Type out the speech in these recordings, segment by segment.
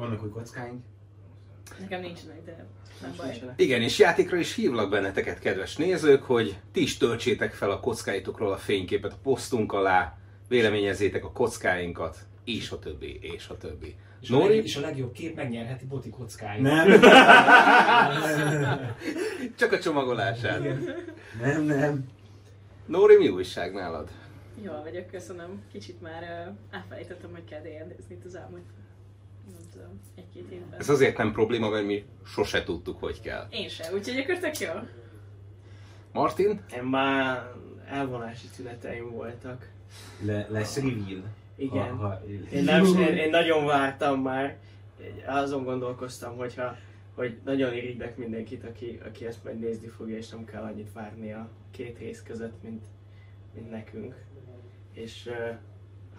Vannak új kockáink. Nekem nincsenek, de nem baj. Igen, és játékra is hívlak benneteket, kedves nézők, hogy ti is töltsétek fel a kockáitokról a fényképet a posztunk alá, véleményezzétek a kockáinkat, és a többi, és a többi. És a, Nóri? leg, és a legjobb kép megnyerheti Boti kockáit. Nem. Csak a csomagolását. nem, nem. Nóri, mi újság nálad? Jól vagyok, köszönöm. Kicsit már uh, elfelejtettem, hogy kell D&D-zni itt az elmúlt nem tudom, egy-két évben. Ez azért nem probléma, mert mi sose tudtuk, hogy kell. Én sem, úgyhogy akkor tök jó. Martin? Én már elvonási szüneteim voltak. Le, lesz reveal. Igen. Ha, ha, Én, nem, én, én nagyon vártam már. Azon gondolkoztam, hogyha, hogy nagyon irigyek mindenkit, aki, aki ezt majd nézni fogja, és nem kell annyit várni a két rész között, mint, mint nekünk. És uh,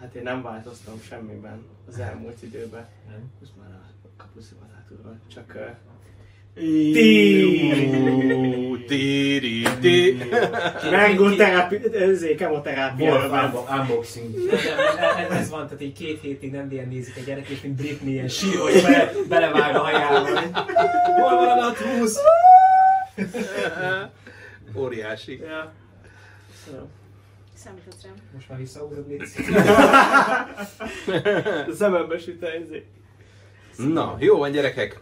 hát én nem változtam semmiben az elmúlt időben. Nem? Most már a kapuszivatátúról. Csak uh. Mango terápi, unbo- unboxing. Ez, van, tehát így két hétig nem ilyen nézik a gyerek, és mint Britney ilyen sír, hogy bele, belevág a hajába. Hol van a natúsz? Óriási. Ja. Számíthatsz rám. Most már visszahúzod. A szemembe süt a ezért. Na, jó van gyerekek.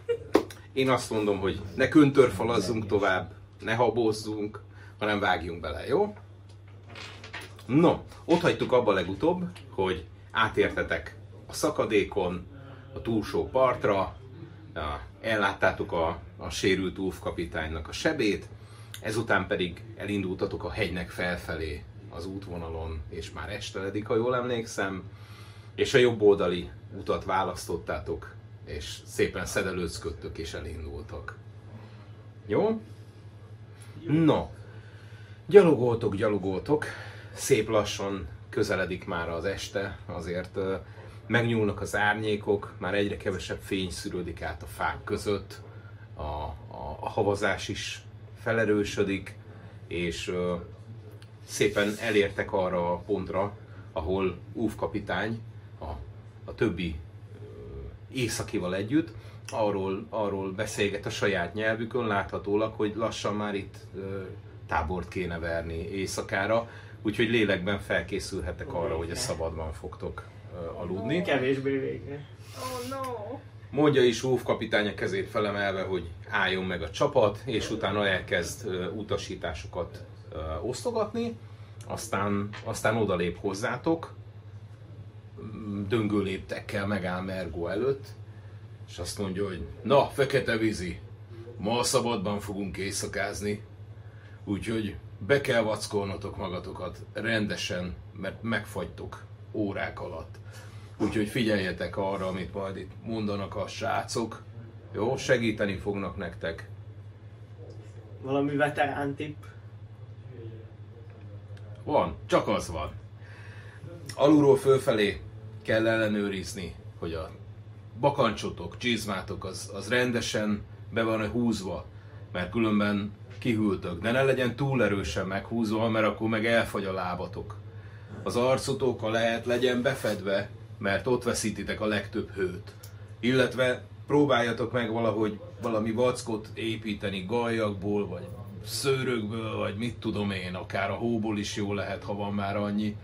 Én azt mondom, hogy ne köntörfalazzunk tovább, ne habozzunk, hanem vágjunk bele, jó? No, ott hagytuk abba legutóbb, hogy átértetek a szakadékon, a túlsó partra, elláttátok a, a sérült úf kapitánynak a sebét, ezután pedig elindultatok a hegynek felfelé az útvonalon, és már esteledik, ha jól emlékszem, és a jobb oldali utat választottátok, és szépen szedelőzködtök és elindultak. Jó? No, gyalogoltok, gyalogoltok, szép lassan közeledik már az este, azért megnyúlnak az árnyékok, már egyre kevesebb fény szűrődik át a fák között, a, a, a havazás is felerősödik, és szépen elértek arra a pontra, ahol Úf kapitány a, a többi északival együtt arról, arról beszélget a saját nyelvükön, láthatólag, hogy lassan már itt ö, tábort kéne verni éjszakára, úgyhogy lélekben felkészülhetek arra, hogy a szabadban fogtok ö, aludni. Kevésbé végre. Oh no! Mondja is Úf kapitány a kezét felemelve, hogy álljon meg a csapat, és utána elkezd ö, utasításokat osztogatni, aztán, aztán odalép hozzátok, döngő léptekkel megáll Mergo előtt, és azt mondja, hogy na, fekete vízi, ma a szabadban fogunk éjszakázni, úgyhogy be kell vackolnotok magatokat rendesen, mert megfagytok órák alatt. Úgyhogy figyeljetek arra, amit majd itt mondanak a srácok. Jó, segíteni fognak nektek. Valami veterán tipp. Van, csak az van. Alulról fölfelé kell ellenőrizni, hogy a bakancsotok, csizmátok az, az rendesen be van húzva, mert különben kihűltök. De ne legyen túl erősen meghúzva, mert akkor meg elfagy a lábatok. Az arcotok, ha lehet, legyen befedve, mert ott veszítitek a legtöbb hőt. Illetve próbáljatok meg valahogy valami vackot építeni galjakból, vagy szőrökből, vagy mit tudom én, akár a hóból is jó lehet, ha van már annyi,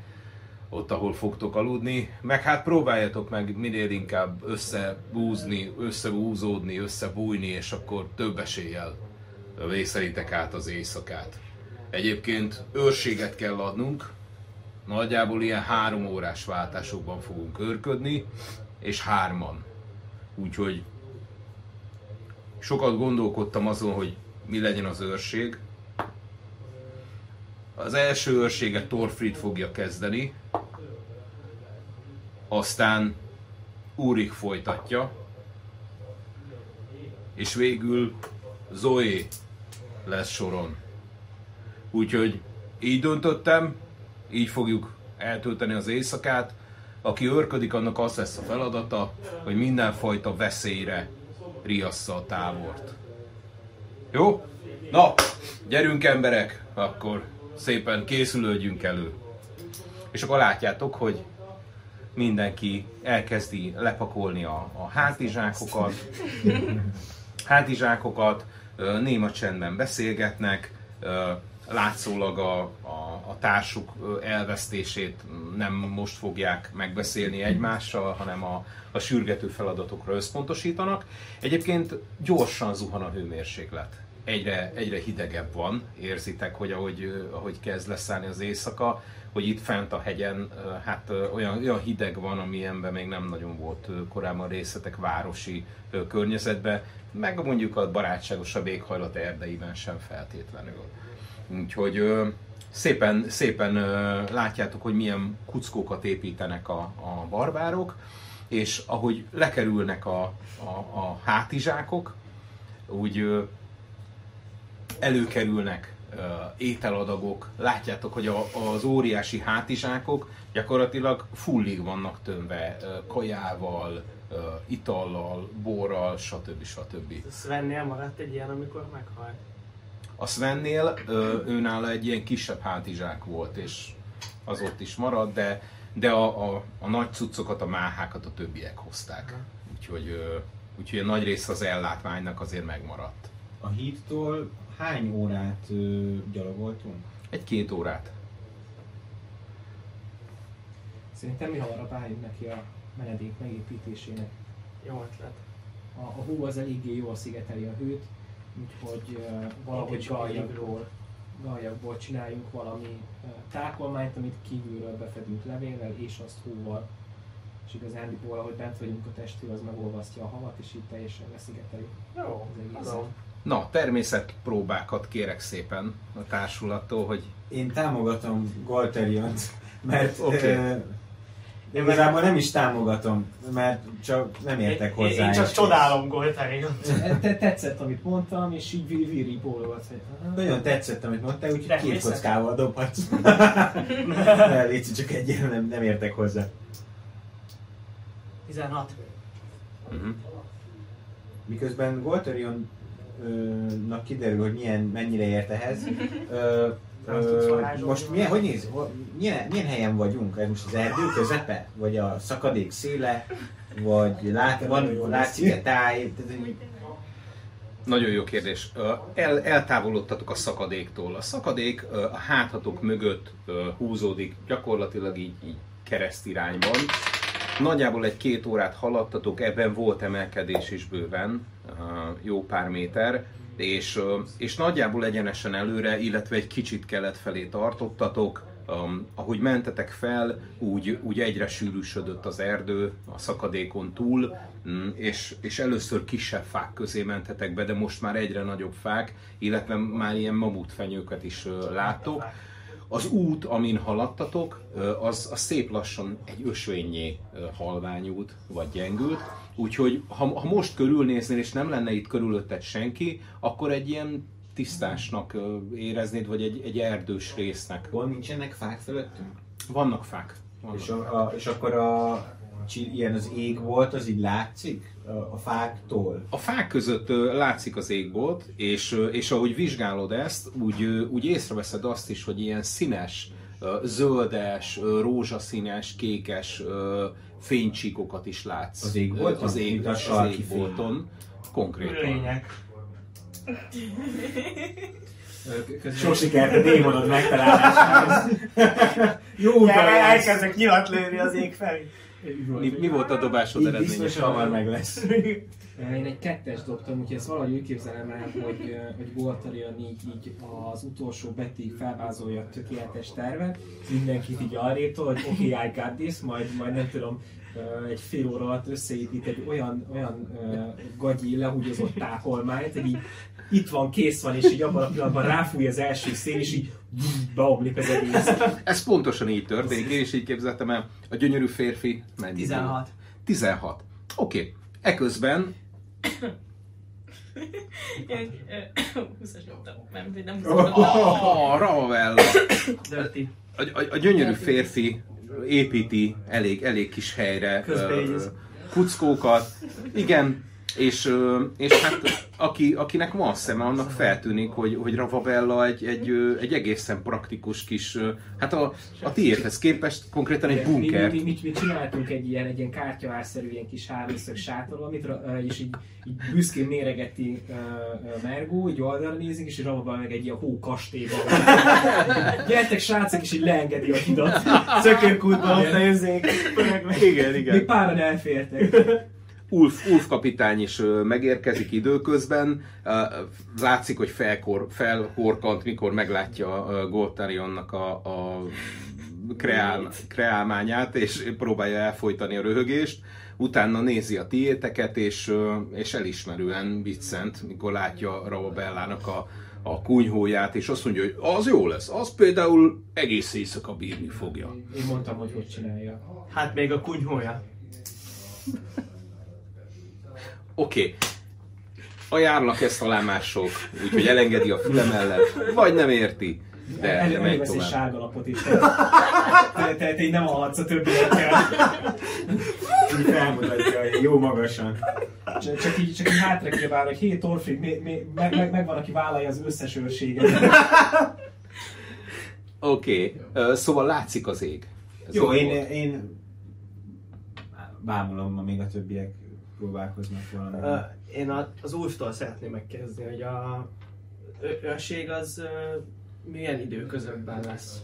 ott, ahol fogtok aludni. Meg hát próbáljatok meg minél inkább összebúzni, összehúzódni, összebújni, és akkor több eséllyel vészelitek át az éjszakát. Egyébként őrséget kell adnunk, nagyjából ilyen három órás váltásokban fogunk őrködni, és hárman. Úgyhogy sokat gondolkodtam azon, hogy mi legyen az őrség. Az első őrséget Torfrid fogja kezdeni, aztán Úrik folytatja, és végül Zoe lesz soron. Úgyhogy így döntöttem, így fogjuk eltölteni az éjszakát. Aki őrködik, annak az lesz a feladata, hogy mindenfajta veszélyre riassza a tábort. Jó? Na, gyerünk emberek, akkor szépen készülődjünk elő. És akkor látjátok, hogy mindenki elkezdi lepakolni a, a hátizsákokat, hátizsákokat, néma csendben beszélgetnek, látszólag a, a, a társuk elvesztését nem most fogják megbeszélni egymással, hanem a, a sürgető feladatokra összpontosítanak. Egyébként gyorsan zuhan a hőmérséklet. Egyre, egyre hidegebb van, érzitek, hogy ahogy, ahogy kezd leszállni az éjszaka, hogy itt fent a hegyen hát olyan, olyan hideg van, amilyenben még nem nagyon volt korábban részletek városi környezetben, meg mondjuk a barátságosabb éghajlat erdeiben sem feltétlenül. Úgyhogy ö, szépen, szépen ö, látjátok, hogy milyen kuckókat építenek a, a barbárok, és ahogy lekerülnek a, a, a hátizsákok, úgy ö, előkerülnek ö, ételadagok, látjátok, hogy a, az óriási hátizsákok gyakorlatilag fullig vannak tömve ö, kajával, ö, itallal, borral, stb. stb. Svennél maradt egy ilyen, amikor meghalt. A Svennél őnála egy ilyen kisebb hátizsák volt, és az ott is maradt, de, de a, a, a nagy cuccokat, a máhákat a többiek hozták. Úgyhogy, úgyhogy a nagy része az ellátványnak azért megmaradt. A hídtól hány órát ö, gyalogoltunk? Egy-két órát. Szerintem mi hamarabb álljunk neki a menedék megépítésének. Jó ötlet. A, a hó az eléggé jól szigeteli a hőt, úgyhogy uh, valahogy galjakból, galjakból csináljunk valami uh, tákolmányt, amit kívülről befedünk levéllel, és azt hóval. És igazándiból, ahogy bent vagyunk a testő, az megolvasztja a havat, és így teljesen leszigeteli Jó, az egészet. Na, természetpróbákat kérek szépen a társulattól, hogy Én támogatom Galteriont, mert Oké. Okay. igazából nem is támogatom, mert csak nem értek Én, hozzá. én csak csodálom Goltarion. Te tetszett, amit mondtam, és így víri, víri bólogat. Nagyon tetszett, amit mondtál, úgyhogy De két kockával dobhatsz. Ne, Léci, csak egy nem, nem értek hozzá. 16. uh-huh. Miközben Golterion-nak kiderül, hogy milyen, mennyire ért ehhez. Ö, ö, most milyen, hogy néz, milyen, milyen helyen vagyunk? Ez most az erdő közepe? Vagy a szakadék széle? Vagy lát, van, látszik-e táj? Tehát, hogy- Nagyon jó kérdés. El, eltávolodtatok a szakadéktól. A szakadék a háthatok mögött húzódik, gyakorlatilag így, így keresztirányban. Nagyjából egy két órát haladtatok, ebben volt emelkedés is bőven, jó pár méter, és, és nagyjából egyenesen előre, illetve egy kicsit kelet felé tartottatok. Um, ahogy mentetek fel, úgy, úgy egyre sűrűsödött az erdő a szakadékon túl, mm, és, és először kisebb fák közé mentetek be, de most már egyre nagyobb fák, illetve már ilyen mamutfenyőket is ö, láttok. Az út, amin haladtatok, az, az szép lassan egy ösvényé halványult, vagy gyengült. Úgyhogy ha, ha most körülnéznél, és nem lenne itt körülötted senki, akkor egy ilyen tisztásnak éreznéd, vagy egy, egy erdős résznek. Hol nincsenek fák fölöttünk? Vannak fák. Vannak. És, a, a, és akkor a ilyen az ég volt, az így látszik a, fáktól? A fák között látszik az égbolt, és, ö, és ahogy vizsgálod ezt, úgy, úgy észreveszed azt is, hogy ilyen színes, zöldes, rózsaszínes, kékes fénycsíkokat is látsz. Az égbolton? Ö, Az, ég, az sarki égbolton. Konkrétan. Lények. Sok sikert a démonod megtalálásához. Jó jársz. elkezdek nyilat lőni az ég felé. Mi, mi volt a dobásod eredménye? biztos hamar meg lesz. Én egy kettes dobtam, úgyhogy ezt valahogy úgy képzelem el, hogy, hogy Voltarion így, így az utolsó betig felvázolja a tökéletes tervet, mindenkit így arrétól, hogy oké, okay, I got this, majd, majd nem tudom, egy fél óra alatt összeépít egy olyan, olyan gagyi lehúgyozott tákolmányt, hogy így itt van, kész van, és így abban a pillanatban ráfúj az első szél, és így beomlik az egész. Ez pontosan így történik, én is így képzeltem el. A gyönyörű férfi mennyi? 16. 16. Oké. Okay. Eközben Én, ö, 20-as dobtam. Nem, nem Oh. 20-as dobtam. Oh, Ravella! Dirty. A, a, a gyönyörű férfi építi elég, elég kis helyre ö, kuckókat. Igen, És, és hát aki, akinek van szeme, annak feltűnik, hogy, hogy Ravabella egy, egy, egy egészen praktikus kis, hát a, a tiédhez képest konkrétan egy Mi, mi, bunker. mi, mi, mi, csináltunk egy ilyen, egy ilyen kártyavárszerű, ilyen kis háromszög sátor, amit, és így, így büszkén méregeti uh, Mergó, így oldalra nézik, és Ravabella meg egy ilyen hó kastélyban. Gyertek srácok, és így leengedi a hidat. Szökőkútban ott nézzék. Igen, Még igen. páran elfértek. Ulf, Ulf kapitány is megérkezik időközben. Látszik, hogy felkor, felhorkant, mikor meglátja Goltarionnak a, a kreál, kreálmányát, és próbálja elfolytani a röhögést. Utána nézi a tiéteket, és, és elismerően viccent, mikor látja Ravabellának a, a kunyhóját, és azt mondja, hogy az jó lesz, az például egész éjszaka bírni fogja. Én mondtam, hogy hogy csinálja. Hát még a kunyhója. Oké. Okay. Ajánlak ezt talán mások, úgyhogy elengedi a füle mellett, vagy nem érti, de, El, de megy tovább. sárga lapot is. Te, te, te így nem hallhatsz a többiekkel. Így felmutatja, jó magasan. Csak, csak így, csak így hátra kiabál, hogy hé Torfig, mi, mi, meg, meg, megvan, aki vállalja az összes őrséget. Oké, okay. szóval látszik az ég. Ez Jó, én, volt. én bámulom, amíg a többiek próbálkoznak valami. Én az Ulftól szeretném megkérdezni, hogy a őrség az milyen időközökben lesz?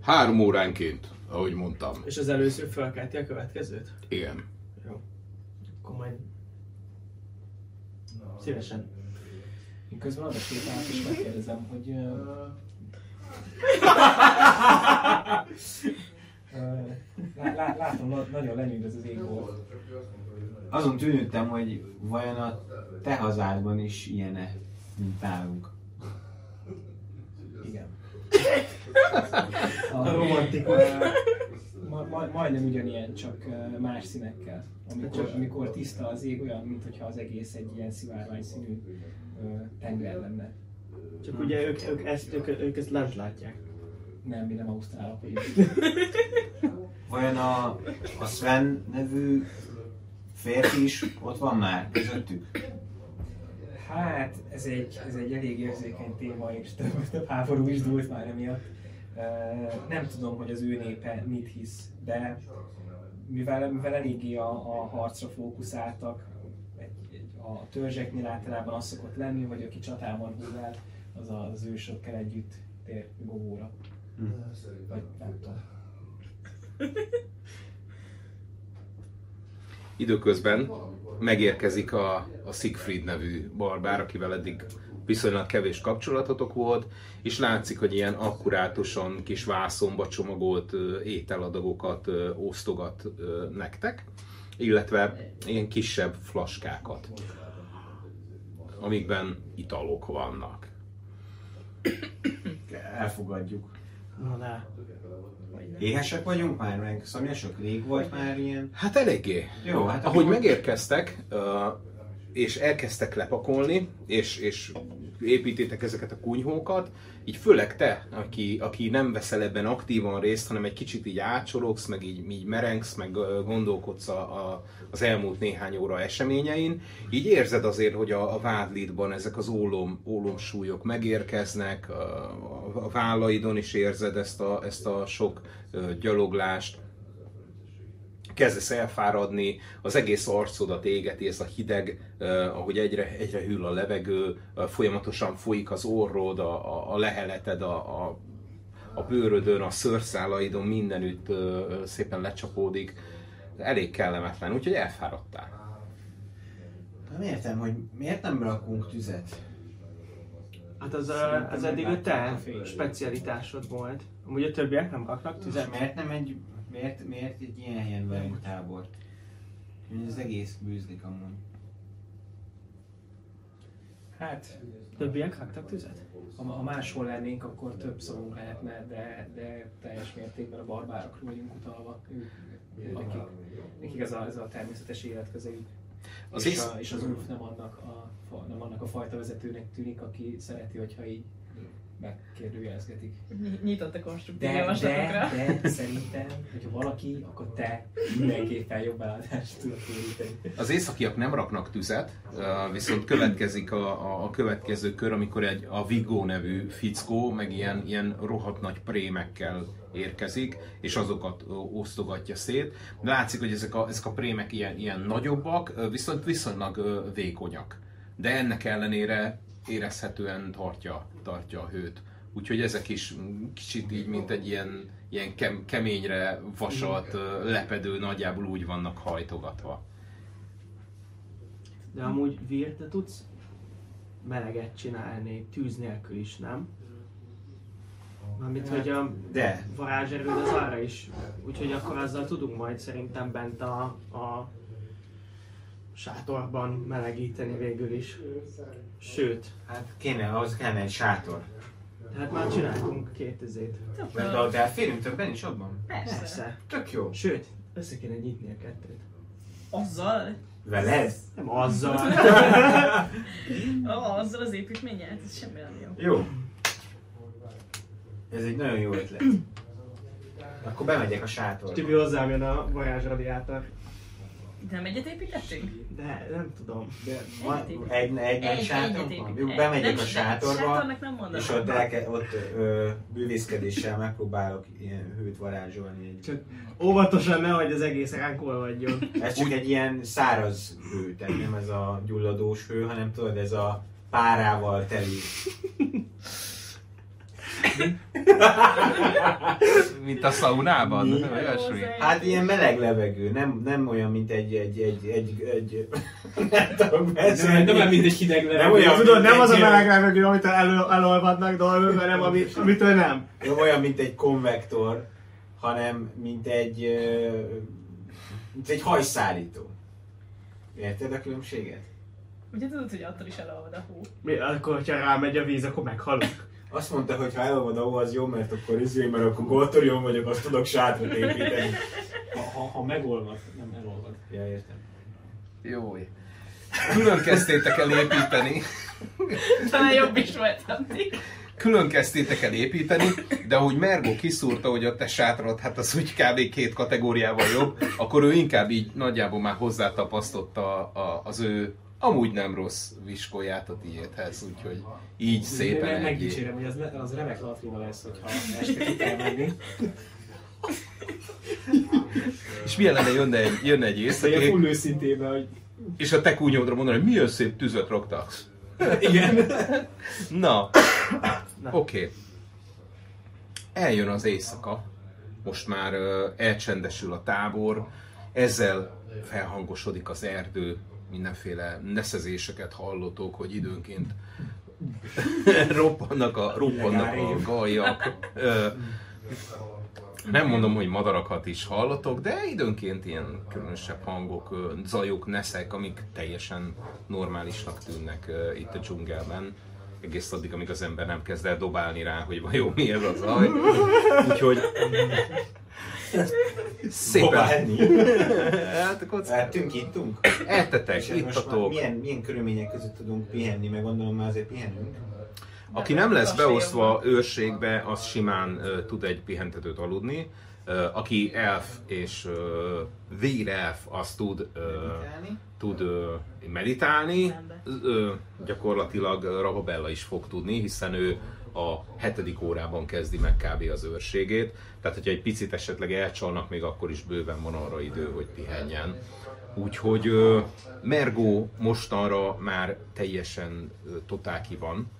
Három óránként, ahogy mondtam. És az előző felkelti a következőt? Igen. Jó. Akkor majd szívesen. Én közben oda sétálok és megkérdezem, hogy... ö, lá, lá, látom, na- nagyon lenyűgöz az ég volt. Azon tűnődtem, hogy vajon a te hazádban is ilyen-e, mint nálunk. Igen. A romantikus. Ma, ma, majdnem ugyanilyen, csak más színekkel. Amikor, amikor tiszta az ég, olyan, mintha az egész egy ilyen szivárvány színű tenger lenne. Csak ugye ők, ők, ezt, ők, ők ezt lent látják. Nem, mi nem ausztrálok vagyunk. Vajon a, a Sven nevű férfi is ott van már közöttük? Hát, ez egy, ez egy elég érzékeny téma, és több, több háború is dúlt már emiatt. Nem tudom, hogy az ő népe mit hisz, de mivel, mivel eléggé a, a harcra fókuszáltak, a törzseknél általában az szokott lenni, hogy aki csatában húz el, az az ősökkel együtt tér govóra. Időközben megérkezik a, a Siegfried nevű barbár, akivel eddig viszonylag kevés kapcsolatotok volt, és látszik, hogy ilyen akkurátusan kis vászonba csomagolt ételadagokat osztogat nektek, illetve ilyen kisebb flaskákat, amikben italok vannak. Elfogadjuk. Na, na. Éhesek vagyunk már, meg szomjasak? Rég volt már ilyen? Hát eléggé. Jó, hát Ahogy akkor- megérkeztek, ö, és elkezdtek lepakolni, és, és építétek ezeket a kunyhókat, így főleg te, aki, aki nem veszel ebben aktívan részt, hanem egy kicsit így átsorogsz, meg így, így merengsz, meg gondolkodsz a, a, az elmúlt néhány óra eseményein, így érzed azért, hogy a, a vádlidban ezek az ólom, ólomsúlyok megérkeznek, a, a, vállaidon is érzed ezt a, ezt a sok gyaloglást, kezdesz elfáradni, az egész arcodat égeti ez a hideg, ahogy egyre, egyre hűl a levegő, folyamatosan folyik az orrod, a, a, a leheleted, a, a, a bőrödön, a szőrszálaidon, mindenütt szépen lecsapódik. Elég kellemetlen, úgyhogy elfáradtál. Nem értem, hogy miért nem rakunk tüzet? Hát az, a, az eddig a te specialitásod volt. Amúgy a többiek nem raknak És tüzet. miért nem egy, miért, miért egy ilyen helyen velünk tábor? Ez az egész bűzlik amúgy. Hát, Többiek raktak tüzet? ha, ha máshol lennénk, akkor több szavunk lehetne, de, de teljes mértékben a barbárokra vagyunk utalva. Ők, nekik, nekik ez, a, ez a természetes életközeük. Az és, is- a, és az Ulf nem annak a, nem annak a fajta vezetőnek tűnik, aki szereti, hogyha így megkérdőjelezgetik. Ny- Nyitott a konstruktív De, javaslatokra. de, de szerintem, hogyha valaki, akkor te mindenképpen jobb belátást tudod éríteni. Az északiak nem raknak tüzet, viszont következik a, a, a következő kör, amikor egy, a Viggo nevű fickó, meg ilyen, ilyen rohadt nagy prémekkel érkezik, és azokat osztogatja szét. Látszik, hogy ezek a, ezek a prémek ilyen, ilyen nagyobbak, viszont viszonylag vékonyak. De ennek ellenére érezhetően tartja, tartja a hőt. Úgyhogy ezek is kicsit így, mint egy ilyen, ilyen kem, keményre vasalt lepedő, nagyjából úgy vannak hajtogatva. De amúgy Vir, te tudsz meleget csinálni tűz nélkül is, nem? Mármint, hogy a De, varázserőd az arra is. Úgyhogy akkor azzal tudunk majd szerintem bent a, a sátorban melegíteni végül is. Sőt, hát kéne, ahhoz kellene egy sátor. tehát már csináltunk két izét. Mert ha de férünk többen is abban? Persze. Persze. Tök jó. Sőt, össze kéne nyitni a kettőt. Azzal? Veled? Nem azzal. Ah, azzal az építménnyel? Ez semmi nem jó. Jó. Ez egy nagyon jó ötlet. Akkor bemegyek a sátorba. Tibi hozzám jön a varázsradiátor. Nem egyet építettünk? De nem tudom. De van egy, egy, egy sátor van? Jó, bemegyek Nem, a sátorba, nem és ott, elke, ott ö, bűvészkedéssel megpróbálok ilyen hőt varázsolni. Egy. Csak óvatosan nehogy az egész ránk olvadjon. Ez csak egy ilyen száraz hő, tehát nem ez a gyulladós hő, hanem tudod, ez a párával teli. Mint a szaunában? Mi? Olyasmi? Hát ilyen meleg levegő, nem, nem olyan, mint egy, egy, egy, egy, egy nem beszélni. Nem, nem mint egy hideg levegő. Nem olyan, Tudod, nem az a meleg levegő, amit elő, elolvadnak dolgok, hanem ami, amitől nem. Nem olyan, mint egy konvektor, hanem mint egy, mint egy hajszállító. Érted a különbséget? Ugye tudod, hogy attól is elolvad a hó. Mi, akkor, hogyha rámegy a víz, akkor meghalunk. Azt mondta, hogy ha elolvad a az jó, mert akkor izé, mert akkor Goltorion vagyok, azt tudok sátrat építeni. Ha, ha, ha megolvad, nem elolvad. Ja, értem. Jó. Külön kezdtétek el építeni, Talán jobb is volt addig. külön kezdtétek el építeni, de ahogy Mergo kiszúrta, hogy a te sátrad, hát az úgy kb. két kategóriával jobb, akkor ő inkább így nagyjából már hozzátapasztotta az ő amúgy nem rossz viskóját a tiédhez, úgyhogy így szépen egy... Megdicsérem, hogy az, ne- az remek latrina lesz, hogyha este ki kell menni. És milyen lenne jönne egy, jönne egy Ilyen éjszaki, full őszintében, hogy és a te kúnyódra mondani, hogy milyen szép tüzet raktak. igen. Na, Na. oké. Okay. Eljön az éjszaka, most már uh, elcsendesül a tábor, ezzel felhangosodik az erdő, mindenféle neszezéseket hallotok, hogy időnként roppannak a, roppannak a gajak. Ö, nem mondom, hogy madarakat is hallotok, de időnként ilyen különösebb hangok, zajok, neszek, amik teljesen normálisnak tűnnek itt a dzsungelben. Egész addig, amíg az ember nem kezd el dobálni rá, hogy vajon mi ez a zaj. Úgyhogy szépen hát akkor Lehetünk, ittunk? már ittatok. milyen, milyen körülmények között tudunk pihenni, meg gondolom már azért pihenünk. Aki nem lesz beosztva őrségbe, az simán ö, tud egy pihentetőt aludni. Aki elf és ö, vérelf, az tud, Meditálni? tud meditálni. Gyakorlatilag Rababella is fog tudni, hiszen ő a hetedik órában kezdi meg kb. az őrségét. Tehát, hogyha egy picit esetleg elcsalnak, még akkor is bőven van arra idő, hogy pihenjen. Úgyhogy Mergo mostanra már teljesen ö, totál ki van.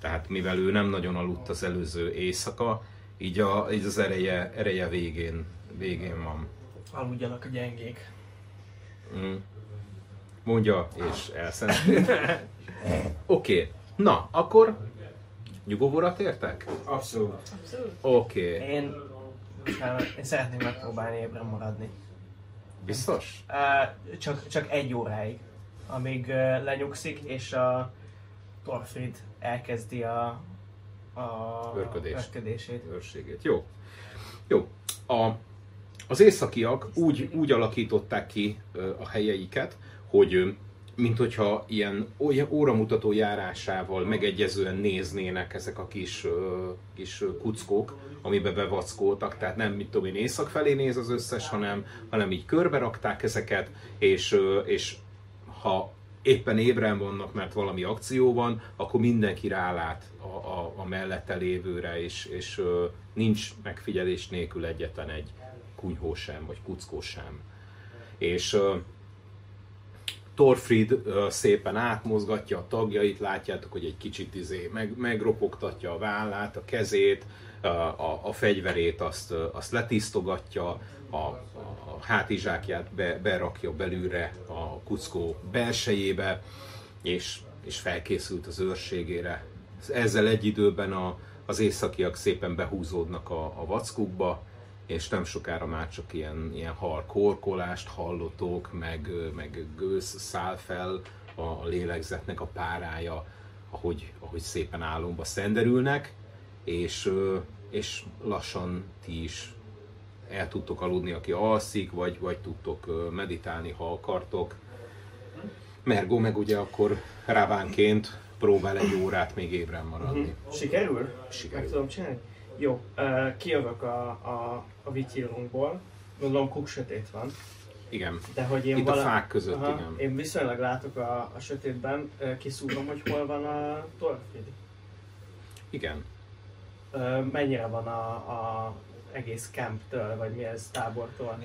Tehát mivel ő nem nagyon aludt az előző éjszaka, így, a, így az ereje, ereje végén, végén van. Aludjanak a gyengék. Mm. Mondja, és elszent. Oké, okay. na, akkor nyugovóra tértek? Abszolút. Abszolút. Oké, okay. Én, én szeretnék megpróbálni ébren maradni. biztos? Uh, csak, csak egy óráig, amíg uh, lenyugszik, és a Torfrid elkezdi a, a Örködést. örködését. Őrségét. Jó. Jó. A, az északiak úgy, úgy alakították ki a helyeiket, hogy mint hogyha ilyen óramutató járásával megegyezően néznének ezek a kis, kis kuckók, amibe bevackoltak, tehát nem mit tudom én észak felé néz az összes, hanem, hanem így körbe rakták ezeket, és, és ha éppen ébren vannak, mert valami akció van, akkor mindenki rálát a, a, a mellette lévőre, és, és ö, nincs megfigyelés nélkül egyetlen egy kunyhó sem, vagy kuckó sem. És ö, Torfrid ö, szépen átmozgatja a tagjait, látjátok, hogy egy kicsit izé meg, megropogtatja a vállát, a kezét, a, a, a fegyverét azt, azt letisztogatja, a, a, a hátizsákját be, berakja belülre a kuckó belsejébe, és, és felkészült az őrségére. Ezzel egy időben a, az északiak szépen behúzódnak a, a vackukba, és nem sokára már csak ilyen, ilyen hal korkolást hallotok, meg, meg gőz száll fel a lélegzetnek a párája, ahogy, ahogy szépen álomba szenderülnek, és, és lassan ti is el tudtok aludni, aki alszik, vagy, vagy tudtok meditálni, ha akartok. Mergó meg ugye akkor rávánként próbál egy órát még ébren maradni. Sikerül? Sikerül. Meg tudom csinálni? Jó, uh, kijövök a, a, a vityírunkból. Gondolom kuk sötét van. Igen. De hogy én Itt a fák között, Aha, igen. Én viszonylag látok a, a sötétben, uh, kiszúrom, hogy hol van a Torfrid. Igen. Uh, mennyire van a, a egész camptől, vagy mi ez, tábortól?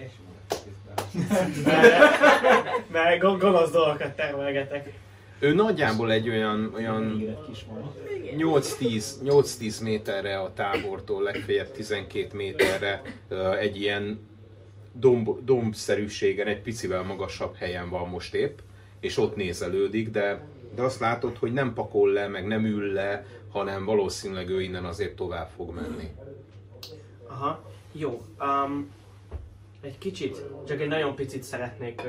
mert, mert go- gonosz dolgokat termelgetek. Ő nagyjából egy olyan, olyan Még egy kis van. 8-10, 8-10 méterre a tábortól, legfeljebb 12 méterre egy ilyen domb, dombszerűségen, egy picivel magasabb helyen van most épp, és ott nézelődik, de, de azt látod, hogy nem pakol le, meg nem ül le, hanem valószínűleg ő innen azért tovább fog menni. Aha, jó. Um, egy kicsit, csak egy nagyon picit szeretnék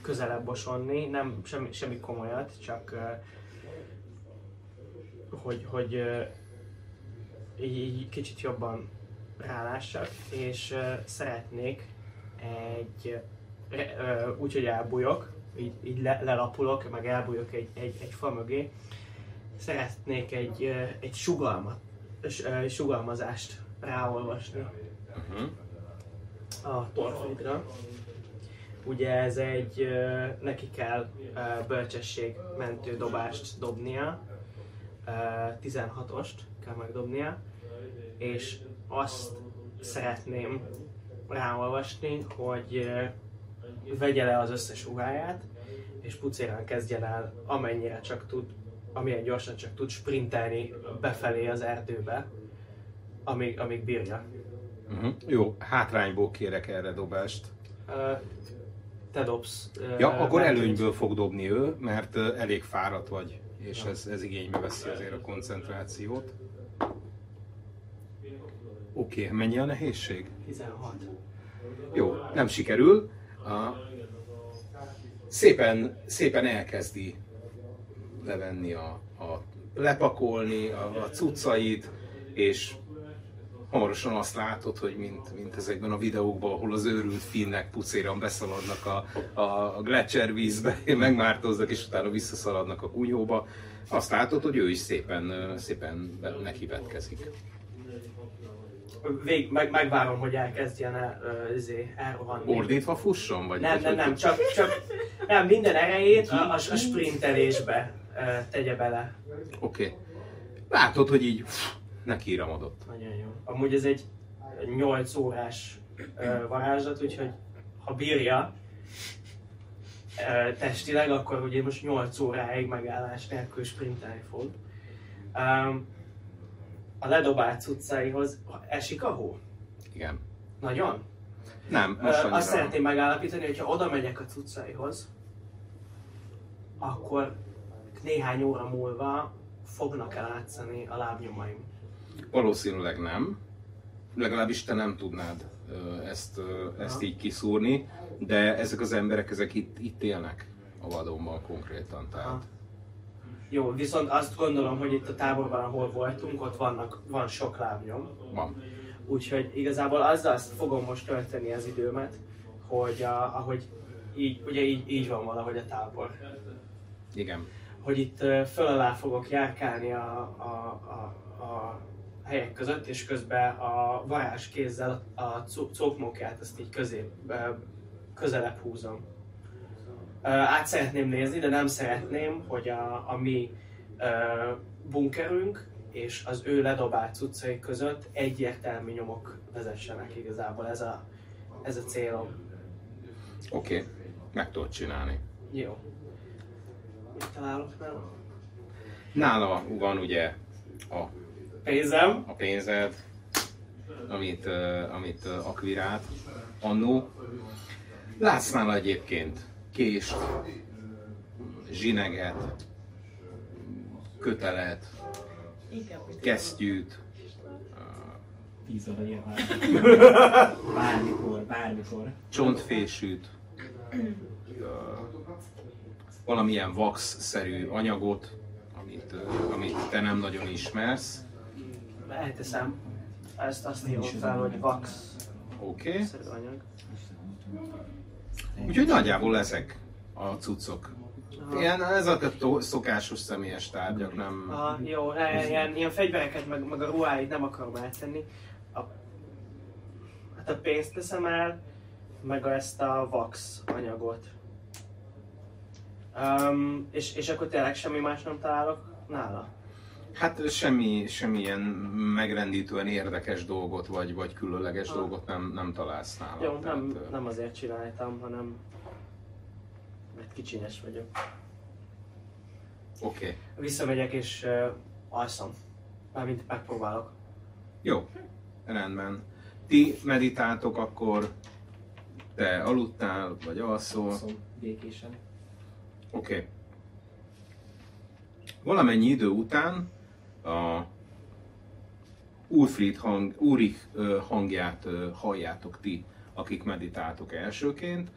közelebb bosonni, nem semmi, semmi komolyat, csak hogy, hogy ö, így, így kicsit jobban rálássak, és szeretnék egy, úgy, hogy elbújok, így, így le, lelapulok, meg elbújok egy, egy, egy fa mögé, szeretnék egy, egy sugalmat, sugalmazást ráolvasni Uh-huh. a Torfridra. Ugye ez egy, neki kell ö, bölcsesség mentő dobást dobnia, ö, 16-ost kell megdobnia, és azt szeretném ráolvasni, hogy vegye le az összes ruháját, és pucéran kezdjen el amennyire csak tud, amilyen gyorsan csak tud sprintelni befelé az erdőbe, amíg, amíg bírja. Uh-huh. Jó, hátrányból kérek erre dobást. Ö, te dobsz. ö, Ja, akkor előnyből fog dobni ő, mert ö, elég fáradt vagy, és ez, ez igénybe veszi azért a koncentrációt. Oké, okay, mennyi a nehézség? 16. Jó, nem sikerül. A, szépen, szépen elkezdi levenni a, a lepakolni a, a cuccait, és hamarosan azt látod, hogy mint, mint ezekben a videókban, ahol az őrült finnek pucéran beszaladnak a, a, a Gletscher vízbe, megmártoznak, és utána visszaszaladnak a kunyhóba, azt látod, hogy ő is szépen, szépen be- neki vetkezik. Vég, meg, megvárom, hogy elkezdjen el, izé, elrohanni. Ordítva fusson? Vagy, Nem, vagy nem, nem, csak, csak nem, minden erejét a, a, a sprintelésbe tegye bele. Oké. Okay. Látod, hogy így nekiramodott. Nagyon jó. Amúgy ez egy 8 órás varázslat, úgyhogy ha bírja testileg, akkor ugye most 8 óráig megállás nélkül sprintelni fog. A ledobált cuccaihoz esik a hó? Igen. Nagyon? Nem, most azt annyira... szeretném megállapítani, hogy ha oda megyek a cuccaihoz, akkor néhány óra múlva fognak el látszani a lábnyomaim. Valószínűleg nem. Legalábbis te nem tudnád ezt, ezt így kiszúrni, de ezek az emberek, ezek itt, itt élnek a vadonban konkrétan. Tehát. Jó, viszont azt gondolom, hogy itt a táborban, ahol voltunk, ott vannak, van sok lábnyom. Van. Úgyhogy igazából azzal azt fogom most tölteni az időmet, hogy a, ahogy így, ugye így, így van valahogy a tábor. Igen. hogy itt föl alá fogok járkálni a, a, a, a helyek között, és közben a varázs kézzel a cókmókját azt így közép, közelebb húzom. Át szeretném nézni, de nem szeretném, hogy a, a mi bunkerünk és az ő ledobált cuccai között egyértelmű nyomok vezessenek igazából. Ez a, ez a célom. Oké, okay. meg tudod csinálni. Jó. Mit találok nálam? Nála van ugye a, Pénzem. a pénzed, amit, amit akvirált annó. Látsz nála egyébként kést, zsineget, kötelet, kesztyűt, Tíz aranyért Bármikor, bármikor. csontfésűt, valamilyen wax-szerű anyagot, amit, amit te nem nagyon ismersz. Elteszem. Ezt azt ez fel, hogy wax Oké. Okay. Úgyhogy nagyjából ezek a cuccok. Ilyen, ezek a szokásos személyes tárgyak, nem... Aha, jó, ne, ilyen, ilyen fegyvereket, meg, meg a ruháit nem akarom eltenni. A, hát a pénzt teszem el, meg ezt a wax anyagot. Um, és, és akkor tényleg semmi más nem találok nála? Hát semmi, semmilyen megrendítően érdekes dolgot, vagy, vagy különleges Ah. dolgot nem, nem találsz nála. Jó, nem, Tehát, ö, nem azért csináltam, hanem mert kicsinyes vagyok. Oké. Okay. Visszamegyek és uh, alszom. Mármint megpróbálok. Jó, rendben. Ti meditáltok akkor, te aludtál, vagy alszol. Szóval békésen. Oké. Okay. Valamennyi idő után a Ulfried hang, Úrich ö, hangját halljátok ti, akik meditáltok elsőként.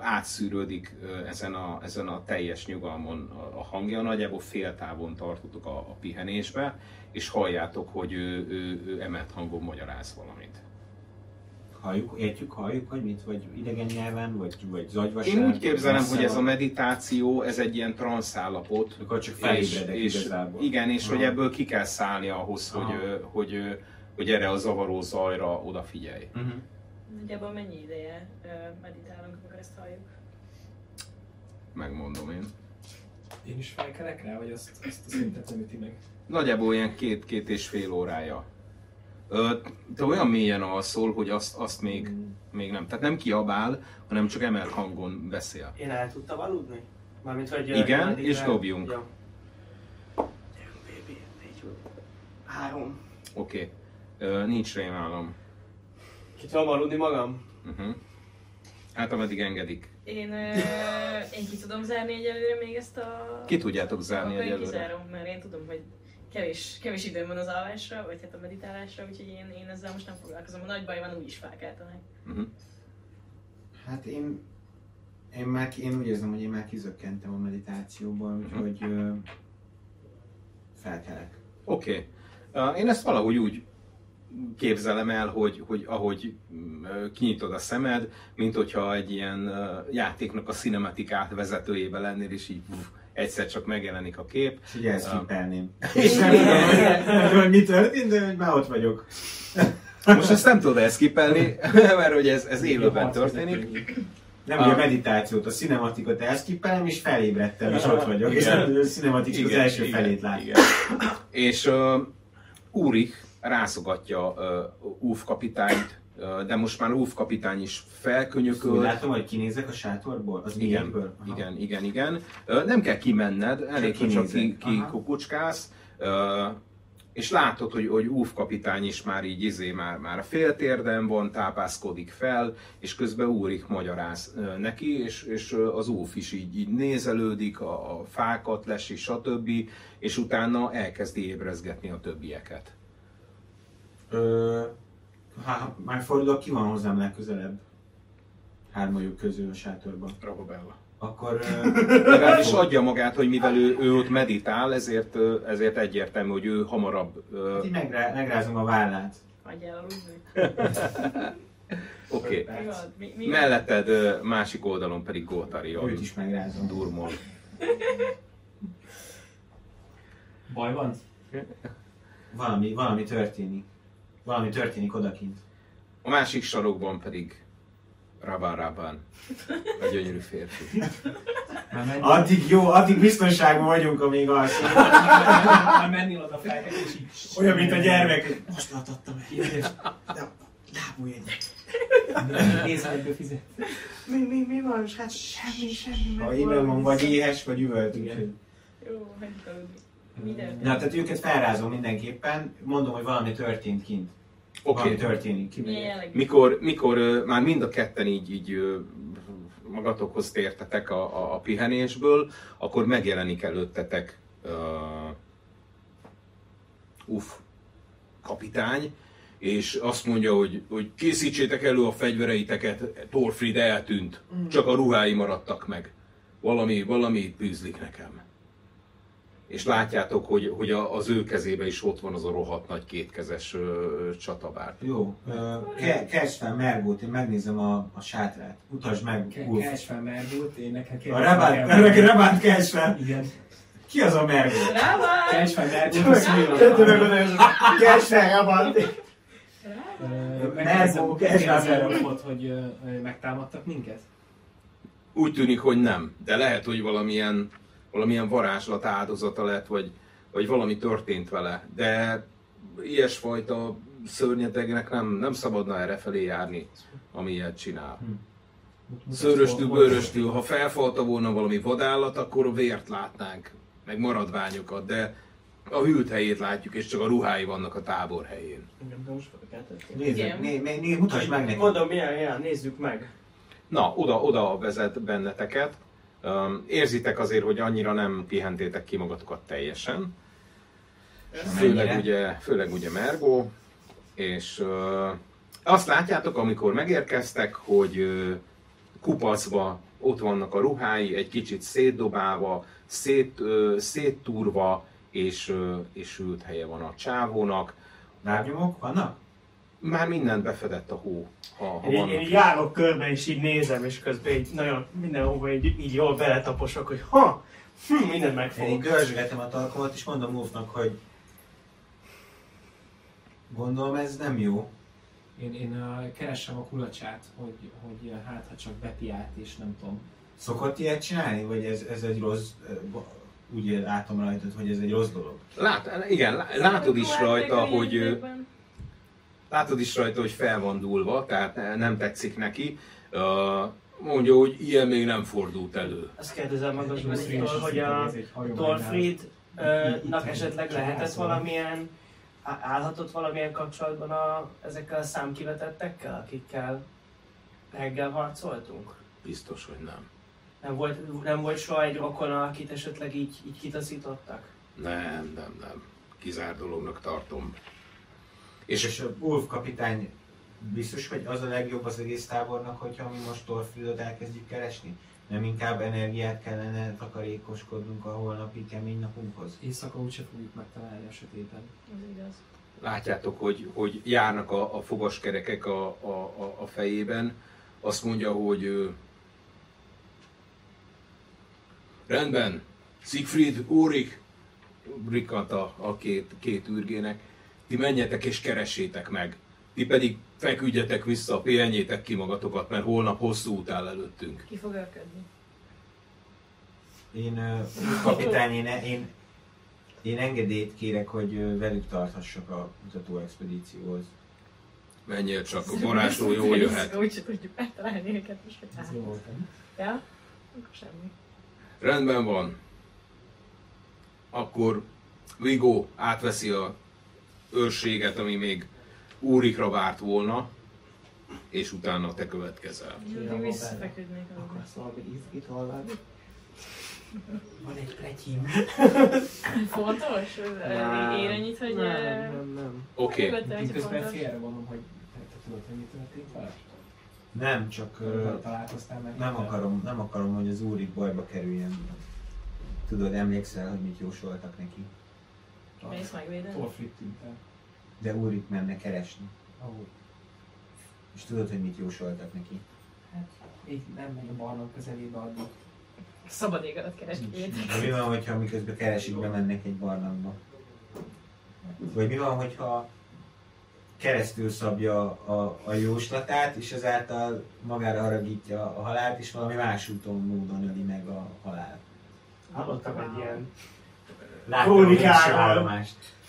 Átszűrődik ezen a, ezen a teljes nyugalmon a hangja, nagyjából fél távon tartotok a, a pihenésbe, és halljátok, hogy ő, ő, ő emelt hangon magyaráz valamit. Halljuk, értjük, halljuk, hogy mit, vagy idegen nyelven, vagy, vagy zagyvasár. Én úgy képzelem, hogy ez a meditáció, ez egy ilyen transz állapot, Akkor csak és, felébredek és, igazából. igen, és Aha. hogy ebből ki kell szállni ahhoz, hogy, ö, hogy, ö, hogy erre a zavaró zajra odafigyelj. Uh-huh. Nagyjából mennyi ideje meditálunk, amikor ezt halljuk? Megmondom én. Én is felkelek rá, vagy azt, azt a szintet nem üti meg? Nagyjából ilyen két, két és fél órája. Te olyan mélyen alszol, hogy azt, azt még, még nem. Tehát nem kiabál, hanem csak emelt hangon beszél. Én el tudtam aludni? Mármint, hogy... Igen, én és el- dobjunk. Négy, három. Oké. Okay. Nincs rémálom. Ki tudom aludni magam? Uh-huh. Hát ameddig engedik. Én, ö, én ki tudom zárni egyelőre még ezt a... Ki tudjátok zárni Akkor én egyelőre? kizárom, mert én tudom, hogy kevés, kevés időm van az alvásra, vagy hát a meditálásra, úgyhogy én, én ezzel most nem foglalkozom. A nagy baj van, úgyis felkeltenek. Uh-huh. Hát én, én, már, én úgy érzem, hogy én már kizökkentem a meditációból, úgyhogy ö, felkelek. Oké. Okay. Én ezt valahogy úgy képzelem el, hogy, hogy ahogy mm, kinyitod a szemed, mint hogyha egy ilyen játéknak a cinematikát vezetőjébe lennél, és így uff, egyszer csak megjelenik a kép. És ugye ezt kippelném. És nem tudom, hogy- mi történt, de hogy már ott vagyok. Most ezt nem tudod eszkipelni, mert hogy ez, ez élőben történik. Nem, ugye a meditációt, a cinematikot elskippelem, és felébredtem, és ott vagyok. És Igen. a cinematik az első felét láttam. Igen. És uh, Úrich rászogatja uh, Úf kapitányt, de most már Úf kapitány is Úgy felkönyököl. látom, hogy kinézek a sátorból? Az Igen, igen, igen, igen. Nem kell kimenned, elég, hogy csak ki, kinézek. ki és látod, hogy, hogy Úf kapitány is már így izé, már, már a féltérden van, tápászkodik fel, és közben Úrik magyaráz neki, és, és az Úf is így, így nézelődik, a, a fákat lesi, stb. És utána elkezdi ébrezgetni a többieket. Ö, ha már fordulok, ki van hozzám legközelebb? Hármajuk közül a sátorban. Rababella. Akkor Legalábbis adja magát, hogy mivel ő, ő ott meditál, ezért, ezért egyértelmű, hogy ő hamarabb ö, így megrá, megrázom a vállát. Hagyjál aludni. Oké. Mi Melletted másik oldalon pedig Gótari Őt is megrázom. durmol. Baj van? Valami, valami történik. Valami történik odakint. A másik sarokban pedig Rabán Rabán, a gyönyörű férfi. Addig jó, addig biztonságban vagyunk, amíg alszunk. már menni oda feltek, és így... Olyan, mint a gyermek. Most látottam el. És Lábúj egyet. nézel, hogy befizet. Mi, mi, mi van? Hát semmi, semmi. Ha innen van, vagy éhes, vagy üvölt. Jó, hagyjuk aludni. Mi történt? Na, tehát őket felrázom mindenképpen. Mondom, hogy valami történt kint. Oké, Valami okay. történik. Milyen jellegű? mikor, mikor már mind a ketten így, így magatokhoz tértetek a, a, a pihenésből, akkor megjelenik előttetek uh, uff, kapitány, és azt mondja, hogy, hogy készítsétek elő a fegyvereiteket, Torfrid eltűnt, csak a ruhái maradtak meg. Valami, valami bűzlik nekem. És látjátok, hogy, hogy a, az ő kezébe is ott van az a rohadt nagy kétkezes ö, csatabár. Jó, ke- keresd fel Mergót, én megnézem a, a sátrát. Utasd meg, Ulf. Keres fel Mergót, én nekem kell. a Rabát keresd fel. Igen. Ki az a Mergó? Rábár! Keres fel Mergót, meg mi és keresd fel Rabát. Mergó, keresd fel. Mergót, hogy megtámadtak minket? Úgy tűnik, hogy nem, de lehet, hogy valamilyen, valamilyen varázslat áldozata lett, vagy, vagy valami történt vele. De ilyesfajta szörnyetegnek nem, nem szabadna erre felé járni, ami ilyet csinál. Szöröstül, bőröstül, ha felfalta volna valami vadállat, akkor vért látnánk, meg maradványokat, de a hűlt helyét látjuk, és csak a ruhái vannak a tábor helyén. Igen, de most. Nézzük, né, né, né, mutasd meg neki. Mondom, ilyen, ilyen, nézzük meg. Na, oda, oda vezet benneteket. Érzitek azért, hogy annyira nem pihentétek ki magatokat teljesen. Főleg ugye, főleg ugye Mergó. És azt látjátok, amikor megérkeztek, hogy kupacba ott vannak a ruhái, egy kicsit szétdobálva, szét, széttúrva, és, és ült helye van a csávónak. Lábnyomok vannak? Már mindent befedett a hó, ha, ha Én, én járok körbe, és így nézem, és közben így nagyon mindenhova így, így jól beletaposok, hogy ha, hm, mindent Én megfogok. dörzsgetem a talkomat, és mondom Ulfnak, hogy gondolom ez nem jó. Én, én uh, keresem a kulacsát, hogy, hogy uh, hát ha csak Beti át, és nem tudom. Szokott ilyet csinálni, vagy ez, ez egy rossz, ö, úgy látom rajtad, hogy ez egy rossz dolog? Lát, igen, lá- látod is Akkor rajta, hogy. Látod is rajta, hogy fel van dúlva, tehát nem tetszik neki. Mondja, hogy ilyen még nem fordult elő. Azt kérdezem is Benitól, hogy a. Torfriednak esetleg lehetett valamilyen, állhatott valamilyen kapcsolatban a, ezekkel a számkivetettekkel, akikkel reggel harcoltunk? Biztos, hogy nem. Nem volt, nem volt soha egy rokona, akit esetleg így, így kitaszítottak? Nem, nem, nem. Kizár dolognak tartom. És, és a Ulf kapitány biztos, hogy az a legjobb az egész tábornak, hogyha mi most Torfridot elkezdjük keresni? Nem inkább energiát kellene takarékoskodnunk a holnapi kemény napunkhoz? Éjszaka úgyse fogjuk megtalálni a sötéten. Az igaz. Látjátok, hogy, hogy járnak a, a fogaskerekek a, a, a, a fejében. Azt mondja, hogy rendben, Siegfried, Úrik, rikkant a, a két, két űrgének, ti menjetek és keressétek meg. Ti pedig feküdjetek vissza, pihenjétek ki magatokat, mert holnap hosszú út áll előttünk. Ki fog elködni? Én, kapitány, én, én, én engedélyt kérek, hogy velük tarthassak a kutató expedícióhoz. Menjél csak, a varázsló jól jöhet. Úgyse tudjuk megtalálni őket most, hogy Ez hát. jó? Ja? Akkor semmi. Rendben van. Akkor Vigo átveszi a őrséget, ami még úrikra várt volna, és utána te következel. Addig visszafeküdnék. Akarsz valami hallani? Van egy pletyim. Fontos? Ér ennyit, hogy... Nem, nem, nem. Oké, okay. közben fontos. félre vonom, hogy te, tudod, hogy mi történt vele? Nem, csak Találkoztál meg? nem akarom, nem akarom, hogy az úrik bajba kerüljen. Tudod, emlékszel, hogy mit jósoltak neki? Mész megvédeni? El. De úrik menne keresni. Ahol. És tudod, hogy mit jósoltak neki? Hát, így nem megy a barlang közelébe addig. Szabad ég alatt keresgéljétek. De mi van, hogyha miközben keresik, bemennek egy barlangba? Vagy mi van, hogyha keresztül szabja a, a jóslatát, és ezáltal magára haragítja a halált, és valami más úton, módon öli meg a halált. Hallottam egy ilyen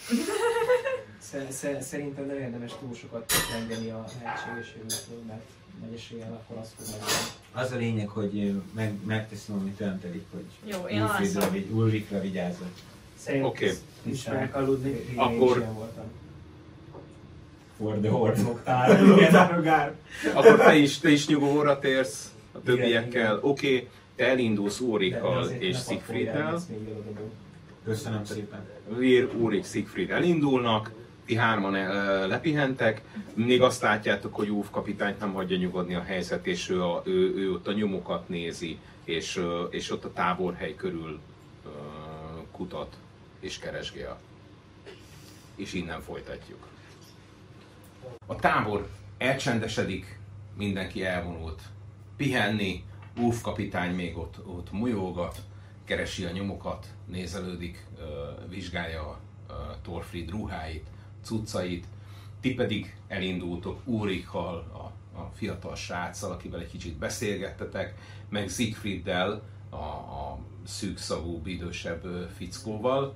Sze- Szerintem nem érdemes túl sokat engedni a lehetséges jövőtől, mert nagy eséllyel akkor azt fog megvenni. Az a lényeg, hogy meg, megteszem, amit ön telik, hogy Jó, én Ulrikra vigyázzon. Szerintem Oké. okay. ismerek aludni. Én Akkor- is ilyen voltam. For the igen. Akkor te is, te is nyugovóra térsz a többiekkel. Oké, okay, te elindulsz azért és ne Köszönöm szépen. Vír, Úrik, Siegfried elindulnak, ti hárman el, lepihentek, még azt látjátok, hogy Úf kapitányt nem hagyja nyugodni a helyzet, és ő, a, ő, ő ott a nyomokat nézi, és, ö, és ott a táborhely körül ö, kutat és keresgél. És innen folytatjuk. A tábor elcsendesedik, mindenki elvonult pihenni, Úf kapitány még ott, ott molyolgat, keresi a nyomokat, nézelődik, vizsgálja ö, Thorfried ruháit, cuccait, ti pedig elindultok Úrikkal, a, a fiatal sráccal, akivel egy kicsit beszélgettetek, meg Siegfrieddel, a, a szűkszavú, idősebb fickóval.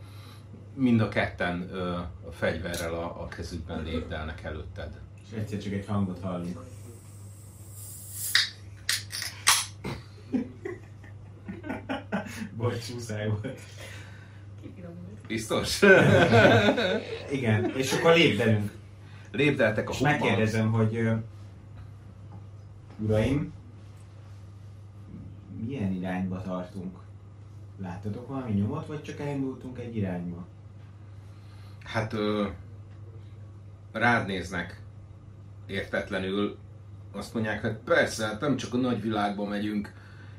Mind a ketten ö, a fegyverrel a, a kezükben lépdelnek előtted. És egyszer csak egy hangot hallunk. Bocs, muszáj volt. Biztos? Igen, és akkor lépdelünk. Lépdeltek a És megkérdezem, hogy ö, uraim, milyen irányba tartunk? Láttatok valami nyomot, vagy csak elindultunk egy irányba? Hát ö, rád néznek értetlenül, azt mondják, hogy persze, hát nem csak a nagyvilágba megyünk,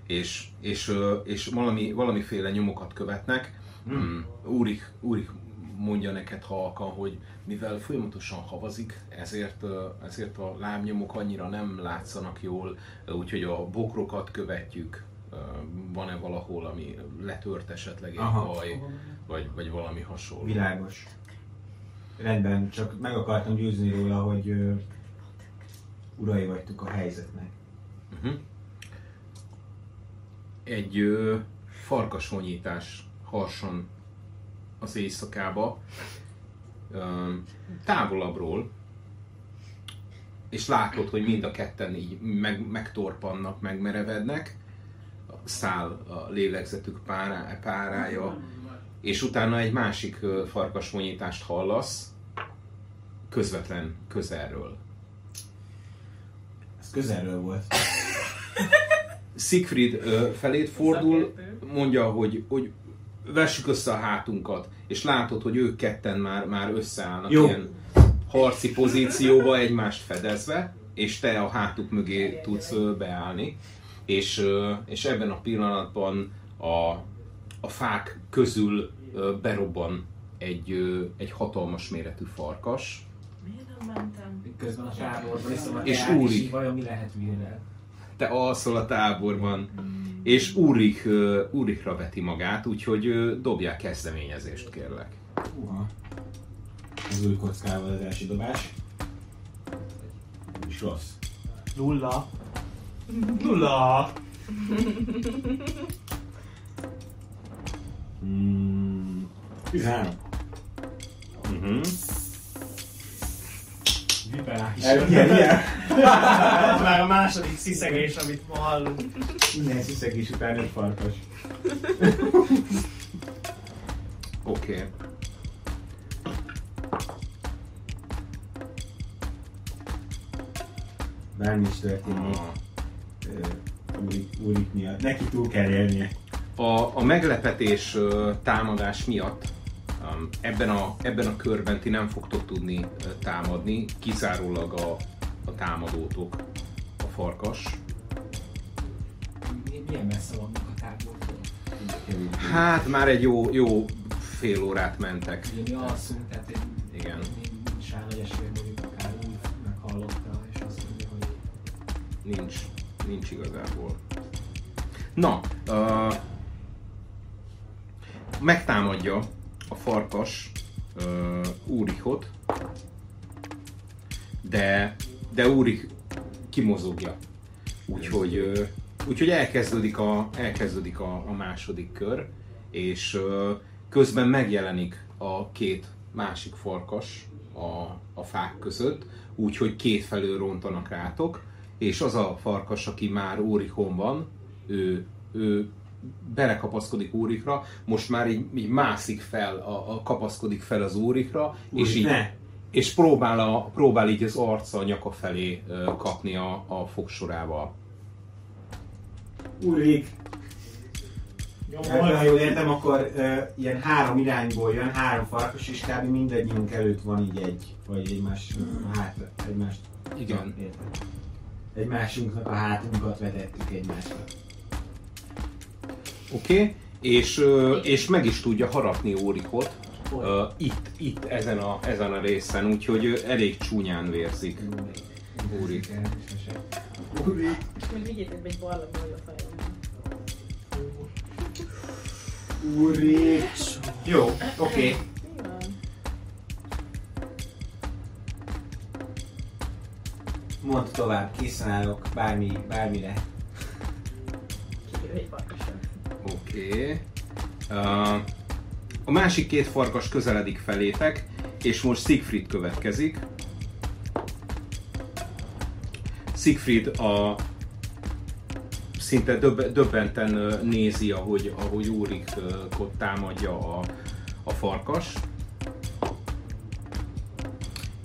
és, és, és valami, valamiféle nyomokat követnek. Hmm. Úrik, Úrik mondja neked halkan, hogy mivel folyamatosan havazik, ezért, ezért a lábnyomok annyira nem látszanak jól, úgyhogy a bokrokat követjük. Van-e valahol, ami letört esetleg egy Aha. baj, vagy, vagy valami hasonló? Világos. Rendben, csak meg akartam győzni róla, hogy urai vagytok a helyzetnek. Uh-huh. Egy ö, farkashonyítás harson az éjszakába, ö, távolabbról, és látod, hogy mind a ketten így meg, megtorpannak, megmerevednek, száll a lélegzetük párá, párája, és utána egy másik ö, farkashonyítást hallasz, közvetlen közelről. Ez közelről volt. Siegfried felét fordul, mondja, hogy, hogy vessük össze a hátunkat, és látod, hogy ők ketten már, már összeállnak Jó. ilyen harci pozícióba, egymást fedezve, és te a hátuk mögé tudsz beállni, és, és ebben a pillanatban a, a fák közül berobban egy, egy hatalmas méretű farkas, Miért nem mentem? Közben a táborban És így vajon mi lehet vírrel? Te alszol a táborban, és Úrik, ö, Úrikra veti magát, úgyhogy ö, dobjál kezdeményezést, kérlek. Uha. Az új kockával az első dobás. És rossz. Nulla. Nulla. Mm, 13. Uh-huh. Viperális. El, ilyen, ilyen. Ez már a második sziszegés, amit ma hallunk. Minden sziszegés után egy farkas. Oké. Okay. Bármi is történik. ö, Úrik, miatt. Neki túl kell élnie. A, a meglepetés támadás miatt ebben, a, ebben a körben ti nem fogtok tudni támadni, kizárólag a, a támadótok, a farkas. Mi- Milyen messze vannak a tábortól? Hát már egy jó, jó fél órát mentek. Ugye mi alszunk, tehát egy, Igen. még nincs rá nagy esély, mondjuk akár úgy meghallotta, és azt mondja, hogy Nincs, nincs igazából. Na, uh, megtámadja a farkas ö, Úrichot, de, de Úrich kimozogja. Úgyhogy, úgyhogy elkezdődik, a, elkezdődik a, a második kör, és közben megjelenik a két másik farkas a, a fák között, úgyhogy két felől rontanak rátok, és az a farkas, aki már Úrichon van, ő, ő belekapaszkodik Úrikra, most már így, így mászik fel, a, a kapaszkodik fel az Úrikra, és így, ne! és próbál, a, próbál így az arca a nyaka felé kapni a, a fogsorával. Úrik! Ha jól értem, akkor uh, ilyen három irányból jön, három farkas, és kb. mindegyünk előtt van így egy, vagy egymás hát, egymást. Igen. Értem. Egymásunknak a hátunkat vetettük egymásra. Oké? Okay? És, és meg is tudja harapni Úrikot ö, itt, itt ezen, a, ezen a részen, úgyhogy elég csúnyán vérzik. Úrik! Mondjuk vigyétek be egy barlangba, hogy a fejemben. Úrik! Jó, oké. Okay. Mondd tovább, készen állok bármi, bármire. Egy. Oké. Okay. Uh, a másik két farkas közeledik felétek, és most Siegfried következik. Siegfried a szinte döbb, döbbenten nézi, ahogy, ahogy Úrikot támadja a, a farkas.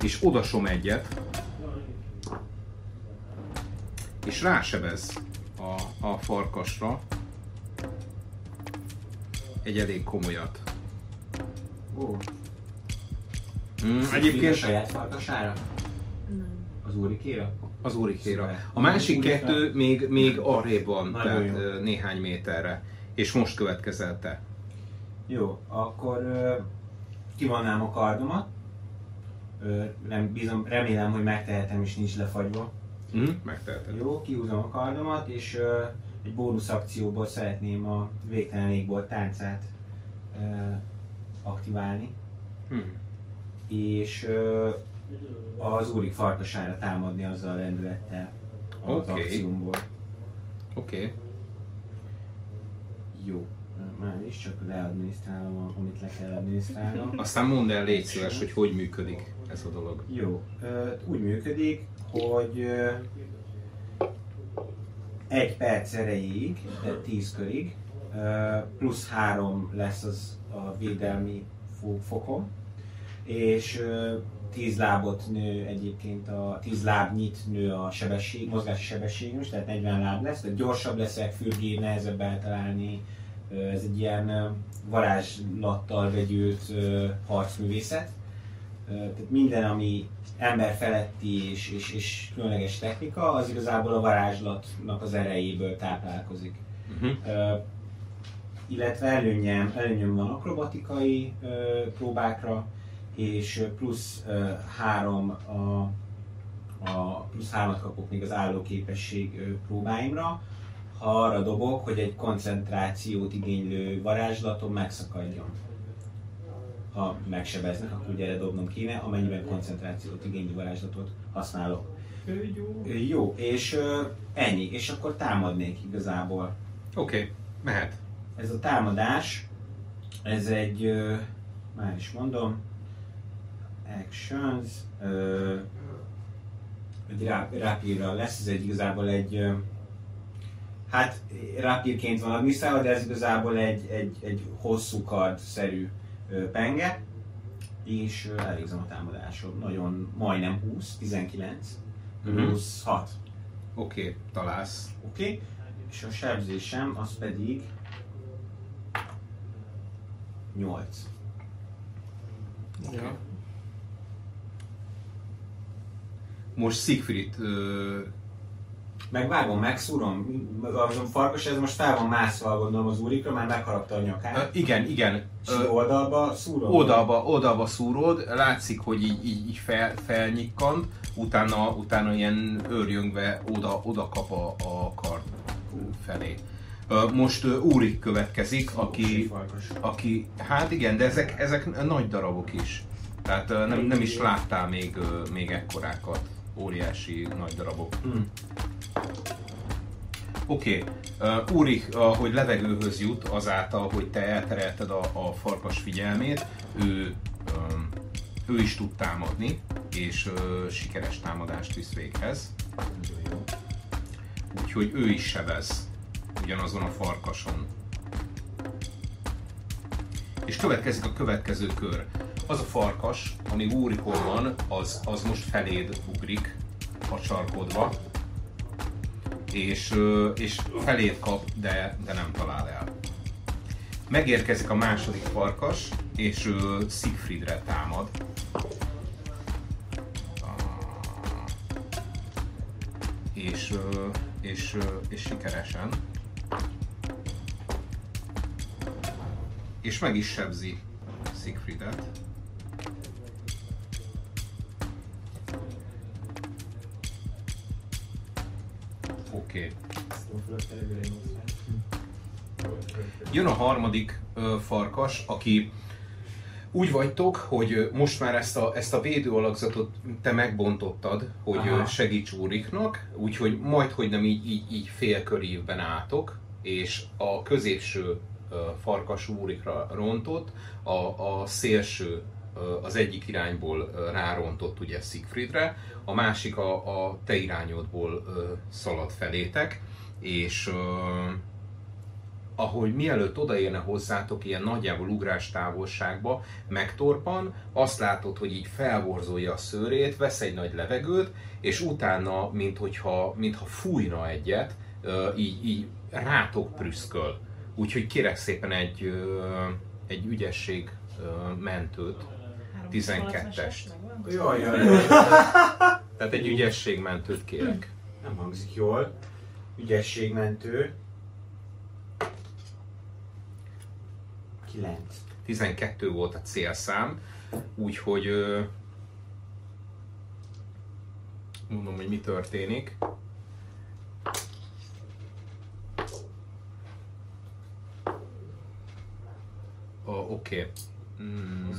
És odasom egyet. És rásebez a, a farkasra. Egy elég komolyat. Ó, Mm, egyébként a saját farkasára? Nem. Az úrikéra? az úrikéra. A másik Úrikra. kettő még, még arrébb van, Nagyon tehát jó. néhány méterre. És most következel te. Jó, akkor ö, kivonnám a kardomat. Nem, bízom, remélem, hogy megtehetem és nincs lefagyva. Mm, megteheted. Jó, kihúzom a kardomat, és ö, egy bónusz akcióból szeretném a végtelen égbolt táncát ö, aktiválni, Hm. és ö, az úrik farkasára támadni azzal a lendülettel az Oké. akciómból. Oké. Okay. Jó, már is csak leadminisztrálom, amit le kell adminisztrálnom. Aztán mondd el, légy szíves, hogy hogy működik ez a dolog. Jó, úgy működik, hogy egy perc erejéig, de 10 körig, plusz 3 lesz az a védelmi fo- fokom, és ö, 10 lábot nő egyébként, a 10 lábnyit nő a sebesség, mozgási sebességem is, tehát 40 láb lesz, tehát gyorsabb leszek, fürgébb, nehezebb eltalálni, ez egy ilyen varázslattal vegyült harcművészet. Tehát minden, ami ember feletti és, és, és különleges technika, az igazából a varázslatnak az erejéből táplálkozik. Uh-huh. Illetve előnyem, előnyem van akrobatikai próbákra, és plusz három a, a plusz hármat kapok még az állóképesség próbáimra, ha arra dobok, hogy egy koncentrációt igénylő varázslatom megszakadjon. Ha megsebeznek, akkor ugye erre dobnom kéne, amennyiben koncentrációt igénylő varázslatot használok. Ö, Jó, és ö, ennyi, és akkor támadnék igazából. Oké, okay. mehet. Ez a támadás, ez egy, ö, már is mondom, actions, ö, egy rá- rápírra lesz, ez egy igazából egy, ö, hát rápírként van adminisztrálva, de ez igazából egy, egy, egy hosszú kard-szerű ö, penge, és elvégzem a támadásom. Nagyon majdnem 20, 19, Mhm. plusz 6. Oké, okay. találsz. Oké, okay. és a sebzésem az pedig 8. Ja. Most Siegfried ö, Megvágom, megszúrom. A farkas ez most fel van mászva, gondolom az úrikra, már megharapta a ö, nyakát. igen, igen. És Ö, oldalba szúrom. oldalba, oldalba szúrod, látszik, hogy így, így, így fel, felnyikkant, utána, utána ilyen őrjöngve oda, oda kap a, a kard felé. Ö, Most ö, Úrik következik, aki, aki, hát igen, de ezek, ezek nagy darabok is. Tehát ö, nem, nem is láttál még, ö, még ekkorákat. Óriási nagy darabok. Hmm. Oké, okay. Úrik, ahogy levegőhöz jut, azáltal, hogy te elterelted a, a farkas figyelmét, ő, ő is tud támadni, és sikeres támadást visz véghez. Úgyhogy ő is sebez ugyanazon a farkason. És következik a következő kör. Az a farkas, ami Úrikon van, az, az most feléd ugrik, hacsarkodva, és, és felét kap, de, de nem talál el. Megérkezik a második farkas, és ö, Siegfriedre támad. Ah. És, és, és sikeresen. És meg is sebzi Siegfriedet. Oké. Okay. Jön a harmadik ö, farkas, aki úgy vagytok, hogy most már ezt a, ezt a védőalakzatot te megbontottad, hogy Aha. segíts Úriknak, úgyhogy majd, hogy nem így, így, így félkörívben álltok, és a középső farkas Úrikra rontott, a, a szélső az egyik irányból rárontott ugye Siegfriedre, a másik a, a te irányodból szalad felétek, és ahogy mielőtt odaérne hozzátok ilyen nagyjából ugrás távolságba, megtorpan, azt látod, hogy így felborzolja a szőrét, vesz egy nagy levegőt, és utána, minthogyha, mintha fújna egyet, így, így rátok prüszköl. Úgyhogy kérek szépen egy, egy ügyesség mentőt, 12-est. Jaj, jaj, jaj. Tehát egy ügyességmentőt kérek. Nem hangzik jól. Ügyességmentő. 9. 12 volt a célszám, úgyhogy ö, mondom, hogy mi történik. Oké. Okay. Mm,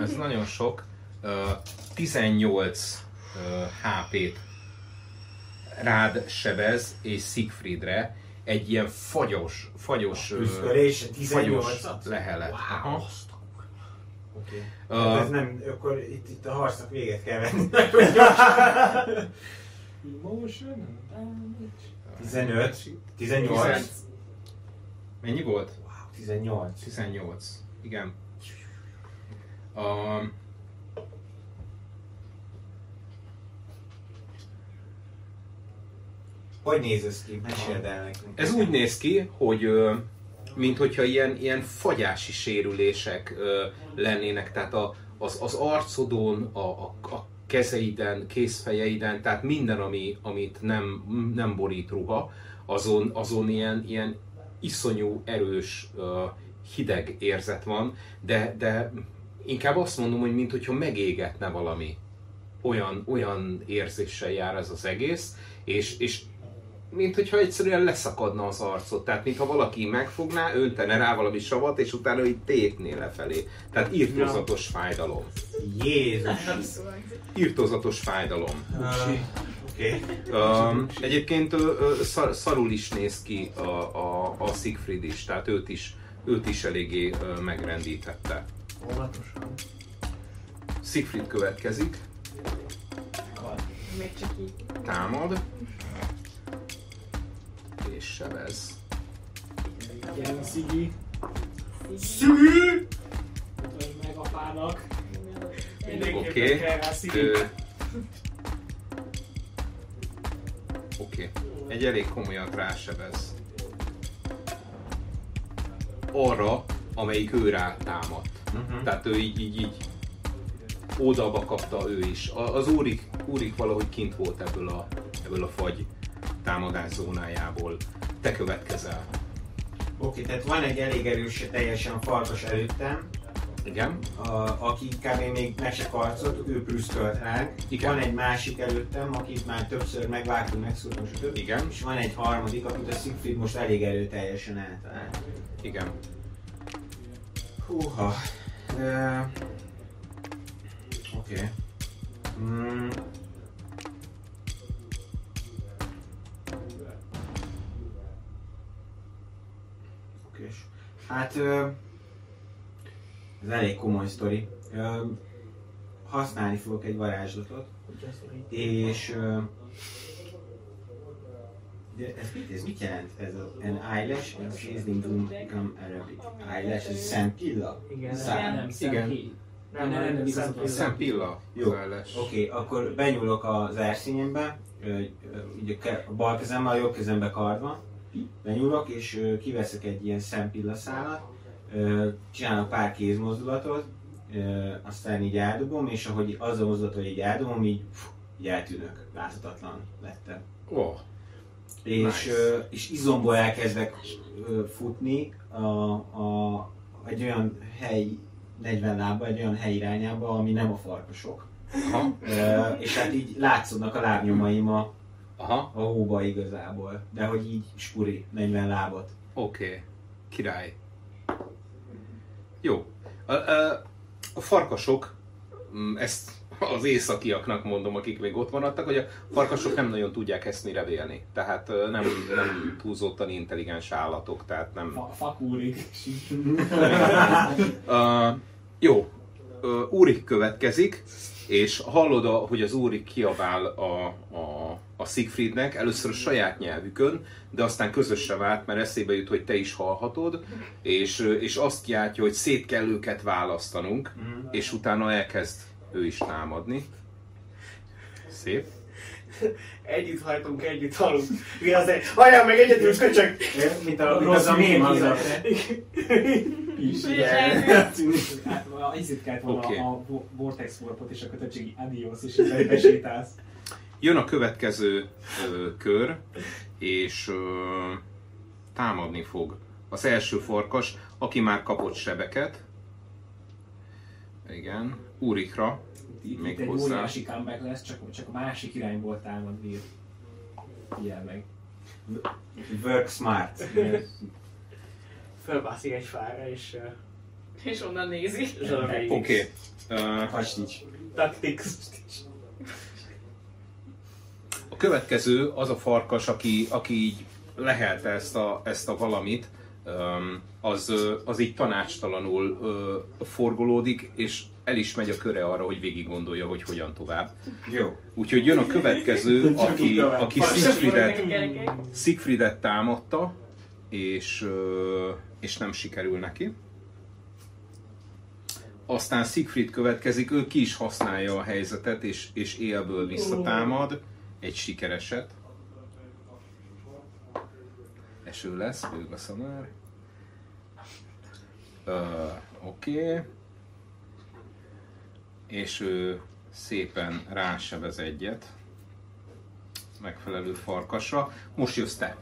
ez nagyon sok. Ö, 18 ö, HP-t rád sebez, és Siegfriedre egy ilyen fagyos, fagyos, Üszkölés, fagyos 18-at? lehelet. Aha. Oké. Ö, Hát ez nem, akkor itt, itt a harcnak véget kell venni. Emotion? 15, 18. Mennyi volt? Wow, 18. 18. Igen. Um, Hogy néz ez ki? Meséld el nekünk. ez úgy néz ki, hogy mint hogyha ilyen, ilyen fagyási sérülések lennének, tehát a, az, az arcodon, a, a, a kezeiden, kézfejeiden, tehát minden, ami, amit nem, nem borít ruha, azon, azon ilyen, ilyen iszonyú, erős, hideg érzet van, de, de inkább azt mondom, hogy mintha megégetne valami. Olyan, olyan érzéssel jár ez az egész, és, és mint hogyha egyszerűen leszakadna az arcod. Tehát, mintha valaki megfogná, öntene rá valami savat, és utána így tépné lefelé. Tehát írtózatos fájdalom. Jézus. Szóval Írtózatos fájdalom. Uh, Oké. Um, egyébként ö, szar, szarul is néz ki a, a, a Siegfried is, tehát őt is, őt is eléggé ö, megrendítette. Óvatosan. Siegfried következik, még csak így. támad, és sebez. Gyerünk, Szigi! Mutasd meg apának! Oké. Mindenképpen kell rá Szigi! Ö, Oké. Egy elég komolyat rásebez. Arra, amelyik ő rá támadt. Mhm. Tehát ő így, így, így oldalba kapta ő is. A- Az úrik, úrik valahogy kint volt ebből a, ebből a fagy támadás zónájából. Te következel. Oké, tehát van egy elég erős teljesen farkas előttem, Igen. a, aki kb. még meg se karcolt, ő prüszkölt ránk. Igen. Van egy másik előttem, akit már többször megvágtunk, megszúrtunk, stb. Igen. És van egy harmadik, akit a Siegfried most elég erőteljesen általált. Igen. Húha. Uh, Oké. Okay. Mm. Okés. Hát ö, ez elég komoly sztori. Ö, használni fogok egy varázslatot, és de ez mit, ez mit jelent? Ez a, an eyelash room come Arabic. Eyelash, ez szempilla? Igen. Szám. Nem, Igen. Nem, nem, nem, nem. Szempilla. Jó. Oké, okay, akkor benyúlok az erszényembe, ugye a bal kezemmel, a jobb kezembe kardva, benyúlok, és kiveszek egy ilyen szempillaszálat, ö, csinálok pár kézmozdulatot, aztán így eldobom, és ahogy az a mozdulat, hogy így eldobom, így, így eltűnök, láthatatlan lettem. Oh. És, Nice. és izomból elkezdek futni a, a, egy olyan hely, 40 lábba, egy olyan hely irányába, ami nem a farkasok. Aha. Ö, és hát így látszódnak a lábnyomaim a, Aha. a hóba igazából. De hogy így spuri, 40 lábot. Oké. Okay. Király. Jó. A, a, a farkasok, mm, ezt az északiaknak mondom, akik még ott maradtak, hogy a farkasok nem nagyon tudják ezt mire vélni. Tehát nem, nem túlzottan intelligens állatok, tehát nem... Fa- Fakúrik. Uh, jó, uh, Úrik következik, és hallod, a, hogy az Úrik kiabál a, a, a Siegfriednek, először a saját nyelvükön, de aztán közösre vált, mert eszébe jut, hogy te is hallhatod, és, és azt kiáltja, hogy szét kell őket választanunk, és utána elkezd ő is támadni. Szép. Együtt hajtunk, együtt halunk. Mi azért? Halljál meg egyedül, köcsög! Mint a, mint Rossz az a mém, az a... is. Igen. A- Izit kellett volna Oké. a Vo- Vortex Warpot és a kötöttségi Adios, és besétálsz. Jön a következő ö, kör, és ö, támadni fog. Az első farkas, aki már kapott sebeket. Igen, Úrikra. Itt, Még itt egy hozzá. óriási comeback lesz, csak, csak a másik irányból támad bír. Figyelj meg. Work smart. Fölbászik egy fára, és uh, És onnan nézi. Oké. Okay. Hastics. Tactics. A következő az a farkas, aki, aki így lehelte ezt a, ezt a valamit, az, az így tanácstalanul forgolódik, és el is megy a köre arra, hogy végig gondolja, hogy hogyan tovább. Jó. Úgyhogy jön a következő, aki, aki Siegfriedet. Siegfriedet támadta, és, és nem sikerül neki. Aztán Siegfried következik, ő ki is használja a helyzetet, és, és élből visszatámad. Egy sikereset. Eső lesz, bőg a szamár. Ö, Oké. Okay. És ő szépen rásebez egyet megfelelő farkasra. Most jössz te.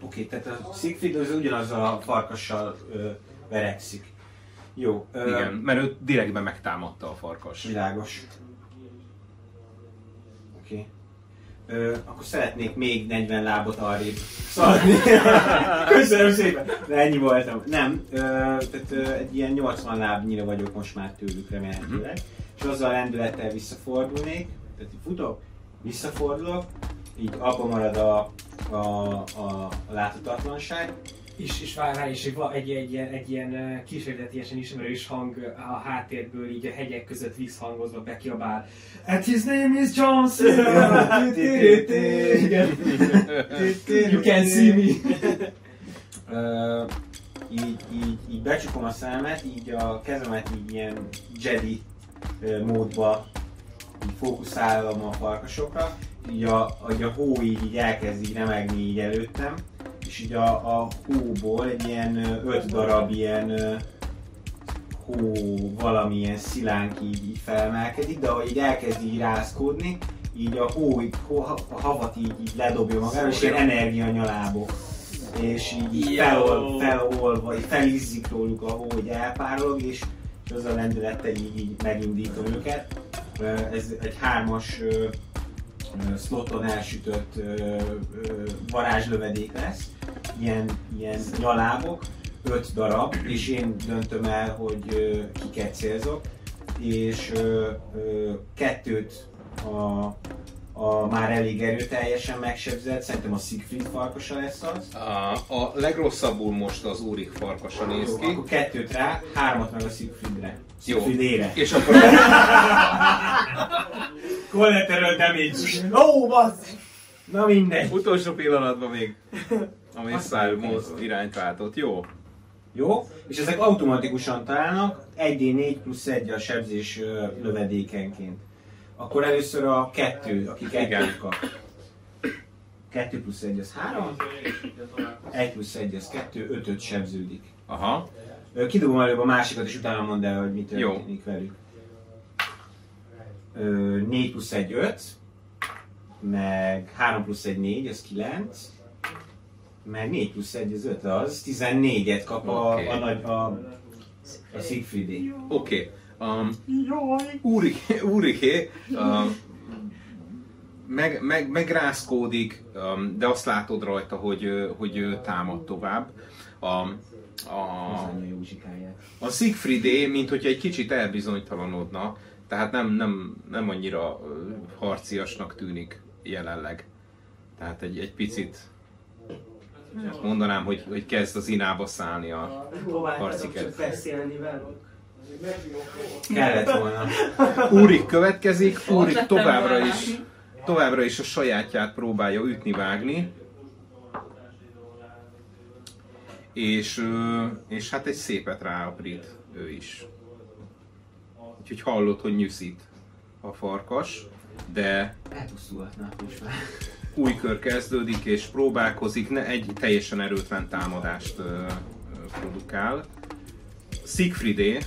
Oké, tehát a Siegfried az ugyanazzal a farkassal ö, verekszik. Jó. Ö, Igen, mert ő direktben megtámadta a farkas. Világos. Oké. Ö, akkor szeretnék még 40 lábot arrébb szaladni. Köszönöm szépen. De ennyi voltam. Nem, ö, tehát ö, egy ilyen 80 lábnyira vagyok most már tőlük remélhetőleg. És azzal a lendülettel visszafordulnék. Tehát így futok, visszafordulok, így abba marad a, a, a, a láthatatlanság. És, és vár rá is, va- egy, egy, ilyen- egy ilyen kísérletiesen ismerős hang a háttérből így a hegyek között visszhangozva bekiabál. And his name is Johnson! You can see me! Így, így, így becsukom a szememet, így a kezemet így ilyen Jedi módba így fókuszálom a farkasokra, így a, így a hó így, így elkezd így remegni így előttem, és így a, a hóból egy ilyen öt darab ilyen hó valamilyen szilánk így, így felemelkedik, de ahogy így elkezd így rázkódni, így a hó, így, hó a havat így, így ledobja magára, és ilyen energianyalábok és így felol, felolva, így felizzik róluk a hó, hogy elpárolog, és az a lendülettel így, így megindítom őket. Ez egy hármas sloton elsütött varázslövedék lesz, ilyen, ilyen nyalábok, öt darab, és én döntöm el, hogy kiket célzok, és ö, ö, kettőt a, a már elég erőteljesen megsebzett, szerintem a Siegfried farkasa lesz az. A, a legrosszabbul most az Úrik farkasa néz Jó, ki. akkor kettőt rá, hármat meg a Siegfriedre. Jó. Siegfriedére. És akkor Collateral damage. Ó, bassz! Na mindegy. utolsó pillanatban még a Missile mo- irányt váltott. Jó. Jó? És ezek automatikusan találnak 1d4 plusz 1 a sebzés lövedékenként. Akkor először a kettő, aki kettőt kap. 2 plusz 1 az 3, 1 plusz 1 az 2, 5 5 sebződik. Aha. Kidobom előbb a másikat, és utána mondd el, hogy mi Jó. történik velük. Ö, 4 plusz 1 5, meg 3 plusz 1 4, az 9, meg 4 plusz 1 az 5, az 14-et kap a, Oké. a, nagy, a, a Siegfriedi. Oké. Um, Úriké, Úriké um, meg, meg, megrázkódik, um, de azt látod rajta, hogy, hogy ő támad tovább. A, a, a Siegfriedé, mint hogyha egy kicsit elbizonytalanodna, tehát nem, nem, nem annyira harciasnak tűnik jelenleg. Tehát egy, egy picit azt mondanám, hogy, hogy kezd az inába szállni a csak beszélni velük. Kellett volna. Úrik következik, Úrik továbbra is, továbbra is a sajátját próbálja ütni-vágni. És, ö, és hát egy szépet rá a brit ő is. Úgyhogy hallott, hogy nyűszít a farkas, de Elpusztulhatnak most már. Új kör kezdődik és próbálkozik, ne egy teljesen erőtlen támadást ö, produkál. Siegfriedé,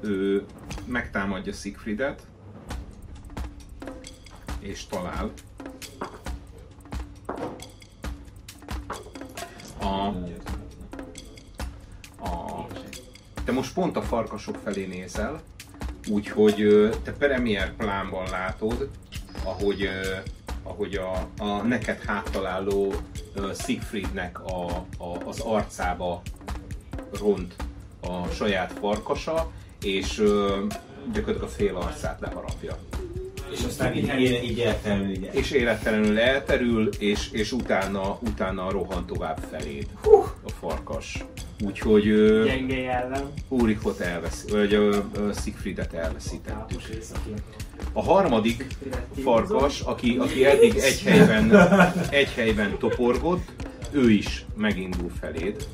ő megtámadja Siegfriedet, és talál. A, a, te most pont a farkasok felé nézel, úgyhogy te premier plánban látod, ahogy, ahogy a, a neked háttaláló ö, Siegfriednek a, a, az arcába ront a saját farkasa, és ö, gyakorlatilag a fél arcát leharapja. És aztán így, így, így elterül, így És élettelenül elterül, és, és utána, utána rohan tovább feléd a farkas. Úgyhogy ö, Gyenge jellem. Úrikot elveszi, vagy Siegfriedet elveszítettük. A harmadik farkas, aki, aki eddig egy helyben, egy helyben toporgott, ő is megindul feléd,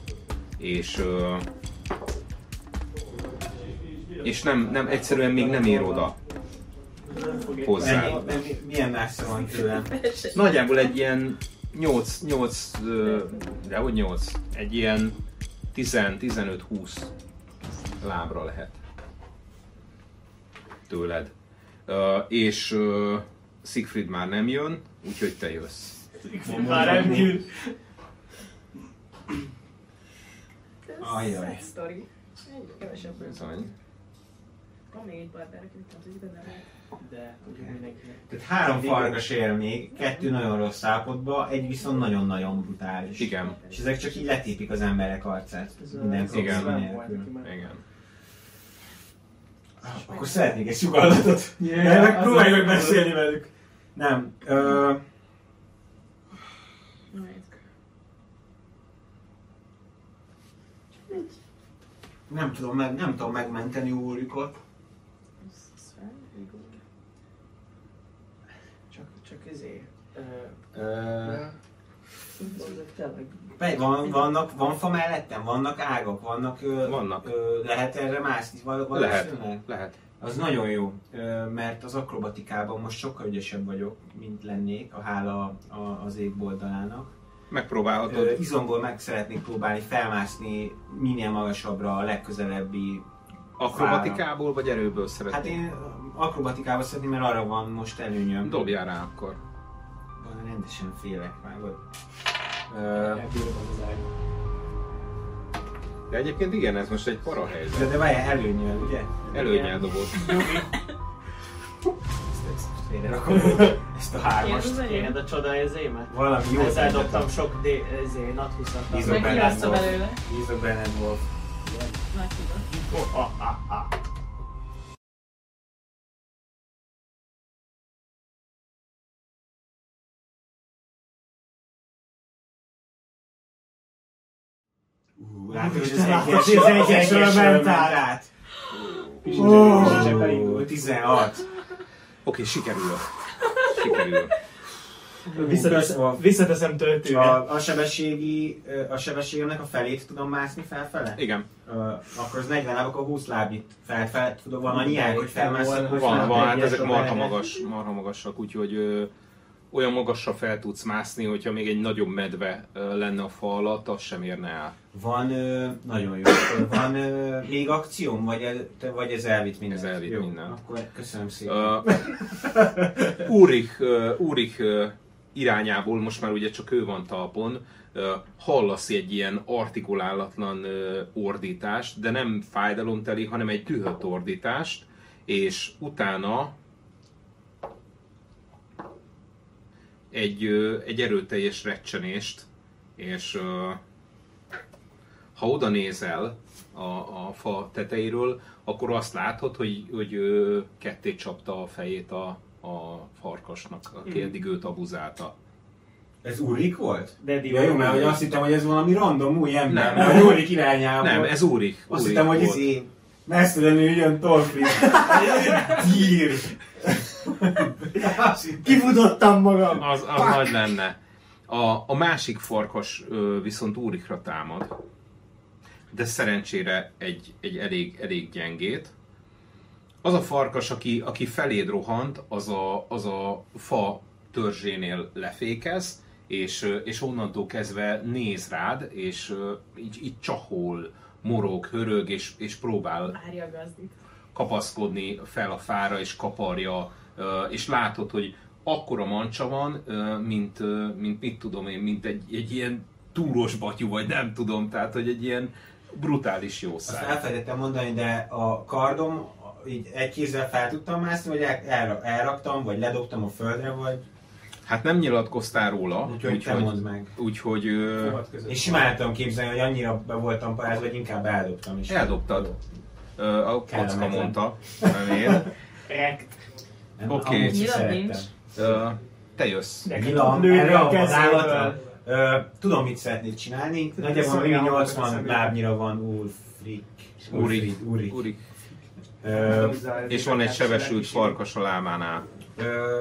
és ö, és nem, nem, egyszerűen még nem ér oda hozzá. Milyen messze van tőlem? Nagyjából egy ilyen 8, 8, ö, de hogy 8, egy ilyen 10-15-20 lábra lehet tőled. Ö, és ö, Siegfried már nem jön, úgyhogy te jössz. Már nem jön. Ajaj. Sztori. Kevesebb. Bizony. Van még egy partner, aki nem tudjuk, benne lehet. De mindenkinek. Tehát három farkas él még, kettő nagyon rossz állapotban, egy viszont nagyon-nagyon brutális. Igen, És ezek csak így letépik az emberek arcát. Minden Igen. nélkül. már. igen. Akkor szeretnék egy sugallatot. Yeah, meg próbálj meg beszélni velük. Nem. Ö, nem tudom, meg, nem tudom megmenteni Ulrikot. Ez- ez fel, igaz. Csak, csak ezért. Ö, Ö, Van, vannak, van fa mellettem? Vannak ágak? Vannak, ö, Vannak. Ö, lehet erre mászni val- Lehet, valószínűleg? lehet. Az nagyon jó, mert az akrobatikában most sokkal ügyesebb vagyok, mint lennék, a hála a, az égboldalának. Megpróbálhatod. izomból meg szeretnék próbálni felmászni minél magasabbra a legközelebbi Akrobatikából vagy erőből szeretnél? Hát én akrobatikába szeretném, mert arra van most előnyöm. Dobjál rá akkor. Van, Rendesen félek már. vagy. Ö. De egyébként igen, ez most egy para De, helyzet. de várjál, előnyel, ugye? Előnyel dobott. Ezt, ezt félre rakom, ezt a hármast. Kéred a csoda ezémet? Valami jó Ezzel dobtam sok d ezé, nat 20 Bízom Meg belőle. Bízok benned, Wolf. Nagy. Ú, Látod, hogy az egyes, az egyesről ment át. Ó, Ó, 16. Oké, sikerül. Sikerül. Visszateszem, visszateszem töltőre. A, a sebességi, a sebességemnek a felét tudom mászni felfele? Igen, Ö, akkor az 40 láb, akkor 20 lábnyit felfele tudok, van annyi ág, hogy felmászom. Van, van, van, hát ezek marha magas, marha magasak, úgyhogy ö, olyan magasra fel tudsz mászni, hogyha még egy nagyobb medve ö, lenne a fa alatt, az sem érne el. Van, ö, nagyon jó. Van ö, még akcióm, vagy, ez, te- vagy ez elvitt mindent? Ez elvitt jó, mindent. Akkor köszönöm szépen. Uh, Úrik, uh, Úrik uh, irányából, most már ugye csak ő van talpon, hallasz egy ilyen artikulálatlan ordítást, de nem fájdalomteli, hanem egy dühött ordítást, és utána egy, egy erőteljes recsenést, és ha oda nézel a, a fa tetejéről, akkor azt látod, hogy, hogy ketté csapta a fejét a, a farkasnak, aki eddig őt abuzálta. Ez Ulrik volt? Daddy Ja, jó, mert hogy azt hittem, hogy ez valami random új ember, Nem. mert a Ulrik irányába. Nem, ez Úrik. Azt Úrik hittem, hogy volt. izé, messzelenül jön Torfri. Tír. Kifutottam magam! Az, az nagy lenne. A, a másik farkas viszont Úrikra támad, de szerencsére egy, egy elég, elég gyengét. Az a farkas, aki, aki feléd rohant, az a, az a fa törzsénél lefékez, és, és onnantól kezdve néz rád, és így, így csahol, morog, hörög, és, és próbál kapaszkodni fel a fára és kaparja, és látod, hogy akkora mancsa van, mint, mint mit tudom én, mint egy, egy ilyen túros batyú, vagy nem tudom, tehát hogy egy ilyen brutális Azt jószág. elfelejtettem mondani, de a kardom így egy kézzel fel tudtam mászni, vagy el, el, elraktam, vagy ledobtam a földre, vagy Hát nem nyilatkoztál róla, úgyhogy te mondd úgyhogy, meg. úgyhogy ö. És simán tudom képzelni, hogy annyira be voltam parázva, vagy inkább eldobtam is. eldobtad. Ö, A kocka mondta, nem én. Oké. nincs. Ö, Te jössz. Nyilam, erre a Tudom, mit szeretnék csinálni. Nagyjából Szóval mindig ilyen 80 hangokat lábnyira van Ulfrik. Úrik. Úrik. Úrik. Ö, És van egy sebesült farkas a lábánál. Ö,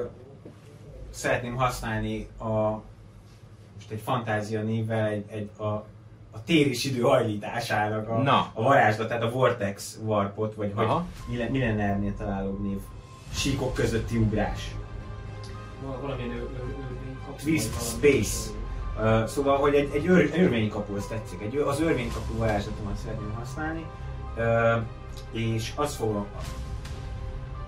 szeretném használni a most egy fantázia névvel egy, egy a, a tér és idő hajlításának a, Na. a varázslatát, a Vortex Warpot, vagy hogy Aha. mi, le- mi lenne ennél találóbb név? Síkok közötti ugrás. Val- Valamilyen ő, ő, ő, kapsz Twist Space. Uh, szóval, hogy egy, egy ör, örvénykapu, az tetszik. Egy, az örvénykapu varázslatomat szeretném használni. Uh, és azt fogom,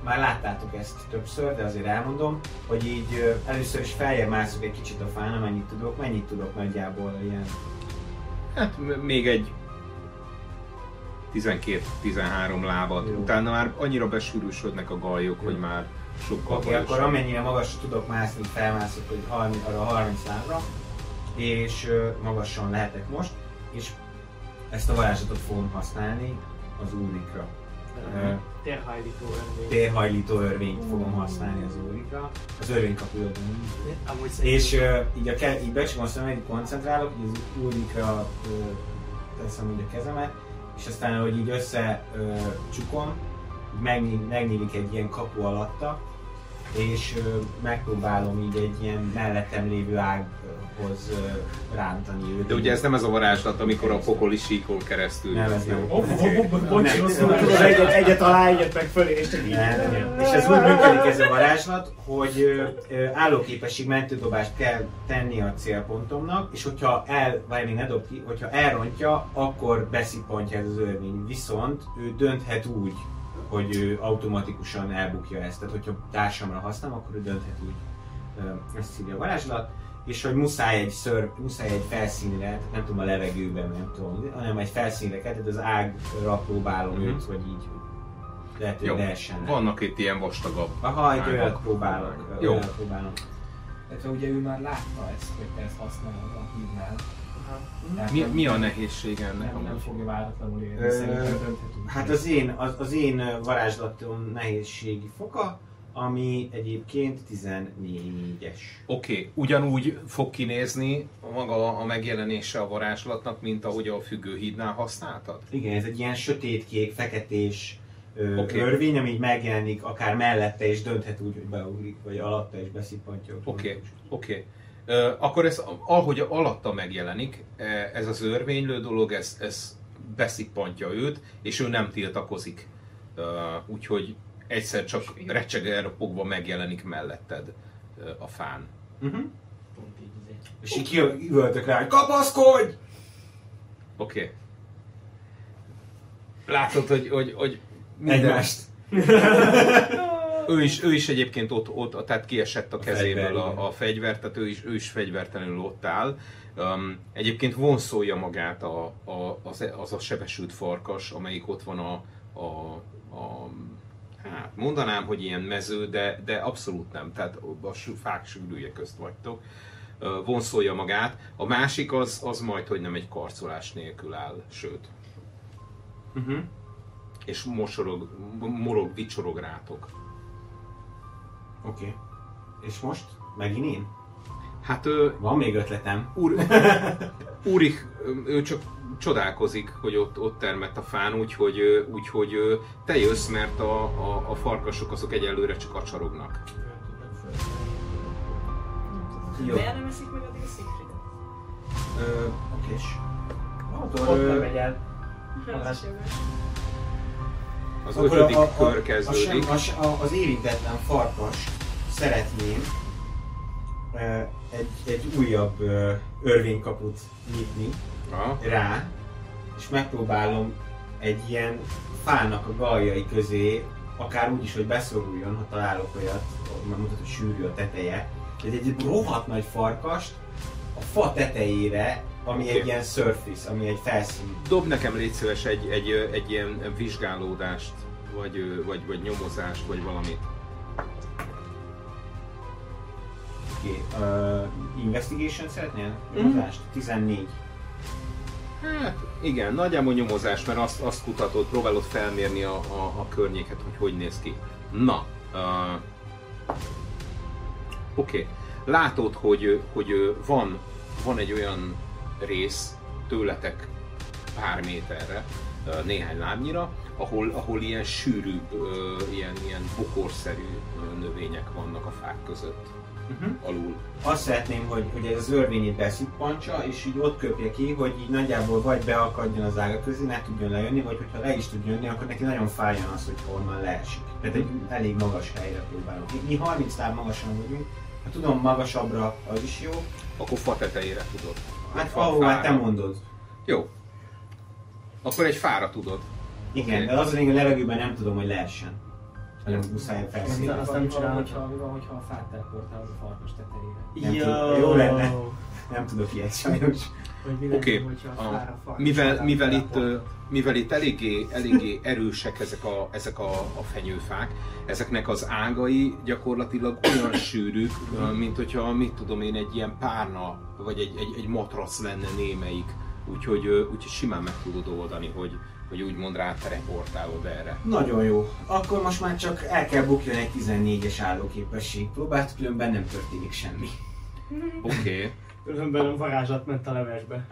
már láttátok ezt többször, de azért elmondom, hogy így először is feljebb mászok egy kicsit a fán, amennyit tudok. Mennyit tudok nagyjából ilyen? Hát m- még egy 12-13 lábat. Jó. Utána már annyira besűrűsödnek a galjok, hogy már sokkal Oké, okay, akkor amennyire magasra tudok mászni, felmászok, hogy 30, arra a 30 lábra, és magasan lehetek most, és ezt a varázslatot fogom használni az úrikra. Uh, Térhajlító örvény. térhajlító örvényt fogom használni az úrikra, az örvénykapujában. Amúgy És uh, így, a ke- így becsikom a szemem, koncentrálok, így az úrikra uh, teszem így a kezemet, és aztán, hogy így össze uh, megnyíl, megnyílik egy ilyen kapu alatta, és ö, megpróbálom így egy ilyen mellettem lévő ághoz ö, rántani őt. De ugye ez nem ez a varázslat, amikor a pokoli síkon keresztül. Nem, ez nem. Egyet, alá, egyet meg fölé, és csak így. És ez úgy működik ez a varázslat, hogy állóképesség mentődobást kell tenni a célpontomnak, és hogyha el, vagy még ne dob ki, hogyha elrontja, akkor beszippantja ez az örvény. Viszont ő dönthet úgy, hogy ő automatikusan elbukja ezt. Tehát, hogyha társamra használom, akkor ő dönthet úgy. Ezt írja a varázslat. És hogy muszáj egy ször, muszáj egy felszínre, nem tudom a levegőben, nem tudom, hanem egy felszínre kell, tehát az ágra próbálom Mhm. őt, hogy így lehet, hogy Jó. lehessen. Vannak itt ilyen vastagabb. Aha, egy olyat próbálok. Jó. Olyat próbálom. Tehát ugye ő már látta ezt, hogy te ezt használod a hívnál. Tehát Mi, mi a nehézsége ennek Nem, nem fogja váratlanul érni, Ö, szerintem dönthetünk. Hát az én, az, az én varázslatom nehézségi foka, ami egyébként 14-es. Oké, okay. ugyanúgy fog kinézni maga a megjelenése a varázslatnak, mint ahogy a függőhídnál használtad? Igen, ez egy ilyen sötétkék, feketés ö, okay. örvény, ami így megjelenik akár mellette és dönthet úgy, hogy beugrik, vagy alatta és beszippantja. Oké, oké. Ö, Akkor ez, ahogy alatta megjelenik, e, ez az örvénylő dolog, ez, ez beszippantja őt, és ő nem tiltakozik. Ö, Úgyhogy egyszer csak recsegel ropogva megjelenik melletted a fán. Uh-huh. Pont így. És így kiüvöltök rá, hogy kapaszkodj! Oké. Okay. Látod, hogy, hogy, hogy minden, Egymást. ő is, ő is egyébként ott, ott tehát kiesett a kezéből fegyver, igen. a, a fegyver, tehát ő is, ő is fegyvertelenül ott áll. Um, egyébként vonszolja magát a, a, az, az a sebesült farkas, amelyik ott van a, a, a hát mondanám, hogy ilyen mező, de, de abszolút nem, tehát a fák sűrűje közt vagytok. Vonszolja magát. A másik az, az majd, hogy nem egy karcolás nélkül áll, sőt, Uh-huh. és mosorog, morog, vicsorog rátok. Oké. Okay. És most? Megint én? Hát ő, Van még ötletem. Úr, Úrik, ő csak csodálkozik, hogy ott, ott termett a fán, úgyhogy, úgyhogy te jössz, mert a, a, a farkasok azok egyelőre csak acsarognak. Jó. Miért nem eszik meg addig a Siegfriedet? Ö. Ott Akkor, nem ö, megy el. Az akkor ötödik a, a, kör a, a, kezdődik. a, se- a, az érintetlen farkas szeretném egy, egy újabb örvénykaput nyitni Rá, és megpróbálom egy ilyen fának a galjai közé, akár úgy is, hogy beszoruljon, ha találok olyat, mert mutat, hogy sűrű a teteje, egy, egy rohadt nagy farkast a fa tetejére, ami egy ilyen surface, ami egy felszín. Dob nekem légy szíves egy, egy, egy ilyen vizsgálódást, vagy, vagy, vagy nyomozást, vagy valamit. Oké, okay. uh, investigation szeretnél? Nyomozást? 14. Hát igen, nagyjából nyomozás, mert azt, azt kutatod, próbálod felmérni a, a, a környéket, hogy hogy néz ki. Na, uh, oké. Okay. Látod, hogy, hogy van, van egy olyan rész tőletek pár méterre, néhány lábnyira, ahol, ahol ilyen sűrű, ö, ilyen, ilyen bokorszerű növények vannak a fák között, Uh-huh. alul. Azt szeretném, hogy, hogy ez az örvényét beszippantsa, és így ott köpje ki, hogy így nagyjából vagy beakadjon az ága közé, ne tudjon lejönni, vagy hogyha le is tud jönni, akkor neki nagyon fájjon az, hogy honnan leesik. Tehát egy elég magas helyre próbálunk. Mi- Mi 30 láb magasan vagyunk, ha tudom magasabbra, az is jó. Akkor fa tetejére tudod. Hát hát te mondod. Jó. Akkor egy fára tudod. Igen, de az a lényeg, a levegőben nem tudom, hogy leessen. Hanem muszáj Azt, felszínre. azt nem csinálod. hogyha, mi van, hogyha a fát teleportálod a farkas tetejére. Nem jó lenne. Nem tudok ilyet sajnos. Oké, mivel, mivel, itt, mivel itt eléggé, eléggé erősek ezek, a, ezek a, a fenyőfák, ezeknek az ágai gyakorlatilag olyan sűrűk, mint hogyha, mit tudom én, egy ilyen párna, vagy egy, egy, egy matrac lenne némelyik. Úgyhogy, úgyhogy simán meg tudod oldani, hogy, hogy úgymond ráteleportálod erre. Nagyon jó. Akkor most már csak el kell bukjon egy 14-es állóképesség próbát, különben nem történik semmi. Oké, okay. Különben a varázslat ment a levesbe.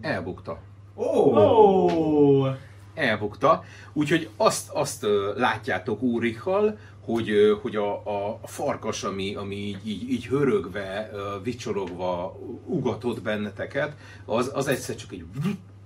elbukta. Ó! Ó! elbukta. Úgyhogy azt, azt látjátok Úrikkal, hogy, hogy a, a, a farkas, ami, ami így, így, így hörögve, vicsorogva ugatott benneteket, az, az egyszer csak így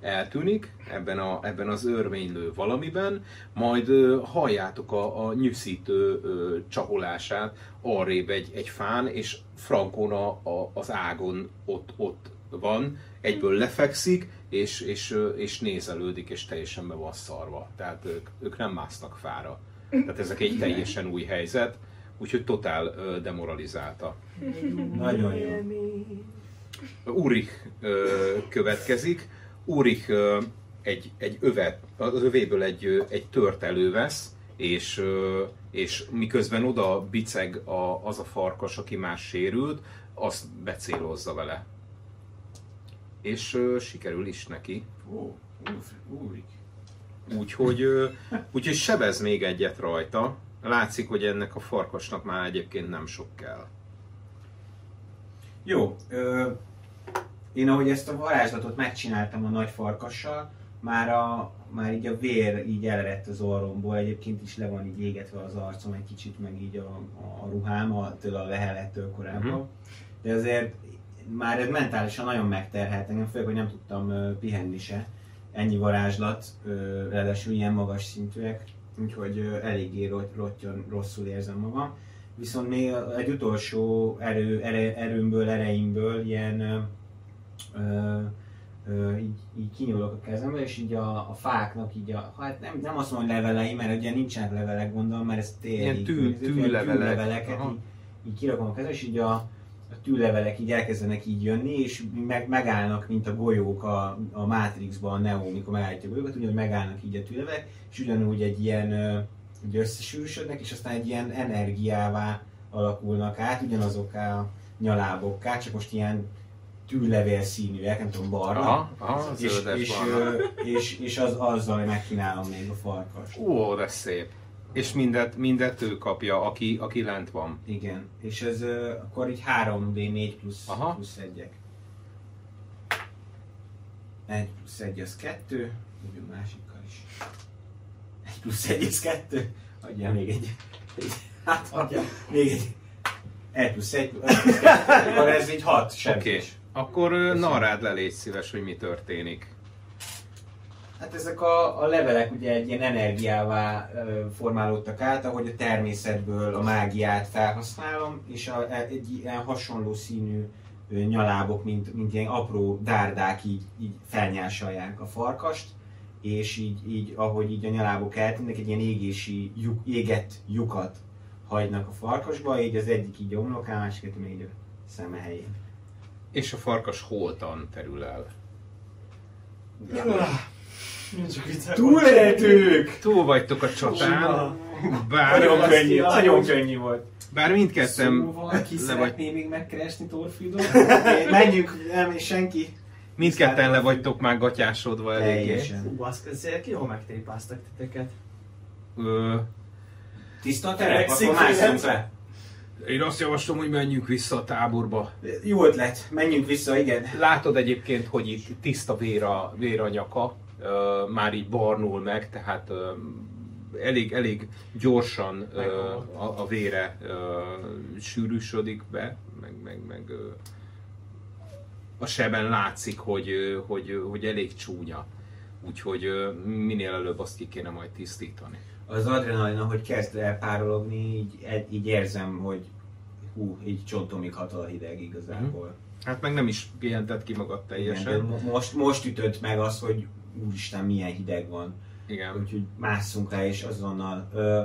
eltűnik ebben, a, ebben az örvénylő valamiben, majd ö, halljátok a, a nyűszítő ö, csaholását arrébb egy, egy fán, és Frankon a, a, az ágon ott, ott van, egyből lefekszik, és, és, ö, és nézelődik, és teljesen be van szarva. Tehát ők, ők nem másznak fára. Tehát ezek egy teljesen új helyzet, úgyhogy totál ö, demoralizálta. Nagyon jó. Urich ö, következik. Ö, egy, egy övet, az övéből egy, egy tört elővesz, és, és miközben oda biceg a, az a farkas, aki más sérült, azt becélozza vele. És sikerül is neki. Ó, úrik. Úgyhogy, úgyhogy sebez még egyet rajta. Látszik, hogy ennek a farkasnak már egyébként nem sok kell. Jó, ö, én ahogy ezt a varázslatot megcsináltam a nagy farkassal, már, a, már így a vér így elerett az orromból, egyébként is le van így égetve az arcom egy kicsit, meg így a, a ruhám, a, tőle a lehelettől korábban. Mhm. De azért már ez mentálisan nagyon megterhelt engem, főleg, hogy nem tudtam ö, pihenni se. Ennyi varázslat, ö, ráadásul ilyen magas szintűek, úgyhogy ö, eléggé rott, rottyan, rosszul érzem magam. Viszont még egy utolsó erő, ere, erőmből, ereimből ilyen ö, ö, ö, így, így kinyúlok a kezembe, és így a, a fáknak így a, hát nem, nem azt mondom, hogy levelei, mert ugye nincsenek levelek gondolom, mert ez téli. Ilyen tű- tűlevelek. tűleveleket így, így kirakom a kezembe, és így a, a tűlevelek így elkezdenek így jönni, és meg, megállnak, mint a golyók a, a Matrixban, a Neo, mikor megállítja a golyókat, ugyanúgy megállnak így a tűlevelek, és ugyanúgy egy ilyen ö, így összesűrűsödnek, és aztán egy ilyen energiává alakulnak át, ugyanazokká a nyalábokká, csak most ilyen tűlevél színűek, nem tudom, barna. Aha, aha, és, és, barna. és, és az, azzal megkínálom még a farkas. Ó, de szép. És mindet, mindet ő kapja, aki, aki lent van. Igen, és ez akkor így 3D4 plusz, Aha. plusz 1-ek. 1 plusz 1 az 2, úgy a másikkal is. 1 plusz 1 az 2, adjál még egy. egy hát adjál még egy. 1 plusz 1, plusz 2, akkor ez így 6 Oké. sebzés. Okay. Akkor Köszönöm. narrád le, légy szíves, hogy mi történik. Hát ezek a, a levelek ugye egy ilyen energiává formálódtak át, ahogy a természetből a mágiát felhasználom, és a, e- egy ilyen hasonló színű nyalábok, mint, mint ilyen apró dárdák így, így felnyásalják a farkast, és így, így ahogy így a nyalábok eltűnnek, egy ilyen égési, lyuk, égett lyukat hagynak a farkasba, így az egyik így a homlokán, a másik még a szeme helyén. És a farkas holtan terül el. Túléltük! Túl vagytok a csatán, bár, Nagyon könnyű, nagyon könnyű volt. bár mindketten Szóval ki le, vagy, szeretné még megkeresni Torfidot? Menjünk, nem, és senki. mindketten le vagytok már gatyásodva eléggé. Teljesen. Hú, baszközél, jól megtépáztak titeket. Ö, Tiszta a terep, akkor figyelj. le. Én azt javaslom, hogy menjünk vissza a táborba. Jó ötlet, menjünk vissza, igen. Látod egyébként, hogy itt tiszta vér a, vér a nyaka, ö, már így barnul meg, tehát ö, elég, elég gyorsan ö, a, a vére ö, sűrűsödik be, meg, meg, meg ö, a seben látszik, hogy, ö, hogy, hogy elég csúnya. Úgyhogy ö, minél előbb azt ki kéne majd tisztítani. Az adrenalin, ahogy kezd elpárologni, így, így érzem, hogy hú, így csontomig hat a hideg igazából. Hát meg nem is pihented ki magad Igen, teljesen. mo- most, most ütött meg az, hogy úristen, milyen hideg van. Igen. Úgyhogy másszunk rá és azonnal. Ö,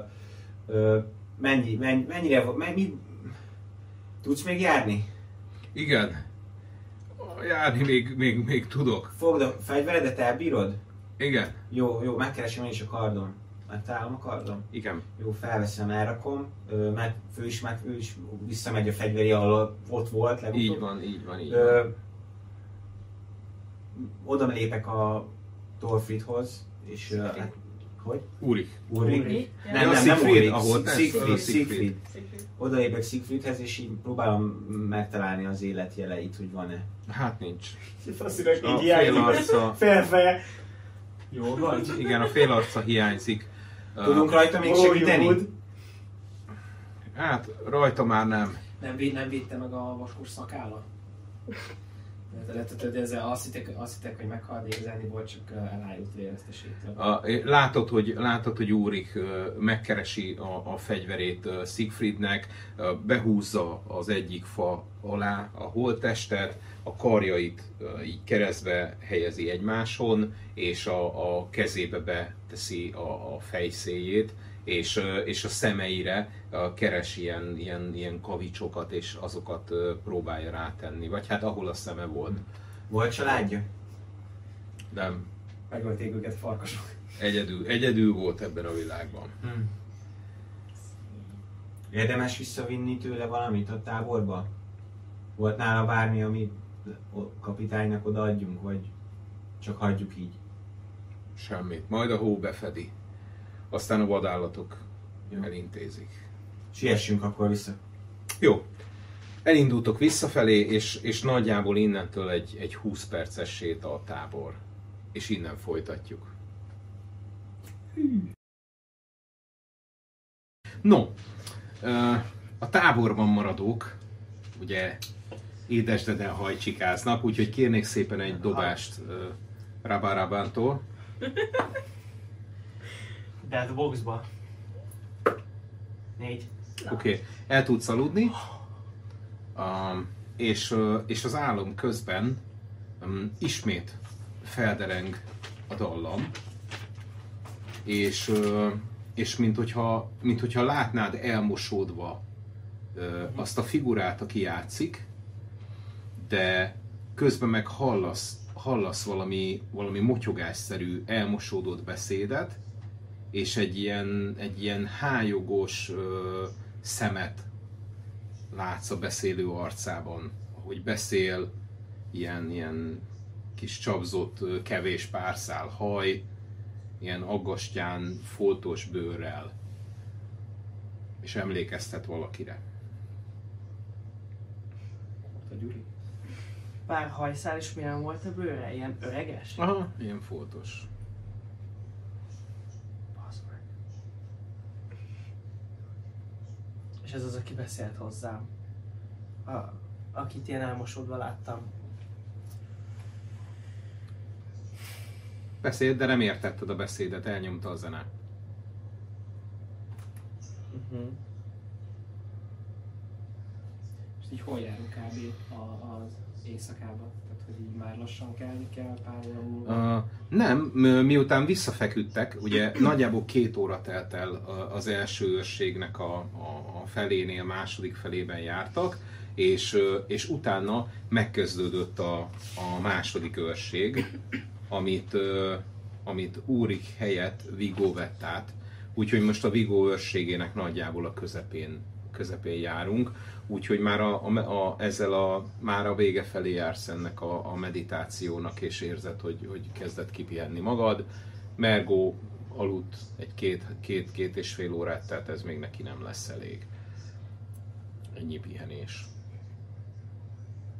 ö, mennyi, mennyi, mennyire, mennyi, tudsz még járni? Igen. Járni még, még, még tudok. Fogd a fegyveredet, elbírod? Igen. Jó, jó, megkeresem én is a kardom. Megtalálom a kardom. Igen. Jó, felveszem, elrakom, ö, meg fő is, meg ő is visszamegy a fegyveri, ahol ott volt legutóbb. Így van, így van, így van. Ö, oda lépek a Torfridhoz, és... Ö, hát, hogy? Úrik. Mi? Nem, nem, nem Ulrik, ahol Siegfried, Siegfried. Oda lépek Siegfriedhez, és így próbálom megtalálni az életjeleit, hogy van-e. Hát nincs. Faszinak A így hiányzik arca, félfeje. Jó van? igen, a fél arca hiányzik. Tudunk rajta még Oh, segíteni? Hát rajta már nem. Nem, nem védte meg a vaskos szakálla? Tehát ezzel azt hittek, azt hittek, hogy meghalt, de igazán volt csak uh, elájult vérezteségtől. A, látod, hogy, látod, hogy Úrik ö, megkeresi a, a fegyverét ö, Siegfriednek, behúzza az egyik fa alá a holttestet, a karjait így keresztbe helyezi egymáson, és a, a kezébe beteszi a, a fejszéjét, és, és a szemeire keres ilyen, ilyen, ilyen kavicsokat, és azokat próbálja rátenni. Vagy hát ahol a szeme volt. Volt családja? De Megölték őket farkasok. egyedül, egyedül volt ebben a világban. Hm. Érdemes visszavinni tőle valamit a táborba? Volt nála bármi, amit a kapitánynak odaadjunk, vagy csak hagyjuk így? Semmit. Majd a hó befedi. Aztán a vadállatok Jó. elintézik. Siessünk akkor vissza. Jó. Elindultok visszafelé, és, és nagyjából innentől egy, egy 20 perces séta a tábor. És innen folytatjuk. No, a táborban maradók, ugye édesdeden hajcsikáznak, úgyhogy kérnék szépen egy dobást Rabarabántól. Dead boxba. Négy. Oké, okay. el tudsz aludni, um, és, és az álom közben um, ismét feldereng a dallam, és, ö, és mint, hogyha, mint hogyha látnád elmosódva ö, azt a figurát, aki játszik, de közben meg hallasz, hallasz valami, valami motyogásszerű, elmosódott beszédet, és egy ilyen, egy ilyen hájogos ö, szemet látsz a beszélő arcában, ahogy beszél, ilyen, ilyen kis csapzott, kevés párszál haj, ilyen aggastyán, foltos bőrrel, és emlékeztet valakire. A Gyuri. Pár hajszál is milyen volt a bőre? Ilyen öreges? Aha, ilyen foltos. Bazd meg. És ez az, aki beszélt hozzám. A, akit ilyen elmosódva láttam. Beszéd, de nem értetted a beszédet, elnyomta a zene. Uh-huh. És így hol járunk kb. A, az éjszakába? Így már lassan kelni kell pár óra múlva? Uh, nem, miután visszafeküdtek, ugye nagyjából két óra telt el az első őrségnek a, a, a felénél, második felében jártak, és, és utána megkezdődött a, a második őrség, amit, amit Úrik helyett Vigó vett át. Úgyhogy most a Vigó őrségének nagyjából a közepén, közepén járunk, úgyhogy már a, a, a, ezzel a, már a vége felé jársz ennek a, a meditációnak, és érzed, hogy, hogy kezdett kipihenni magad. Mergó aludt egy két, két, két és fél órát, tehát ez még neki nem lesz elég. Ennyi pihenés.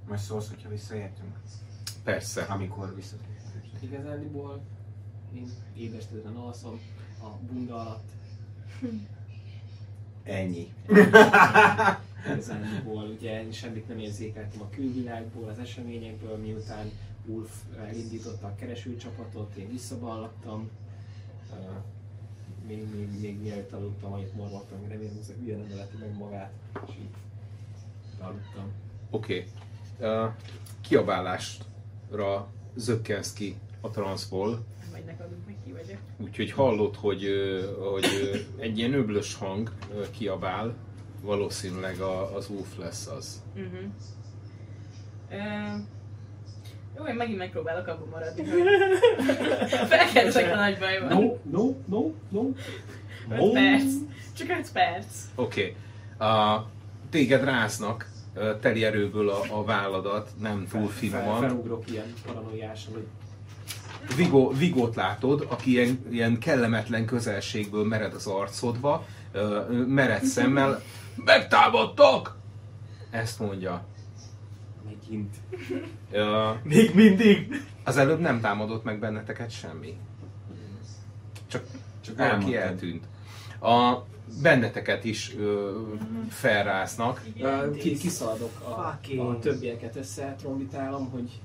Majd szólsz, hogyha visszaértünk? Persze. Amikor visszatérünk. Igazándiból én édesítően alszom a bunda alatt. Ennyi. Igazándiból ugye én semmit nem érzékeltem a külvilágból, az eseményekből, miután Ulf elindította a keresőcsapatot, én visszaballagtam. Uh, még, még, még mielőtt aludtam, annyit mormoltam, hogy remélem, hogy hülye nem öleti meg magát, és így aludtam. Oké. Okay. Uh, kiabálásra zökkensz ki a transzból, Majd neked meg ki vagyok. úgyhogy hallod, hogy, hogy egy ilyen öblös hang kiabál, valószínűleg a, az úf lesz az. Uh-huh. Uh, jó, én megint megpróbálok abban maradni, hogy felkezdek a nagy bajban. No, no, no, no. 5 perc. Csak 5 perc. Oké. Okay. Uh, téged ráznak teli erőből a, a válladat, nem túl Fel, finoman. felugrok ilyen paranoiásan, hogy Vigo, Vigót látod, aki ilyen, ilyen kellemetlen közelségből mered az arcodba, mered szemmel, megtámadtak! Ezt mondja. megint. Ö, Még mindig! az előbb nem támadott meg benneteket semmi. Csak, Csak valaki eltűnt. A benneteket is ö, felráznak. Uh, ki, kiszaladok a, a többieket össze, trombitálom, hogy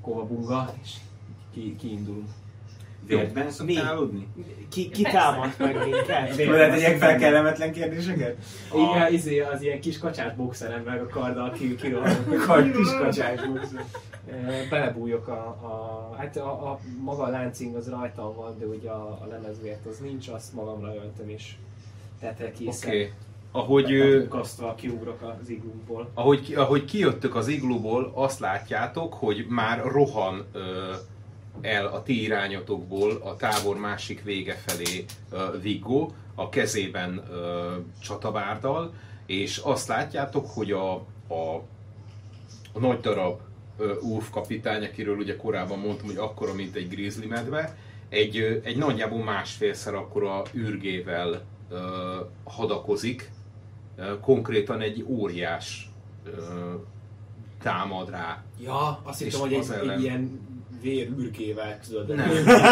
kova bunga, és ki, kiindulunk. Vértben szoktál aludni? Ki, ki támadt meg minket? Tudod, tegyek fel kellemetlen kérdéseket? Igen, izé, az ilyen kis kacsás boxerem meg a karddal ki, kirohanok. Kis kacsás boxer. Belebújok a, a, hát a, a maga a láncing az rajtam van, de ugye a, a lemezvért az nincs, azt magamra öltöm is. Tehát készen. Okay. Ahogy, ö, Kasztva kiugrok az iglunkból. ahogy, ki- ahogy kijöttök az igluból, azt látjátok, hogy már rohan ö, el a ti irányotokból a tábor másik vége felé ö, Viggo, a kezében ö, csatavárdal, és azt látjátok, hogy a, a, a nagy darab ö, Ulf kapitány, akiről ugye korábban mondtam, hogy akkora, mint egy grizzly medve, egy, ö, egy nagyjából másfélszer akkora űrgével ö, hadakozik, Ö, konkrétan egy óriás ö, támad rá. Ja, azt hittem, hogy egy, egy ilyen vérürkével tudod. Nem.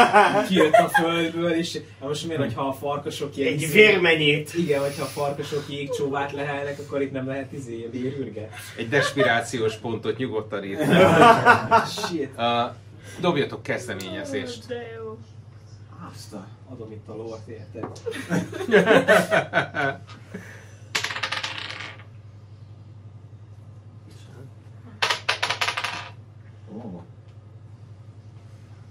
Kijött a földből, és na most miért, hogyha a farkasok ilyen... Egy vérmenyét! Igen, hogyha a farkasok jégcsóvát lehelnek, akkor itt nem lehet izé vérürge. Egy despirációs pontot nyugodtan írt. Shit. Uh, dobjatok kezdeményezést. De jó. Azt a... Adom itt a lort, érted? Ó.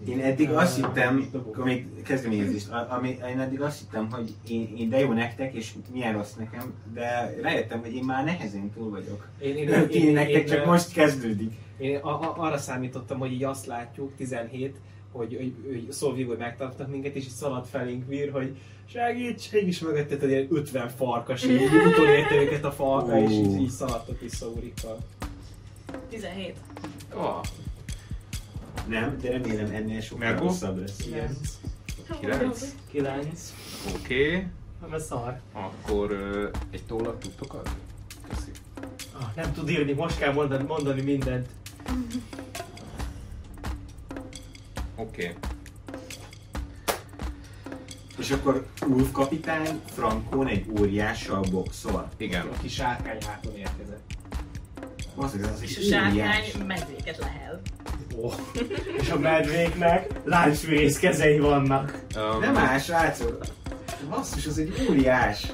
Én eddig azt hittem, még kezdeményezést, ami, én eddig azt hittem, hogy én, én de jó nektek, és milyen rossz nekem, de rájöttem, hogy én már nehezen túl vagyok. Én, én, Én, én, én, nektek én, csak most kezdődik. Én a, a, arra számítottam, hogy így azt látjuk, 17, hogy, hogy, hogy Szolvig, hogy megtartnak minket, és így szalad felénk vír, hogy segítség, és mögötted, hogy ilyen 50 farkas, így utolérte őket a falka, és így, így szaladtak vissza úrikkal. 17. Oh, Nem, de remélem ennél sokkal Mergo? rosszabb lesz. Igen. Kilenc. 9. Oké, okay. Nem ez szar. akkor uh, egy tollat tudtok adni? Köszi. Ah, nem tud írni, most kell mondani, mondani mindent. Oké. Okay. És akkor Ulf kapitány Frankon egy óriással boxol. Igen. A kis sárkány háton érkezett. Az az, az És a sárkány medvéket lehel. Oh. És a medvéknek láncfűrész kezei vannak. Um, Nem áll, srácok. Basszus, az egy óriás.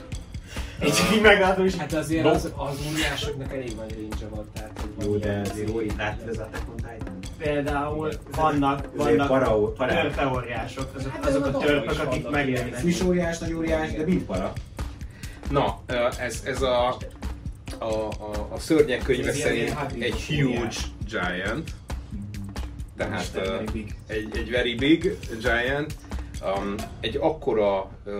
És így meglátom is. Hát azért az, az óriásoknak elég nagy range van, tehát Jó, de azért úgy láttad az Attack on Titan? Például vannak, vannak paraó, parák. törpeóriások, azok, Hát azok a törpök, akik megjelennek. Friss óriás, nagy óriás, de mind para. Na, ez, ez a, a, a, a szörnyek könyve szerint egy huge giant. Tehát Isten, ö, very big. egy, egy very big giant. Um, egy akkora uh,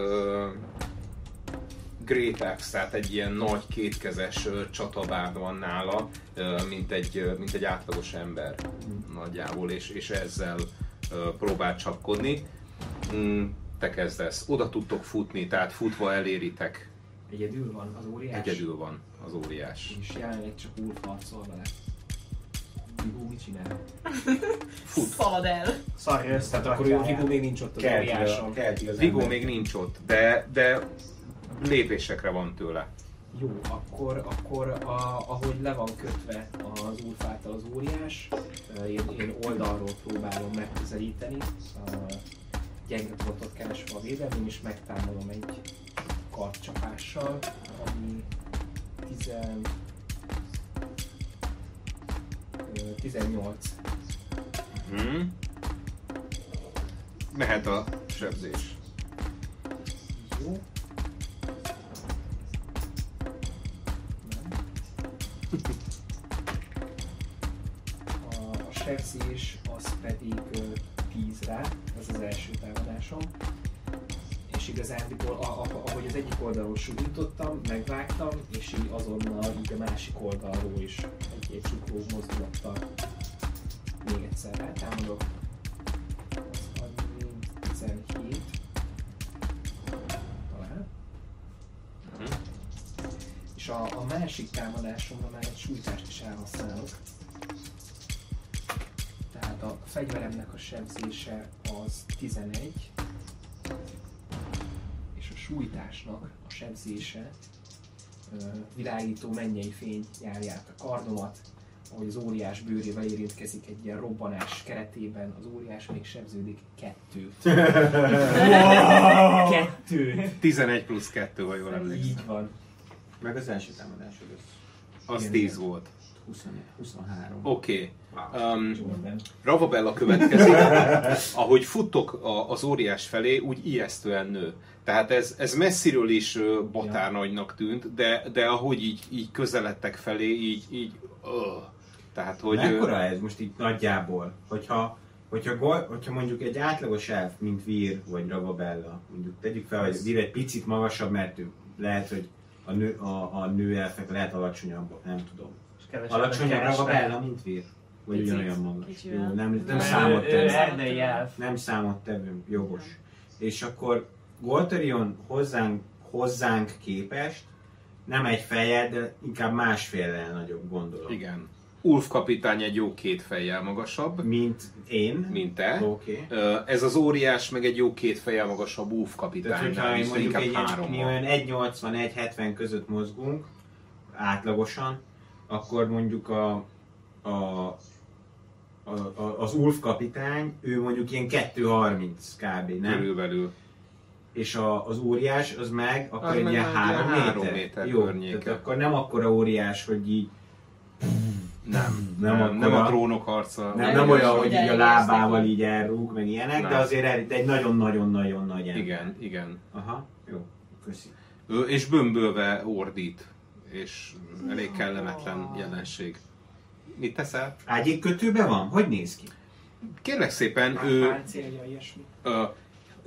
Great Axe, tehát egy ilyen nagy kétkezes uh, csatabárd van nála, uh, mint, egy, uh, mint egy átlagos ember nagyjából, és, és ezzel uh, próbál csapkodni. Mm, te kezdesz. Oda tudtok futni, tehát futva eléritek. Egyedül van az óriás. Egyedül van az óriás. És jelenleg csak Ulf harcol vele. Vigó mit csinál? Szalad el. Szarja össze. Tehát akkor ő Vigó még nincs ott az óriáson. ember. még nincs ott, de, de lépésekre van tőle. Jó, akkor, akkor a, ahogy le van kötve az Ulf által az óriás, ö, én, én oldalról próbálom megközelíteni, a gyenge pontot keresve a védelmém, és megtámadom egy kartcsapással, ami 10, ö, 18. Hmm. Mehet a sebzés. Jó. A, sebzés az pedig ö, 10-re, ez az első támadásom. És igazándiból, ahogy az egyik oldalról súlyítottam, megvágtam, és így azonnal így a másik oldalról is egy, egy csukló mozdulattal még egyszer rátámadok. Az annyi 17 talán. Mhm. És a, a másik támadásomra már egy sújtást is elhasználok. Tehát a fegyveremnek a sebzése az 11, és a sújtásnak a sebzése világító mennyei fény járja át a kardomat, hogy az óriás bőrével érintkezik egy ilyen robbanás keretében, az óriás még sebződik kettőt. Kettőt! 11 plusz 2, ha jól emlékszem. Így van. Meg az első támadásod az Az Igen, 10 igen. volt. 20, 23. Oké. Um, Jordan. Ravabella következik. Ahogy futtok a, az óriás felé, úgy ijesztően nő. Tehát ez, ez messziről is ö, batárnagynak tűnt, de, de ahogy így, így közeledtek felé, így, így uh. Tehát, hogy... Mekkora ez most így nagyjából? Hogyha, hogyha, gol, hogyha mondjuk egy átlagos elf, mint Vír vagy Ravabella, mondjuk tegyük fel, hogy Vír egy picit magasabb, mert ő lehet, hogy a nő, a, a nő elfek lehet alacsonyabbak, nem tudom. Alacsonyabb. Ravabella, mint Vír? Vagy Picit, ugyanolyan magas? Jó, nem, nem számot elf. Nem számot tevő, jogos. És akkor Golterion hozzánk, hozzánk képest nem egy fejjel, de inkább másféllel nagyobb gondolom. Igen. Ulf kapitány egy jó két fejjel magasabb, Mint én. mint te. Oké. Ö, Ez az óriás meg egy jó két fejjel magasabb Ulf Tehát, kapitány, hogyha én mondjuk egy, három. mi olyan 1,80-1,70 között mozgunk, átlagosan, akkor mondjuk a, a, a, a, az Ulf kapitány, ő mondjuk ilyen 2,30 kb. Nem? Körülbelül. És a, az óriás, az meg akkor Az egy ilyen 3 ilyen méter. három méter Jó, környéke. tehát akkor nem akkora óriás, hogy így Nem, Nem nem, nem, a trónok harca. nem, Nem, olyan, hogy így a lábával így elrúg, meg ilyenek, Nem. de azért egy nagyon-nagyon-nagyon nagy ember. Igen, igen. Aha, jó, köszi. Ő, és bömbölve ordít, és elég kellemetlen jelenség. Mit teszel? Ágyékkötőben van? Hogy néz ki? Kérlek szépen, ő Páncélja, ilyesmi.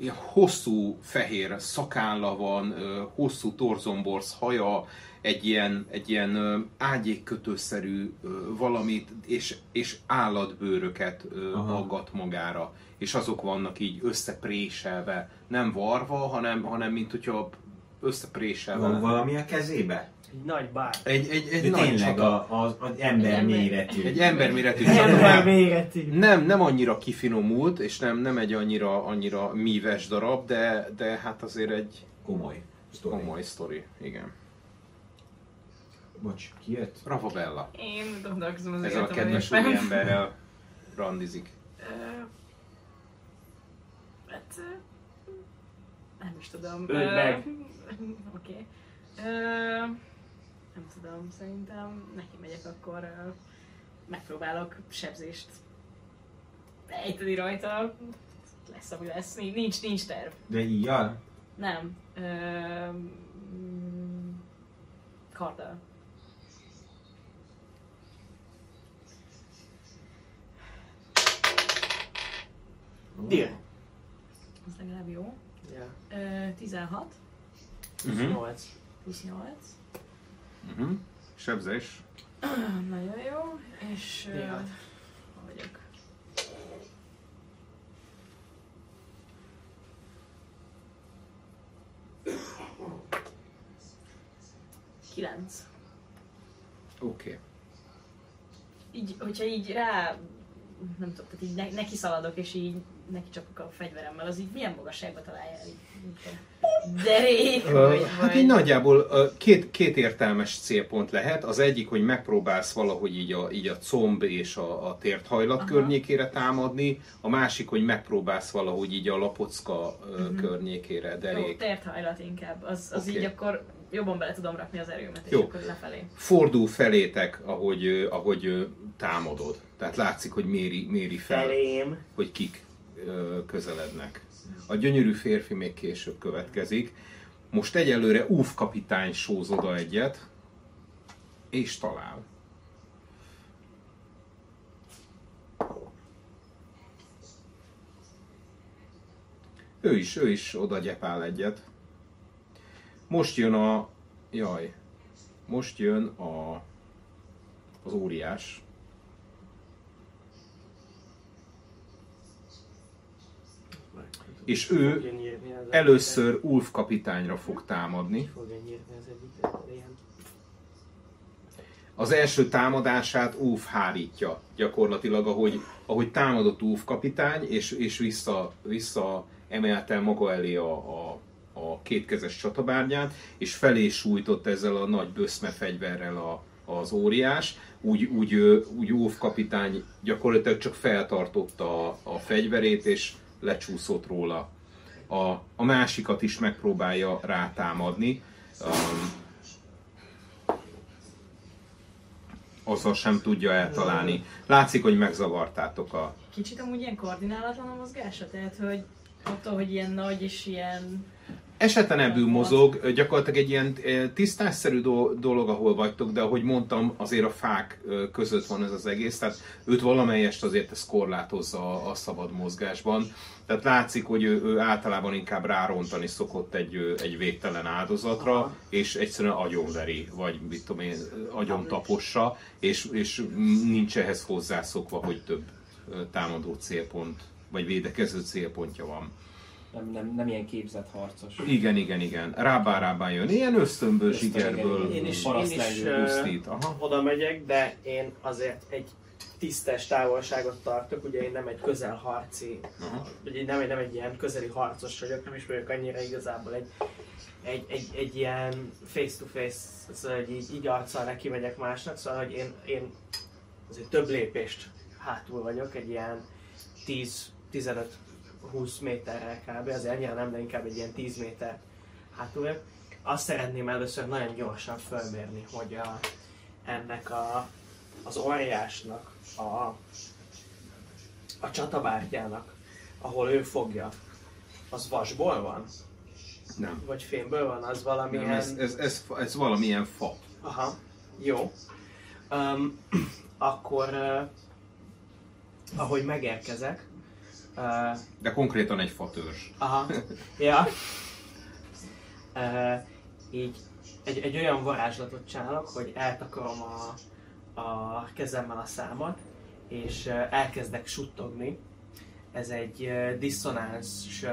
Ilyen hosszú fehér szakálla van, hosszú torzomborz haja, egy ilyen, egy ilyen ágyékkötőszerű valamit, és, és állatbőröket Aha. aggat magára. És azok vannak így összepréselve, nem varva, hanem, hanem mint hogyha összepréselve. Van valami a kezébe? Egy nagy bár. Egy, egy, egy De nagy tényleg csata. a, az, az ember Egy ember- méretű. Egy emberméretű csata. Ember Nem, méretű. nem, nem annyira kifinomult, és nem, nem egy annyira, annyira míves darab, de, de hát azért egy Komoly. Sztori. komoly sztori. Igen. Bocs, ki jött? Ravabella. Én gondolkozom az Ezzel a kedves úri emberrel randizik. Hát... Nem is tudom. Öld meg. Oké. Ö, Nem tudom, szerintem neki megyek akkor... ö, Megpróbálok sebzést ejteni rajta. Lesz, ami lesz. Nincs, nincs terv. De íjjal? Nem. Ö, mm, Karddal. Deal. Ez legalább jó. Ja. Ö, 16 Uh-huh. 8. plusz 8. Uh-huh. Sebzés. Nagyon jó. És... vagyok? Kilenc. Oké. Okay. Így, hogyha így rá, nem tudom, tehát így ne, neki szaladok, és így neki csapok a fegyveremmel, az így milyen magasságba találja el? Derék, vagy, Hát vagy... így nagyjából ö, két, két értelmes célpont lehet. Az egyik, hogy megpróbálsz valahogy így a, így a comb és a, a tért hajlat Aha. környékére támadni. A másik, hogy megpróbálsz valahogy így a lapocka ö, Mhm. környékére, Jó, derék. terthajlat inkább, az, az Oké. így akkor jobban bele tudom rakni az erőmet, és Jó. akkor lefelé. Fordul felétek, ahogy, ahogy támadod. Tehát látszik, hogy méri, méri fel. Felém. hogy kik közelednek. A gyönyörű férfi még később következik. Most egyelőre Úf kapitány sóz oda egyet, és talál. Ő is, ő is oda gyepál egyet. Most jön a... Jaj. Most jön a... Az óriás. És ő Először Ulf kapitányra fog támadni. az első támadását Ulf hárítja gyakorlatilag, ahogy, ahogy támadott Ulf kapitány, és, és vissza, vissza emelte maga elé a, a, a kétkezes csatabárnyát, és felé sújtott ezzel a nagy böszme fegyverrel a, az óriás, úgy, úgy, úgy Óv kapitány gyakorlatilag csak feltartotta a, a fegyverét, és lecsúszott róla. A, a másikat is megpróbálja rátámadni. Um, azzal sem tudja eltalálni. Látszik, hogy megzavartátok a... Kicsit amúgy ilyen koordinálatlan a mozgása, tehát hogy attól, hogy ilyen nagy és ilyen... Esetlenebbül mozog, gyakorlatilag egy ilyen tisztásszerű do- dolog, ahol vagytok, de ahogy mondtam, azért a fák között van ez az egész, tehát őt valamelyest azért ez korlátozza a, a szabad mozgásban. Tehát látszik, hogy ő, ő általában inkább rárontani szokott egy, egy végtelen áldozatra, és egyszerűen agyonveri, vagy mit tudom én, agyon tapossa, és, és nincs ehhez hozzászokva, hogy több támadó célpont, vagy védekező célpontja van. Nem, nem, nem ilyen képzett harcos. Igen, igen, igen. Rábá, rábá jön. Ilyen ösztönből, Ösztön, zsigerből igen, Én is, én is pusztít. Aha. oda megyek, de én azért egy tisztes távolságot tartok, ugye én nem egy közelharci, Aha. ugye nem egy, nem egy ilyen közeli harcos vagyok, nem is vagyok annyira igazából egy, egy, egy, egy ilyen face-to-face, szóval hogy így, így arccal neki megyek másnak, szóval hogy én, én azért több lépést hátul vagyok, egy ilyen 10-15-20 méterrel kb. Azért annyira nem, de inkább egy ilyen 10 méter hátul vagyok. Azt szeretném először nagyon gyorsan fölmérni, hogy a, ennek a, az óriásnak, a, a csatabártyának, ahol ő fogja, az vasból van? Nem. Vagy fémből van? Az valamilyen... Nem, ez, ez, ez, ez valamilyen fa. Aha, jó. Um, akkor, uh, ahogy megérkezek, uh, De konkrétan egy fatörzs. aha, ja, uh, így egy, egy olyan varázslatot csinálok, hogy eltakarom a, a kezemmel a számat, és uh, elkezdek suttogni. Ez egy uh, diszonáns uh,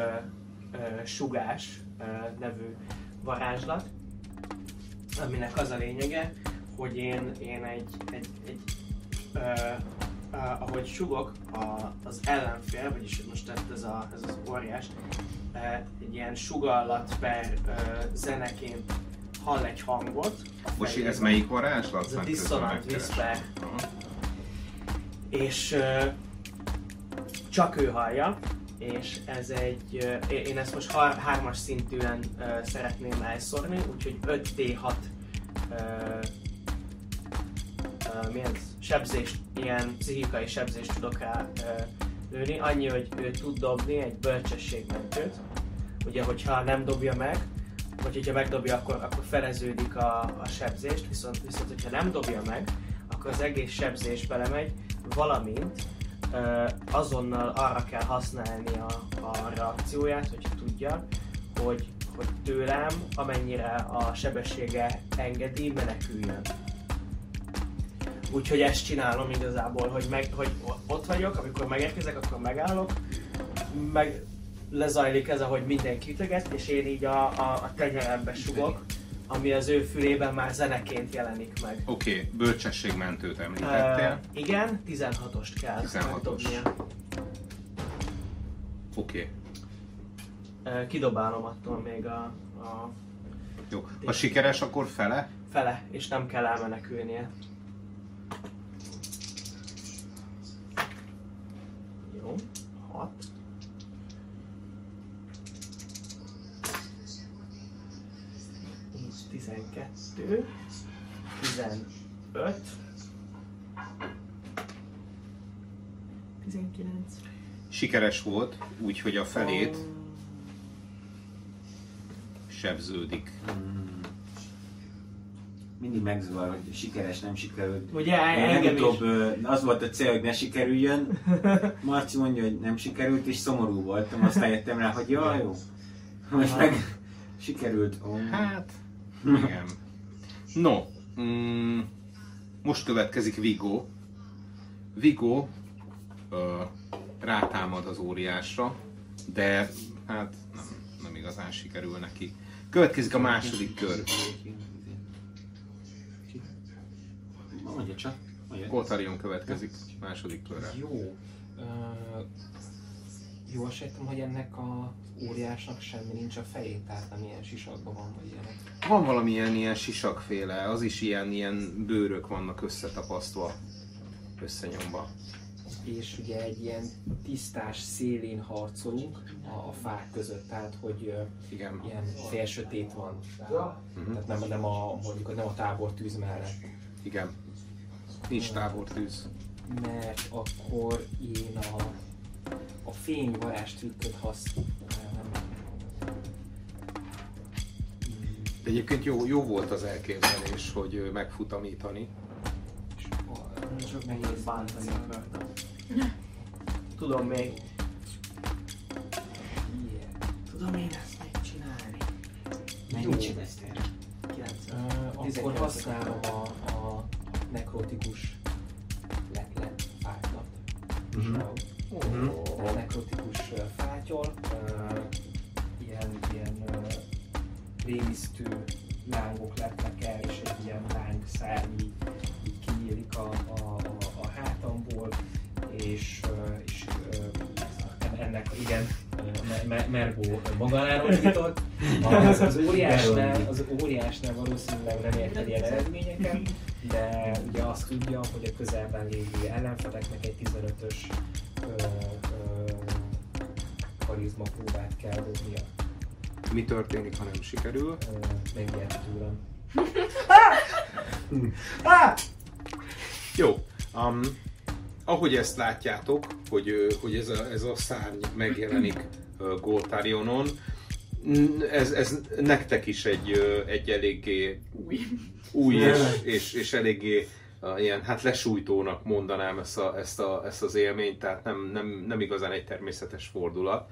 uh, sugás uh, nevű varázslat, aminek az a lényege, hogy én, én egy, egy, egy ö, ö, ahogy sugok a, az ellenfél, vagyis most tehát ez, a, ez az óriás, ö, egy ilyen sugallat per ö, zeneként hall egy hangot. Most ez melyik varázslat? Ez a Dissonant. Whisper. Aha. és ö, csak ő hallja, és ez egy, ö, én ezt most har- hármas szintűen ö, szeretném elszórni, úgyhogy 5D6 ö, ö, milyen sebzést, ilyen pszichikai sebzést tudok rá lőni, annyi, hogy ő tud dobni egy bölcsességmentőt, ugye hogyha nem dobja meg, vagy hogyha megdobja, akkor, akkor feleződik a, a sebzést, viszont, viszont hogyha nem dobja meg, akkor az egész sebzés belemegy, valamint ö, azonnal arra kell használni a, a reakcióját, hogyha tudja, hogy, hogy tőlem, amennyire a sebessége engedi, meneküljön. Úgyhogy ezt csinálom igazából, hogy, meg, hogy ott vagyok, amikor megérkezek, akkor megállok, meg lezajlik ez, ahogy mindenki ütöget, és én így a, a, a tenyerembe sugok, ami az ő fülében már zeneként jelenik meg. Oké, okay, bölcsességmentőt Uh, említettél. igen, 16-ost kell 16-os. megdobnia. Oké, okay. Uh, kidobálom attól még a, a jó. Ha sikeres, akkor fele? fele, és nem kell elmenekülnie. Jó, 6. Így 12, 15, 19. Sikeres volt, úgyhogy a felét sebződik. Mindig megzavar, hogy sikeres, nem sikerült. Ugye Én engem is. legutóbb az volt a cél, hogy ne sikerüljön. Marci mondja, hogy nem sikerült, és szomorú voltam. Aztán jöttem rá, hogy jaj, jó. Most meg sikerült. Ó. Hát, igen. No, mm, most következik Vigo. Vigo ö, rátámad az óriásra, de hát nem, nem igazán sikerül neki. Következik a második kör. Mondja csak. Kotarion következik második körre. Jó. Ö, Jól sejtem, hogy ennek a óriásnak semmi nincs a fején, tehát nem ilyen sisakban van, vagy ilyenek. Van valamilyen ilyen sisakféle, az is ilyen, ilyen bőrök vannak összetapasztva, összenyomva. És ugye egy ilyen tisztás szélén harcolunk a, a fák között, tehát hogy Igen. ilyen félsötét van. Mhm. Tehát nem, nem a, mondjuk nem a tábortűz mellett. Igen. Nincs tábortűz. Mert akkor én a, a fényvarázs trükköt használom. De egyébként jó, jó volt az elképzelés, hogy megfutamítani. Csak megint bántani akartam. Tudom még. Tudom én ezt megcsinálni. Mennyit csinálsz erre? 90. Ö, akkor 19 használom a, a nekrotikus letlet fájtat. Mhm. A nekrotikus fátyol, ö, ilyen, ilyen ö, rémisztő lángok lepnek el, és egy ilyen láng szárny így, kinyílik a, a, a, a hátamból, és, ö, és en- ennek, igen, ö, Me- Me- Mergó magánáról nyitott. Az, az, óriásnál, az óriásnál valószínűleg remélted ilyen eredményeket, de ugye azt tudja, hogy a közelben lévő ellenfeleknek egy 15-ös ö, ö, karizma próbát kell dobnia. Mi történik, ha nem sikerül? Megijed tőlem. Jó. Um, ahogy ezt látjátok, hogy, hogy ez, a, ez a szárny megjelenik uh, Goltarionon, n- ez, ez nektek is egy, egy eléggé Új. új és, és, és eléggé ilyen, hát lesújtónak mondanám ezt, a, ezt, a, ezt az élményt, tehát nem, nem, nem igazán egy természetes fordulat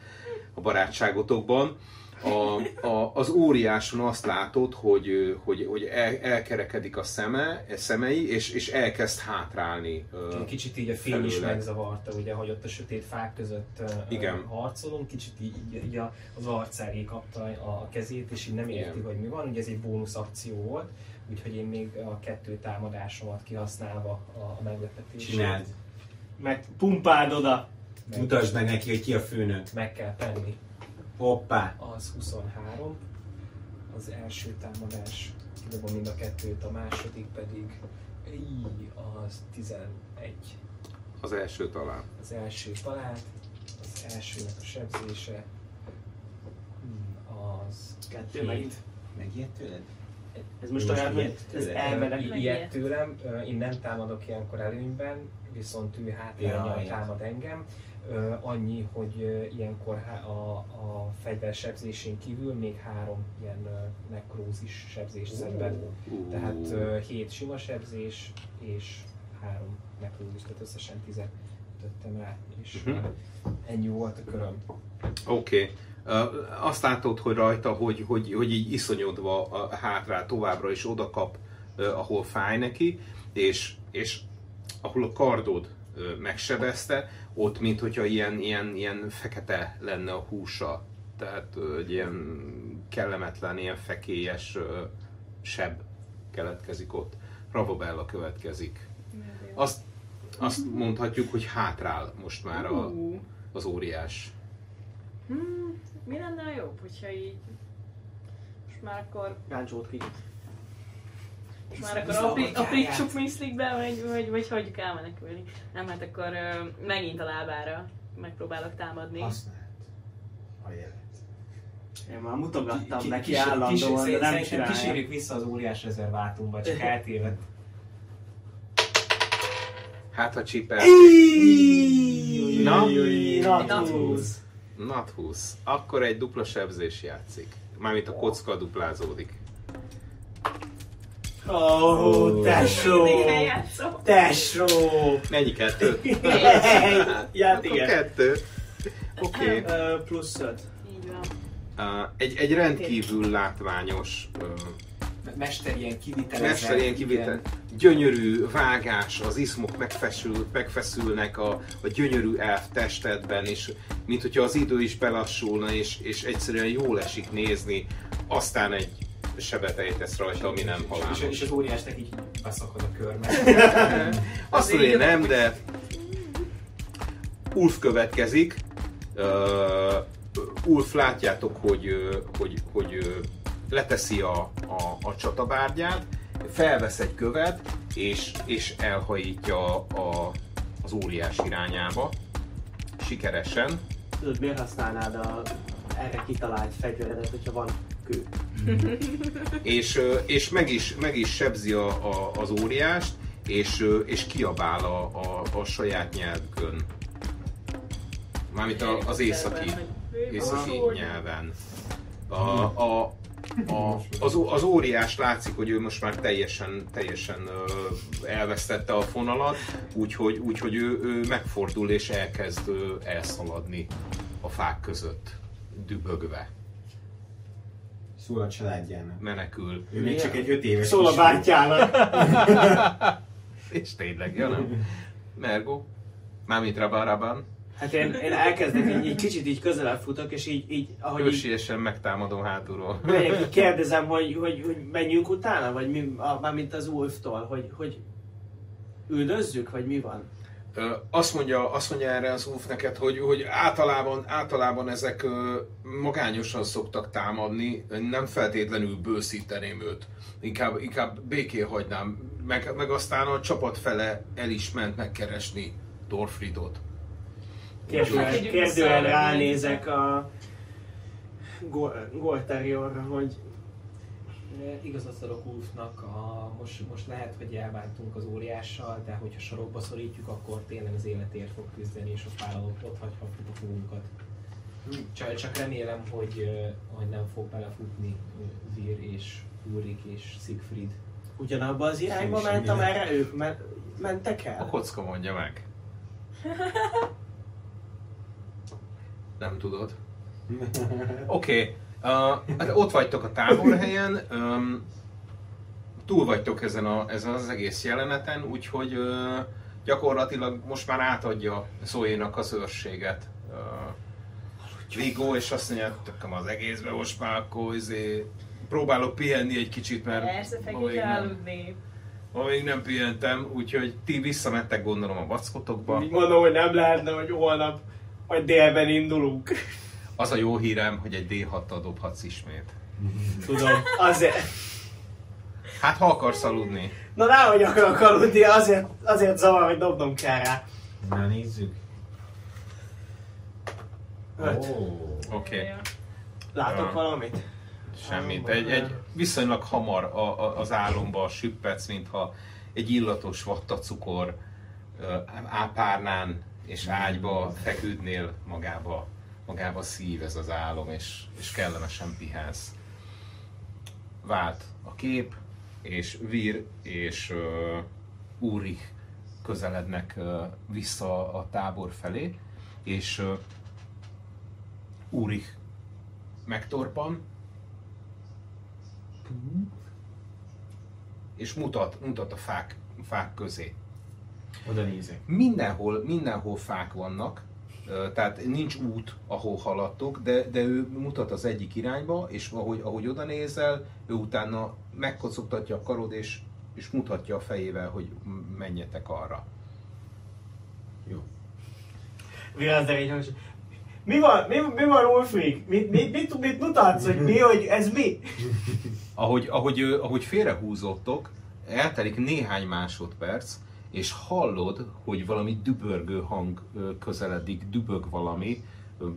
a barátságotokban. A, a, az óriáson azt látod, hogy, hogy, hogy el, elkerekedik a szeme, a szemei, és, és elkezd hátrálni. Kicsit így a fény is felőle. megzavarta, ugye, hogy ott a sötét fák között Igen. harcolunk, kicsit így, így, az arcáé kapta a, kezét, és így nem érti, Igen. hogy mi van. Ugye ez egy bónusz akció volt, úgyhogy én még a kettő támadásomat kihasználva a, meglepetését. Csináld. Meg pumpáld oda. Meg, Mutasd meg neki, hogy ki a főnök. meg kell tenni. Hoppá. Az 23, az első támadás, kidobom mind a kettőt, a második pedig így, az 11. az első talán. Az első talált, az elsőnek a sebzése, hmm, az Kettő Hét. megint. Megijedt tőled? Ez most olyan, hogy ez elvedek. Ilyet tőlem, én nem támadok ilyenkor előnyben, viszont ő hátrányjal Jaj. támad engem. Annyi, hogy ilyenkor a, a fegyversebzésén kívül még három ilyen nekrózis sebzést szenved. Tehát 7 sima sebzés és 3 nekrózis, tehát összesen 10 ütöttem rá, és Mhm. uh ennyi volt a köröm. Oké. Okay. Uh, azt látod, hogy rajta, hogy, hogy, hogy így iszonyodva uh, hátrál továbbra is oda kap, uh, ahol fáj neki, és, és ahol a kardod megsebezte, ott mint hogyha ilyen, ilyen, ilyen fekete lenne a húsa. Tehát egy ilyen kellemetlen, ilyen fekélyes seb keletkezik ott. Ravabella következik. Azt, azt mondhatjuk, hogy hátrál most már a, az óriás. Hmm, mi lenne a jobb, hogyha így... Most már akkor... Gáncsót ki. Most már akkor apri- aprítsuk Miszlikbe, vagy, vagy, vagy hagyjuk elmenekülni. Nem, hát akkor ö, megint a lábára megpróbálok támadni. Használd a jelet. Én már mutogattam Ki- neki kis- állandóan, kis- de nem csinálja. kísérjük vissza az óriás rezervátumba, csak eltévedt. Hát ha csipel. Na? Not húsz. Nat 20. Akkor egy dupla sebzés játszik. Mármint a kocka duplázódik. Ó, tesó! Mindig eljátszom. Tesó! Mennyi kettő? Akkor igen. kettő. Oké. Okay. Plusz öt. Így van. Uh, egy, egy rendkívül látványos, uh, Mester ilyen kivitelezett. mester ilyen kivétel, gyönyörű vágás, az izmok megfeszül, megfeszülnek a, a gyönyörű elf testedben, és mint hogyha az idő is belassulna, és, és egyszerűen jól esik nézni, aztán egy sebet ejtesz rajta, ami nem És, és, halálos. és az óriásnak így beszakad a körme. Azt azért nem, de Ulf következik, Uh, Ulf látjátok, hogy, hogy, hogy leteszi a, a, a csatabárgyát, felvesz egy követ, és, és elhajítja a, az óriás irányába. Sikeresen. Tudod, miért használnád a erre kitalált fegyveredet, hogyha van kő? és, és meg, is, meg is sebzi a, a, az óriást, és, és kiabál a, a, a saját nyelvükön. Mármint a, az északi, északi nyelven. A, a, a, az, az óriás látszik, hogy ő most már teljesen, teljesen elvesztette a fonalat, úgyhogy, úgyhogy ő, ő megfordul és elkezd elszaladni a fák között, dübögve, Szól a családjának. menekül. Ő még csak egy öt éves Szól a bátyjának. És tényleg, ja nem? Mergo? Mármint Rabaraban. Hát én, én elkezdek így, így kicsit így közelebb futok, és így, így ahogy így, Hősiesen megtámadom hátulról. megyek, így kérdezem, hogy, hogy, hogy menjünk utána, vagy mi, a, mármint az Wolftól, hogy, hogy üldözzük, vagy mi van? Azt mondja, azt mondja erre az Ulf neked, hogy, hogy általában, általában ezek magányosan szoktak támadni, nem feltétlenül bőszíteném őt. Inkább, inkább békén hagynám. Meg, meg aztán a csapat fele el is ment megkeresni Dorfridot. Kérdően, vissza, ránézek a Gol- Golteriorra, hogy Igazat adok Ulfnak, a, most, most lehet, hogy elbántunk az óriással, de hogyha sarokba szorítjuk, akkor tényleg az életért fog küzdeni, és ott vállalok, ott hagyhatjuk a fogunkat. Csak, csak remélem, hogy, hogy nem fog belefutni Vir és Ulrik és Siegfried. ugyanabba az irányba ment, amerre ők men- mentek A el. kocka mondja meg. Nem tudod. Oké, okay. Uh, hát ott vagytok a táborhelyen, um, túl vagytok ezen, a, ezen az egész jeleneten, úgyhogy uh, gyakorlatilag most már átadja Zoe-nak az őrséget. Uh, Vigo, és azt mondja, tököm az egészbe, most már akkor izé, próbálok pihenni egy kicsit, mert Persze, még nem, aludni. ma még nem pihentem, úgyhogy ti visszamentek gondolom a vackotokba. Mondom, hogy nem lehetne, hogy holnap vagy délben indulunk. Az a jó hírem, hogy egy D6-tal dobhatsz ismét. Tudom, azért. Hát ha akarsz aludni. Na nehogy akarok aludni, azért, azért zavar, hogy dobnom kell rá. Na nézzük. Öt. Ó. Oké, okay. Látok Ja. valamit? semmit. Egy, egy viszonylag hamar a, a, az álomba süppetsz, mintha egy illatos vattacukor ö, ápárnán és ágyba feküdnél magába, magába szív ez az álom, és, és kellemesen pihensz. Vált a kép, és Vir és uh, Úrich közelednek uh, vissza a tábor felé, és uh, Úrich megtorpan, és mutat, mutat a fák, fák közé. Oda nézek. Mindenhol, mindenhol fák vannak, tehát nincs út, ahol haladtok, de, de ő mutat az egyik irányba, és ahogy, ahogy oda nézel, ő utána megkocogtatja a karod, és, és mutatja a fejével, hogy menjetek arra. Jó. Így hangos. Mi van, mi, mi van Ulfrik? Mit, mit, mit, mit mutatsz, hogy mi, hogy ez mi? Ahogy, ahogy, ahogy félrehúzottok, eltelik néhány másodperc, és hallod, hogy valami dübörgő hang közeledik, dübög valami,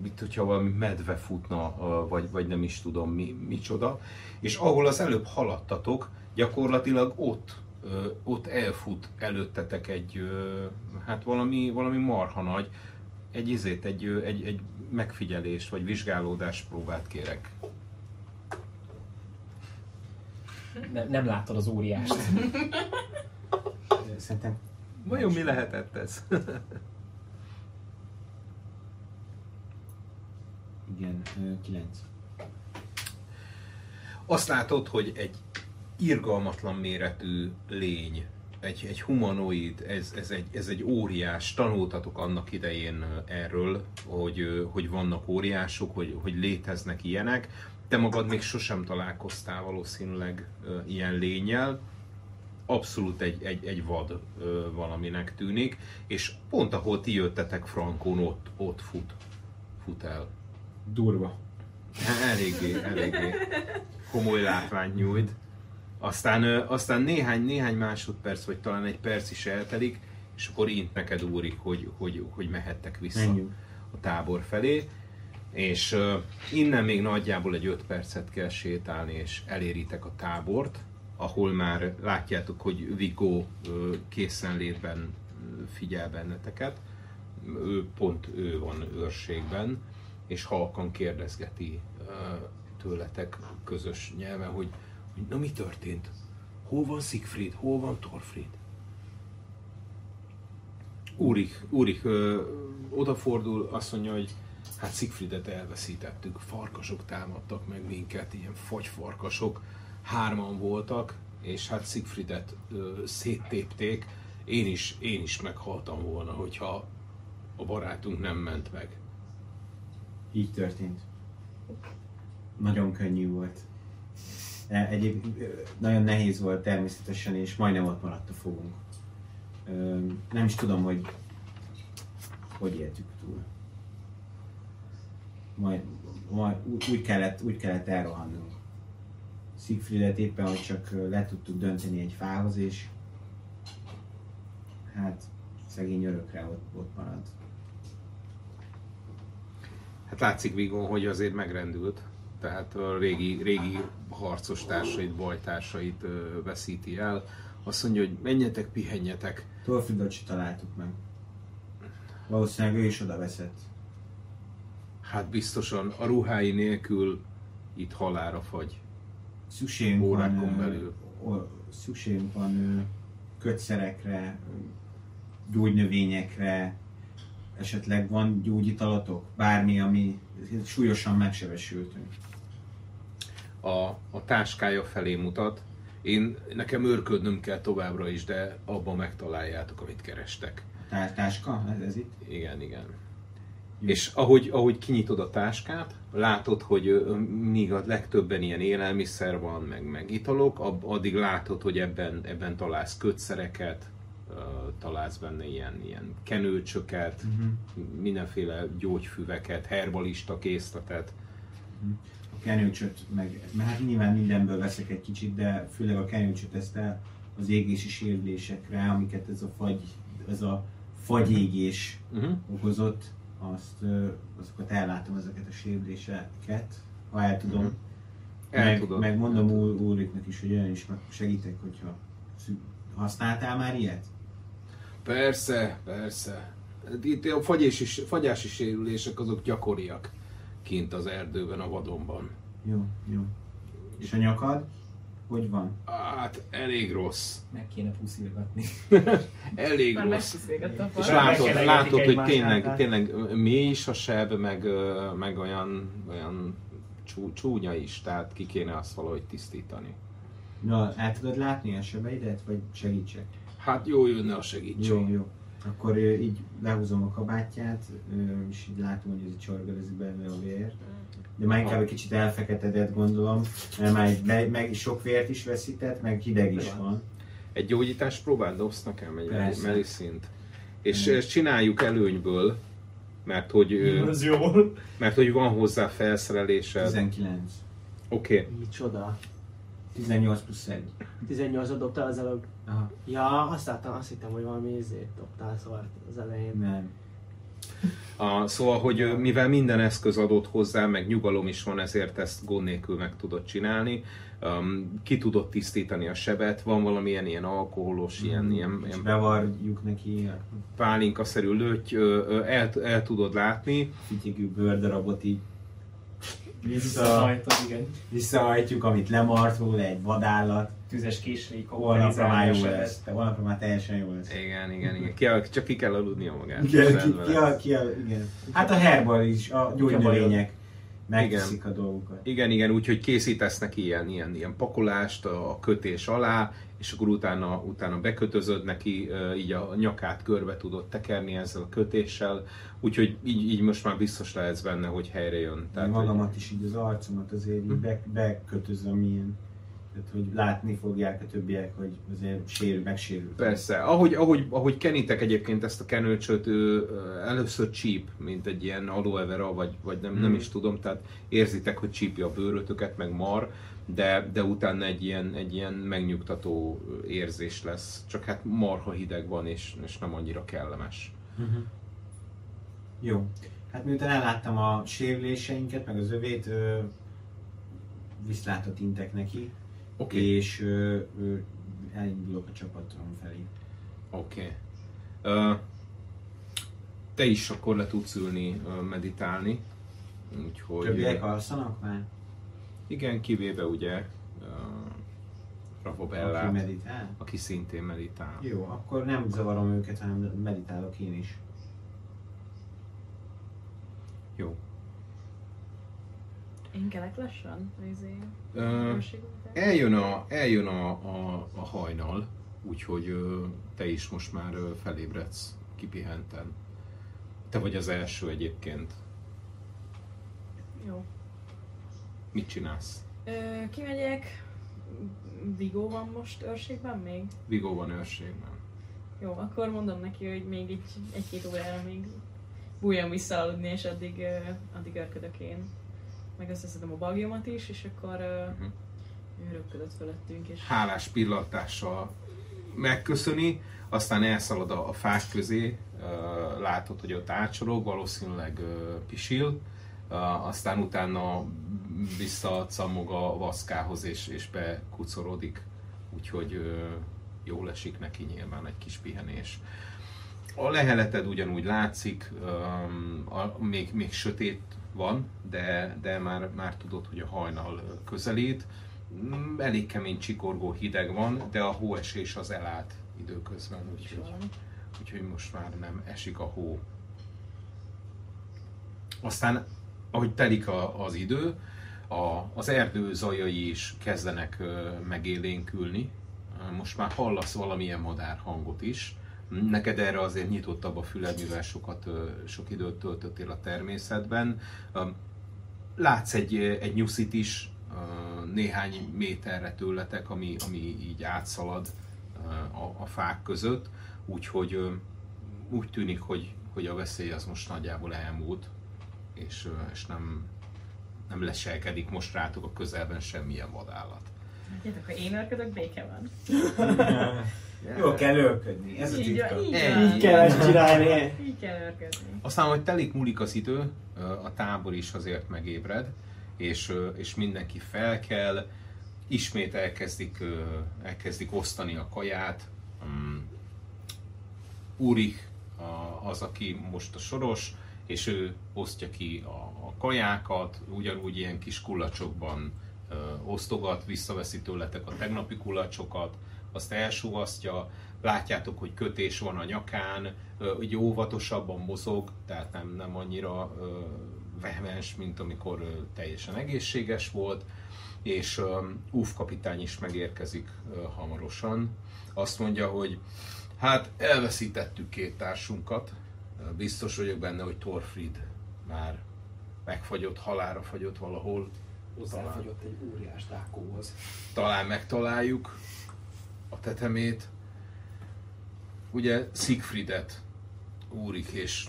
mint hogyha valami medve futna, vagy, vagy nem is tudom mi, micsoda, és ahol az előbb haladtatok, gyakorlatilag ott, ott elfut előttetek egy, hát valami, valami marha nagy, egy izét, egy, egy, egy megfigyelés, vagy vizsgálódás próbát kérek. Nem, nem láttad az óriást. Szerintem Vajon mi lehetett ez? igen, ö, kilenc. Azt látod, hogy egy irgalmatlan méretű lény, egy, egy humanoid, ez, ez, egy, ez egy óriás, tanultatok annak idején erről, hogy, hogy vannak óriások, hogy, hogy léteznek ilyenek. Te magad még sosem találkoztál valószínűleg ilyen lényel. Abszolút egy, egy, egy vad ö, valaminek tűnik, és pont ahol ti jöttetek Frankon, ott, ott fut, fut el. Durva. Eléggé, eléggé komoly látványt nyújt. Aztán, ö, aztán néhány, néhány másodperc, vagy talán egy perc is eltelik, és akkor int neked úrik, hogy, hogy, hogy mehettek vissza Menjünk. a tábor felé. És ö, innen még nagyjából egy 5 percet kell sétálni, és eléritek a tábort, ahol már látjátok, hogy Viggo ö, készenlétben figyel benneteket. Ő pont ő van őrségben, és halkan kérdezgeti tőletek közös nyelven, hogy, hogy na mi történt? Hol van Siegfried? Hol van Thorfried? Úrik, Úrik odafordul, azt mondja, hogy hát Siegfriedet elveszítettük, farkasok támadtak meg minket, ilyen fagyfarkasok, hárman voltak, és hát Siegfriedet ö, széttépték, én is, én is meghaltam volna, hogyha a barátunk nem ment meg. Így történt. Nagyon könnyű volt. E- Egyéb nagyon nehéz volt természetesen, és majdnem ott maradt a fogunk. Nem is tudom, hogy hogy éltük túl. Majd, majd úgy, kellett, úgy kellett elrohannunk. Siegfriedet éppen, hogy csak le tudtuk dönteni egy fához, és hát szegény örökre ott, ott maradt. Hát látszik Vigon, hogy azért megrendült. Tehát a régi, régi harcos társait, bajtársait veszíti el. Azt mondja, hogy menjetek, pihenjetek. Torfridot se találtuk meg. Valószínűleg ő is oda veszett. Hát biztosan a ruhái nélkül itt halára fagy. Szükségünk van, Órákon ö, belül. o- szükségünk van ö, kötszerekre, ö, gyógynövényekre, esetleg van gyógyitalatok, bármi, ami súlyosan megsebesültünk. A, a táskája felé mutat. Én, nekem őrködnöm kell továbbra is, de abban megtaláljátok, amit kerestek. Tá- táska? Ez, ez itt? Igen, igen. Jó. És ahogy, ahogy kinyitod a táskát, látod, hogy míg a legtöbben ilyen élelmiszer van, meg, meg italok, addig látod, hogy ebben, ebben találsz kötszereket, találsz benne ilyen, ilyen kenőcsöket, Uh-huh. mindenféle gyógyfüveket, herbalista készletet. A kenőcsöt meg, mert hát nyilván mindenből veszek egy kicsit, de főleg a kenőcsöt ezt el az égési sérülésekre, amiket ez a fagy, ez a fagyégés Uh-huh. okozott, azt, azokat ellátom ezeket a sérüléseket, ha el tudom. Mhm. El meg, tudod. meg mondom úr, úriknak is, hogy olyan is meg segítek, hogyha használtál már ilyet? Persze, persze. Itt a fagyási, fagyási sérülések azok gyakoriak kint az erdőben, a vadonban. Jó, jó. És a nyakad? Hogy van? Hát elég rossz. Meg kéne puszilgatni. Elég Már rossz. És látod, látod hogy tényleg, tényleg mély is a seb, meg, meg olyan, olyan csú, csúnya is, tehát ki kéne azt valahogy tisztítani. Na, el tudod látni a sebeidet, vagy segítsek? Hát jó jönne a segítség. Jó, jó. Akkor így lehúzom a kabátját, és így látom, hogy ez csorgadozik belőle a vér. De már inkább egy kicsit elfeketedett gondolom, mert már egy be, meg sok vért is veszített, meg hideg is van. Egy gyógyítás próbál dobsz nekem, egy Persze. medicint. És Mm. ezt csináljuk előnyből, mert hogy, Az jó. mert hogy van hozzá felszerelésed. 19. Oké, okay. Micsoda. 18 plusz 1. 18 dobtál az előbb. Aha, Ja, azt láttam, azt hittem, hogy valami izét dobtál szóval az elején. nem. A, szóval, hogy mivel minden eszköz adott hozzá, meg nyugalom is van, ezért ezt gond nélkül meg tudod csinálni. Um, ki tudod tisztítani a sebet, van valamilyen ilyen alkoholos, ilyen, ilyen, ilyen bevarjuk neki a pálinkaszerű löty, ö, ö, el, el tudod látni. fityigű bőrdarabot így vissza, visszahajtjuk, amit lemart róla egy vadállat. Tüzes késlék, Holnapra már jó lesz. De holnapra már teljesen jó lesz. Igen, igen, igen. Ki, csak ki kell aludnia magát. Igen, ki, ki, a, ki a, igen. Hát a herbal is, a gyógynövények megteszik a dolgukat. Igen, igen, úgyhogy készítesz neki ilyen, ilyen, ilyen pakolást a kötés alá, és akkor utána, utána bekötözöd neki, így a nyakát körbe tudod tekerni ezzel a kötéssel, úgyhogy így, így most már biztos lehetsz benne, hogy helyre jön. Tehát, hogy- magamat is így az arcomat azért így be, bekötözöm ilyen Tehát, hogy látni fogják a többiek, hogy azért sérül, megsérül. Persze, ahogy, ahogy, ahogy kenitek egyébként ezt a kenőcsöt, ő először csíp, mint egy ilyen aloe vera, vagy, vagy nem, nem Mhm. is tudom, tehát érzitek, hogy csípja a bőrötöket, meg mar, de, de utána egy ilyen, egy ilyen megnyugtató érzés lesz, csak hát marha hideg van, és, és nem annyira kellemes. Uh-huh. Jó. Hát miután elláttam a sérüléseinket, meg az övét, ö, viszlátot intek neki, okay. és ö, ö, elindulok a csapatom felé. oké. Okay. Te is akkor le tudsz ülni, ö, meditálni, úgyhogy... Többiek alszanak már? Igen, kivéve ugye uh, Ravo Aki meditál? aki szintén meditál. Jó, akkor nem zavarom őket, hanem meditálok én is. Jó. Én kelek lassan? Izé, után? Eljön a, eljön a, a, a hajnal, úgyhogy te is most már felébredsz kipihenten. Te vagy az első egyébként. Jó. Mit csinálsz? Ö, kimegyek. Vigó van most őrségben még? Vigó van őrségben. Jó, akkor mondom neki, hogy még egy, egy-két órára még bújjon vissza aludni, és addig, ö, addig örködök én. Meg összeszedem a bagjomat is, és akkor ö, Mhm. Ő röpködött felettünk, és Hálás pillantással megköszöni, aztán elszalad a, fák közé, látod, hogy ott átsorog, valószínűleg pisil, aztán utána visszacamog a vaszkához és, és bekucorodik, úgyhogy ö, jól esik neki nyilván egy kis pihenés. A leheleted ugyanúgy látszik, még, még sötét van, de, de már, már tudod, hogy a hajnal közelít. Mm, Elég kemény csikorgó hideg van, de a hóesés az elállt időközben, úgyhogy, úgyhogy most már nem esik a hó. Aztán, ahogy telik a, az idő, a, az erdő zajai is kezdenek ö, megélénkülni. Most már hallasz valamilyen madár hangot is. Neked erre azért nyitottabb a füled, mivel sokat, ö, sok időt töltöttél a természetben. Látsz egy, egy nyuszit is néhány méterre tőletek, ami, ami így átszalad a, a fák között, úgyhogy úgy tűnik, hogy, hogy a veszély az most nagyjából elmúlt, és, és nem, nem leselkedik most rátok a közelben semmilyen vadállat. Tudjátok, ha én örködök, béke van. Jó kell őrködni, ez a Így van, titka. így van. Így kell ezt csinálni. Így kell örködni. Aztán, hogy telik múlik az idő, a tábor is azért megébred, és, és mindenki felkel, ismét elkezdik, elkezdik osztani a kaját. Mm. Úrik a- az, aki most a soros, és ő osztja ki a, a kajákat, ugyanúgy ilyen kis kullacsokban ö, osztogat, visszaveszi tőletek a tegnapi kulacsokat, azt elsúvasztja, látjátok, hogy kötés van a nyakán, ö, hogy óvatosabban mozog, tehát nem, nem annyira ö, vehemens, mint amikor teljesen egészséges volt, és Uf kapitány is megérkezik hamarosan. Azt mondja, hogy hát elveszítettük két társunkat, biztos vagyok benne, hogy Torfrid már megfagyott, halára fagyott valahol, Hozzáfagyott egy óriás dákóhoz. talán megtaláljuk a tetemét. Ugye Siegfriedet úrik és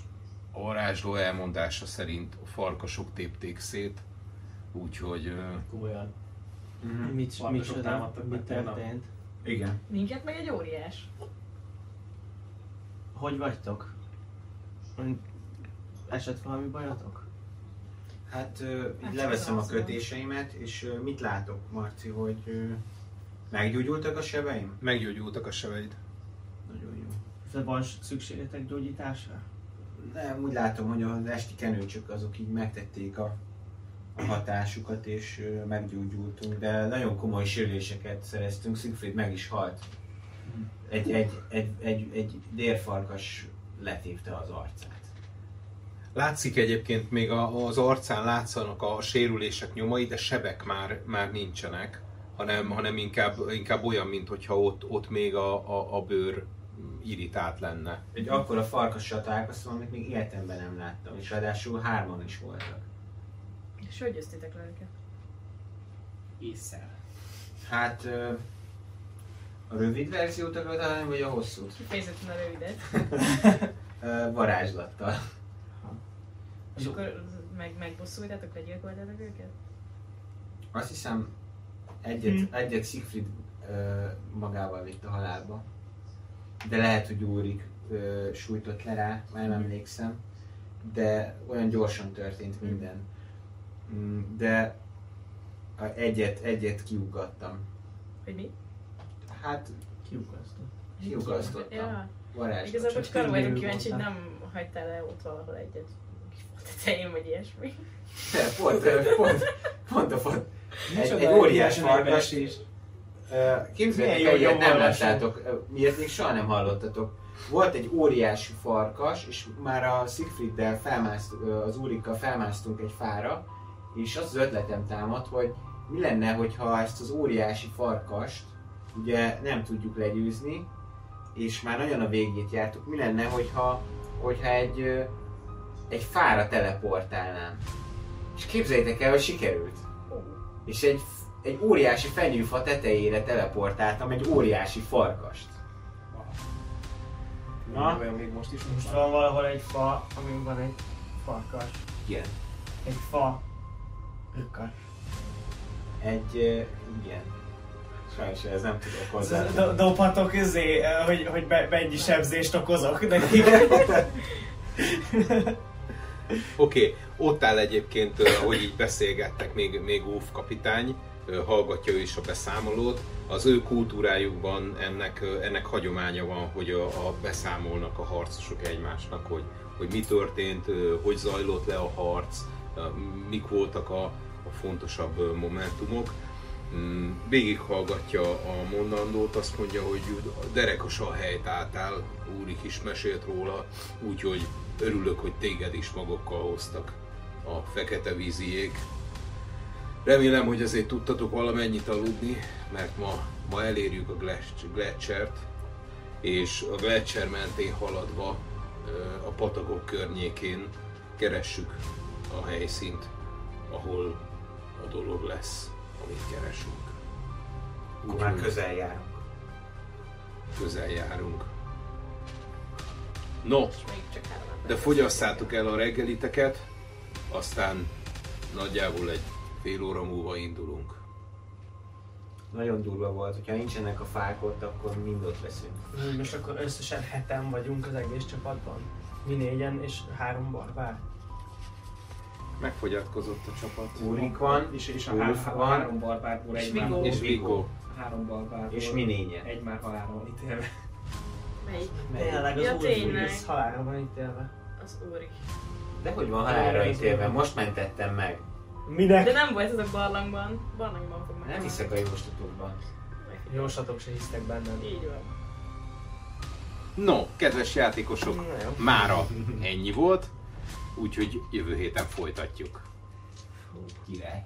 a varázsló elmondása szerint a farkasok tépték szét, úgyhogy Komolyan. Mhm. Mit, Farkasok micsoda? támadtak Mi meg tegnap. történt? Igen. Minket meg egy óriás. Hogy vagytok? Esett valami bajotok? Hát ö, így Hát leveszem a az van. kötéseimet, és mit látok, Marci, hogy meggyógyultak a sebeim? meggyógyultak a seveid. Nagyon jó. De van szükségetek gyógyításra? Nem, úgy látom, hogy az esti kenőcsök azok így megtették a, a hatásukat, és ö, meggyógyultunk, de nagyon komoly sérüléseket szereztünk, Siegfried meg is halt. Egy, egy, egy, egy, egy dérfarkas letépte az arcát. Látszik egyébként még a, az arcán látszanak a sérülések nyomai, de sebek már, már nincsenek, hanem, hanem inkább, inkább olyan, mintha ott, ott még a, a, a bőr irritált lenne. Egy akkora farkassal találkoztam, amit még életemben nem láttam, és ráadásul hárman is voltak. És hogy győztétek le őket? Észszel. Hát ö, a rövid verziót akarod hallani, vagy a hosszút? Kifejezetten a rövidet. Ö, varázslattal. És akkor meg, megbosszultátok, legyilkoltátok őket? Azt hiszem egyet, egyet Siegfried ö, magával vitt a halálba. De lehet, hogy Úrik ö, sújtott le rá, már nem emlékszem. De olyan gyorsan történt minden. Mm, De egyet, egyet kiugattam. Hogy mi? Hát Kiukasztom. kiugasztottam. Ja, Varázslat. igazából csak arra vagyok kíváncsi, hogy nem hagytál le ott valahol egyet a tetején, vagy ilyesmi. De, pont, pont, pont a font. Egy, egy óriás farkas. nevesés. Képzeljétek el, ilyet nem láttátok, ilyet még soha nem hallottatok. Volt egy óriási farkas, és már a Siegfrieddel felmászt, az úrikkal felmásztunk egy fára, és az az ötletem támad, hogy mi lenne, hogyha ezt az óriási farkast ugye nem tudjuk legyőzni, és már nagyon a végét jártuk, mi lenne, hogyha, hogyha egy, egy fára teleportálnám. És képzeljétek el, hogy sikerült. És egy, egy óriási fenyőfa tetejére teleportáltam egy óriási farkast. Na? Olyan még most is Most van valahol egy fa, amin van egy farkas. Igen. Egy fa. Rökkas. Egy, ö, igen. Sajnos ez nem tudok hozzá. Do- Dobhatok izé, hogy, hogy be, mennyi sebzést okozok nekik. Oké, okay, ott áll egyébként, ö, ahogy így beszélgettek, még, még Óf kapitány, hallgatja ő is a beszámolót. Az ő kultúrájukban ennek, ennek hagyománya van, hogy a, a beszámolnak a harcosok egymásnak, hogy, hogy mi történt, hogy zajlott le a harc, mik voltak a, a fontosabb momentumok. Mm, Végighallgatja a mondandót, azt mondja, hogy derekosan helyt álltál, Úrik is mesélt róla, úgyhogy örülök, hogy téged is magukkal hoztak a fekete víziék. Remélem, hogy azért tudtatok valamennyit aludni, mert ma, ma elérjük a Gletscher- Gletschert, és a Gletscher mentén haladva a patakok környékén keressük a helyszínt, ahol a dolog lesz, amit keresünk. Akkor már közel járunk. közel járunk. No, de fogyasszátok el a reggeliteket, aztán nagyjából egy fél óra múlva indulunk. Nagyon durva volt, hogyha nincsenek a fák ott, akkor mind ott leszünk. Most akkor összesen heten vagyunk az egész csapatban. Mi négyen és három barbár. Megfogyatkozott a csapat. Úrik van, és, és a, há- a van, három barbárból És egy már, És Viggo. három barbárból és mi négyen. egy már halálra van ítélve. Melyik? Tényleg az Ja, tényleg. Halálra van ítélve. Az Úrik. De hogy van halálra ítélve? Most mentettem meg. Minek? De nem volt ez a barlangban. Barlangban fog meg. Nem hiszek a jóslatokban. Jósatok se hisztek bennem. Így van. No, kedves játékosok, mára ennyi volt, úgyhogy jövő héten folytatjuk. Király.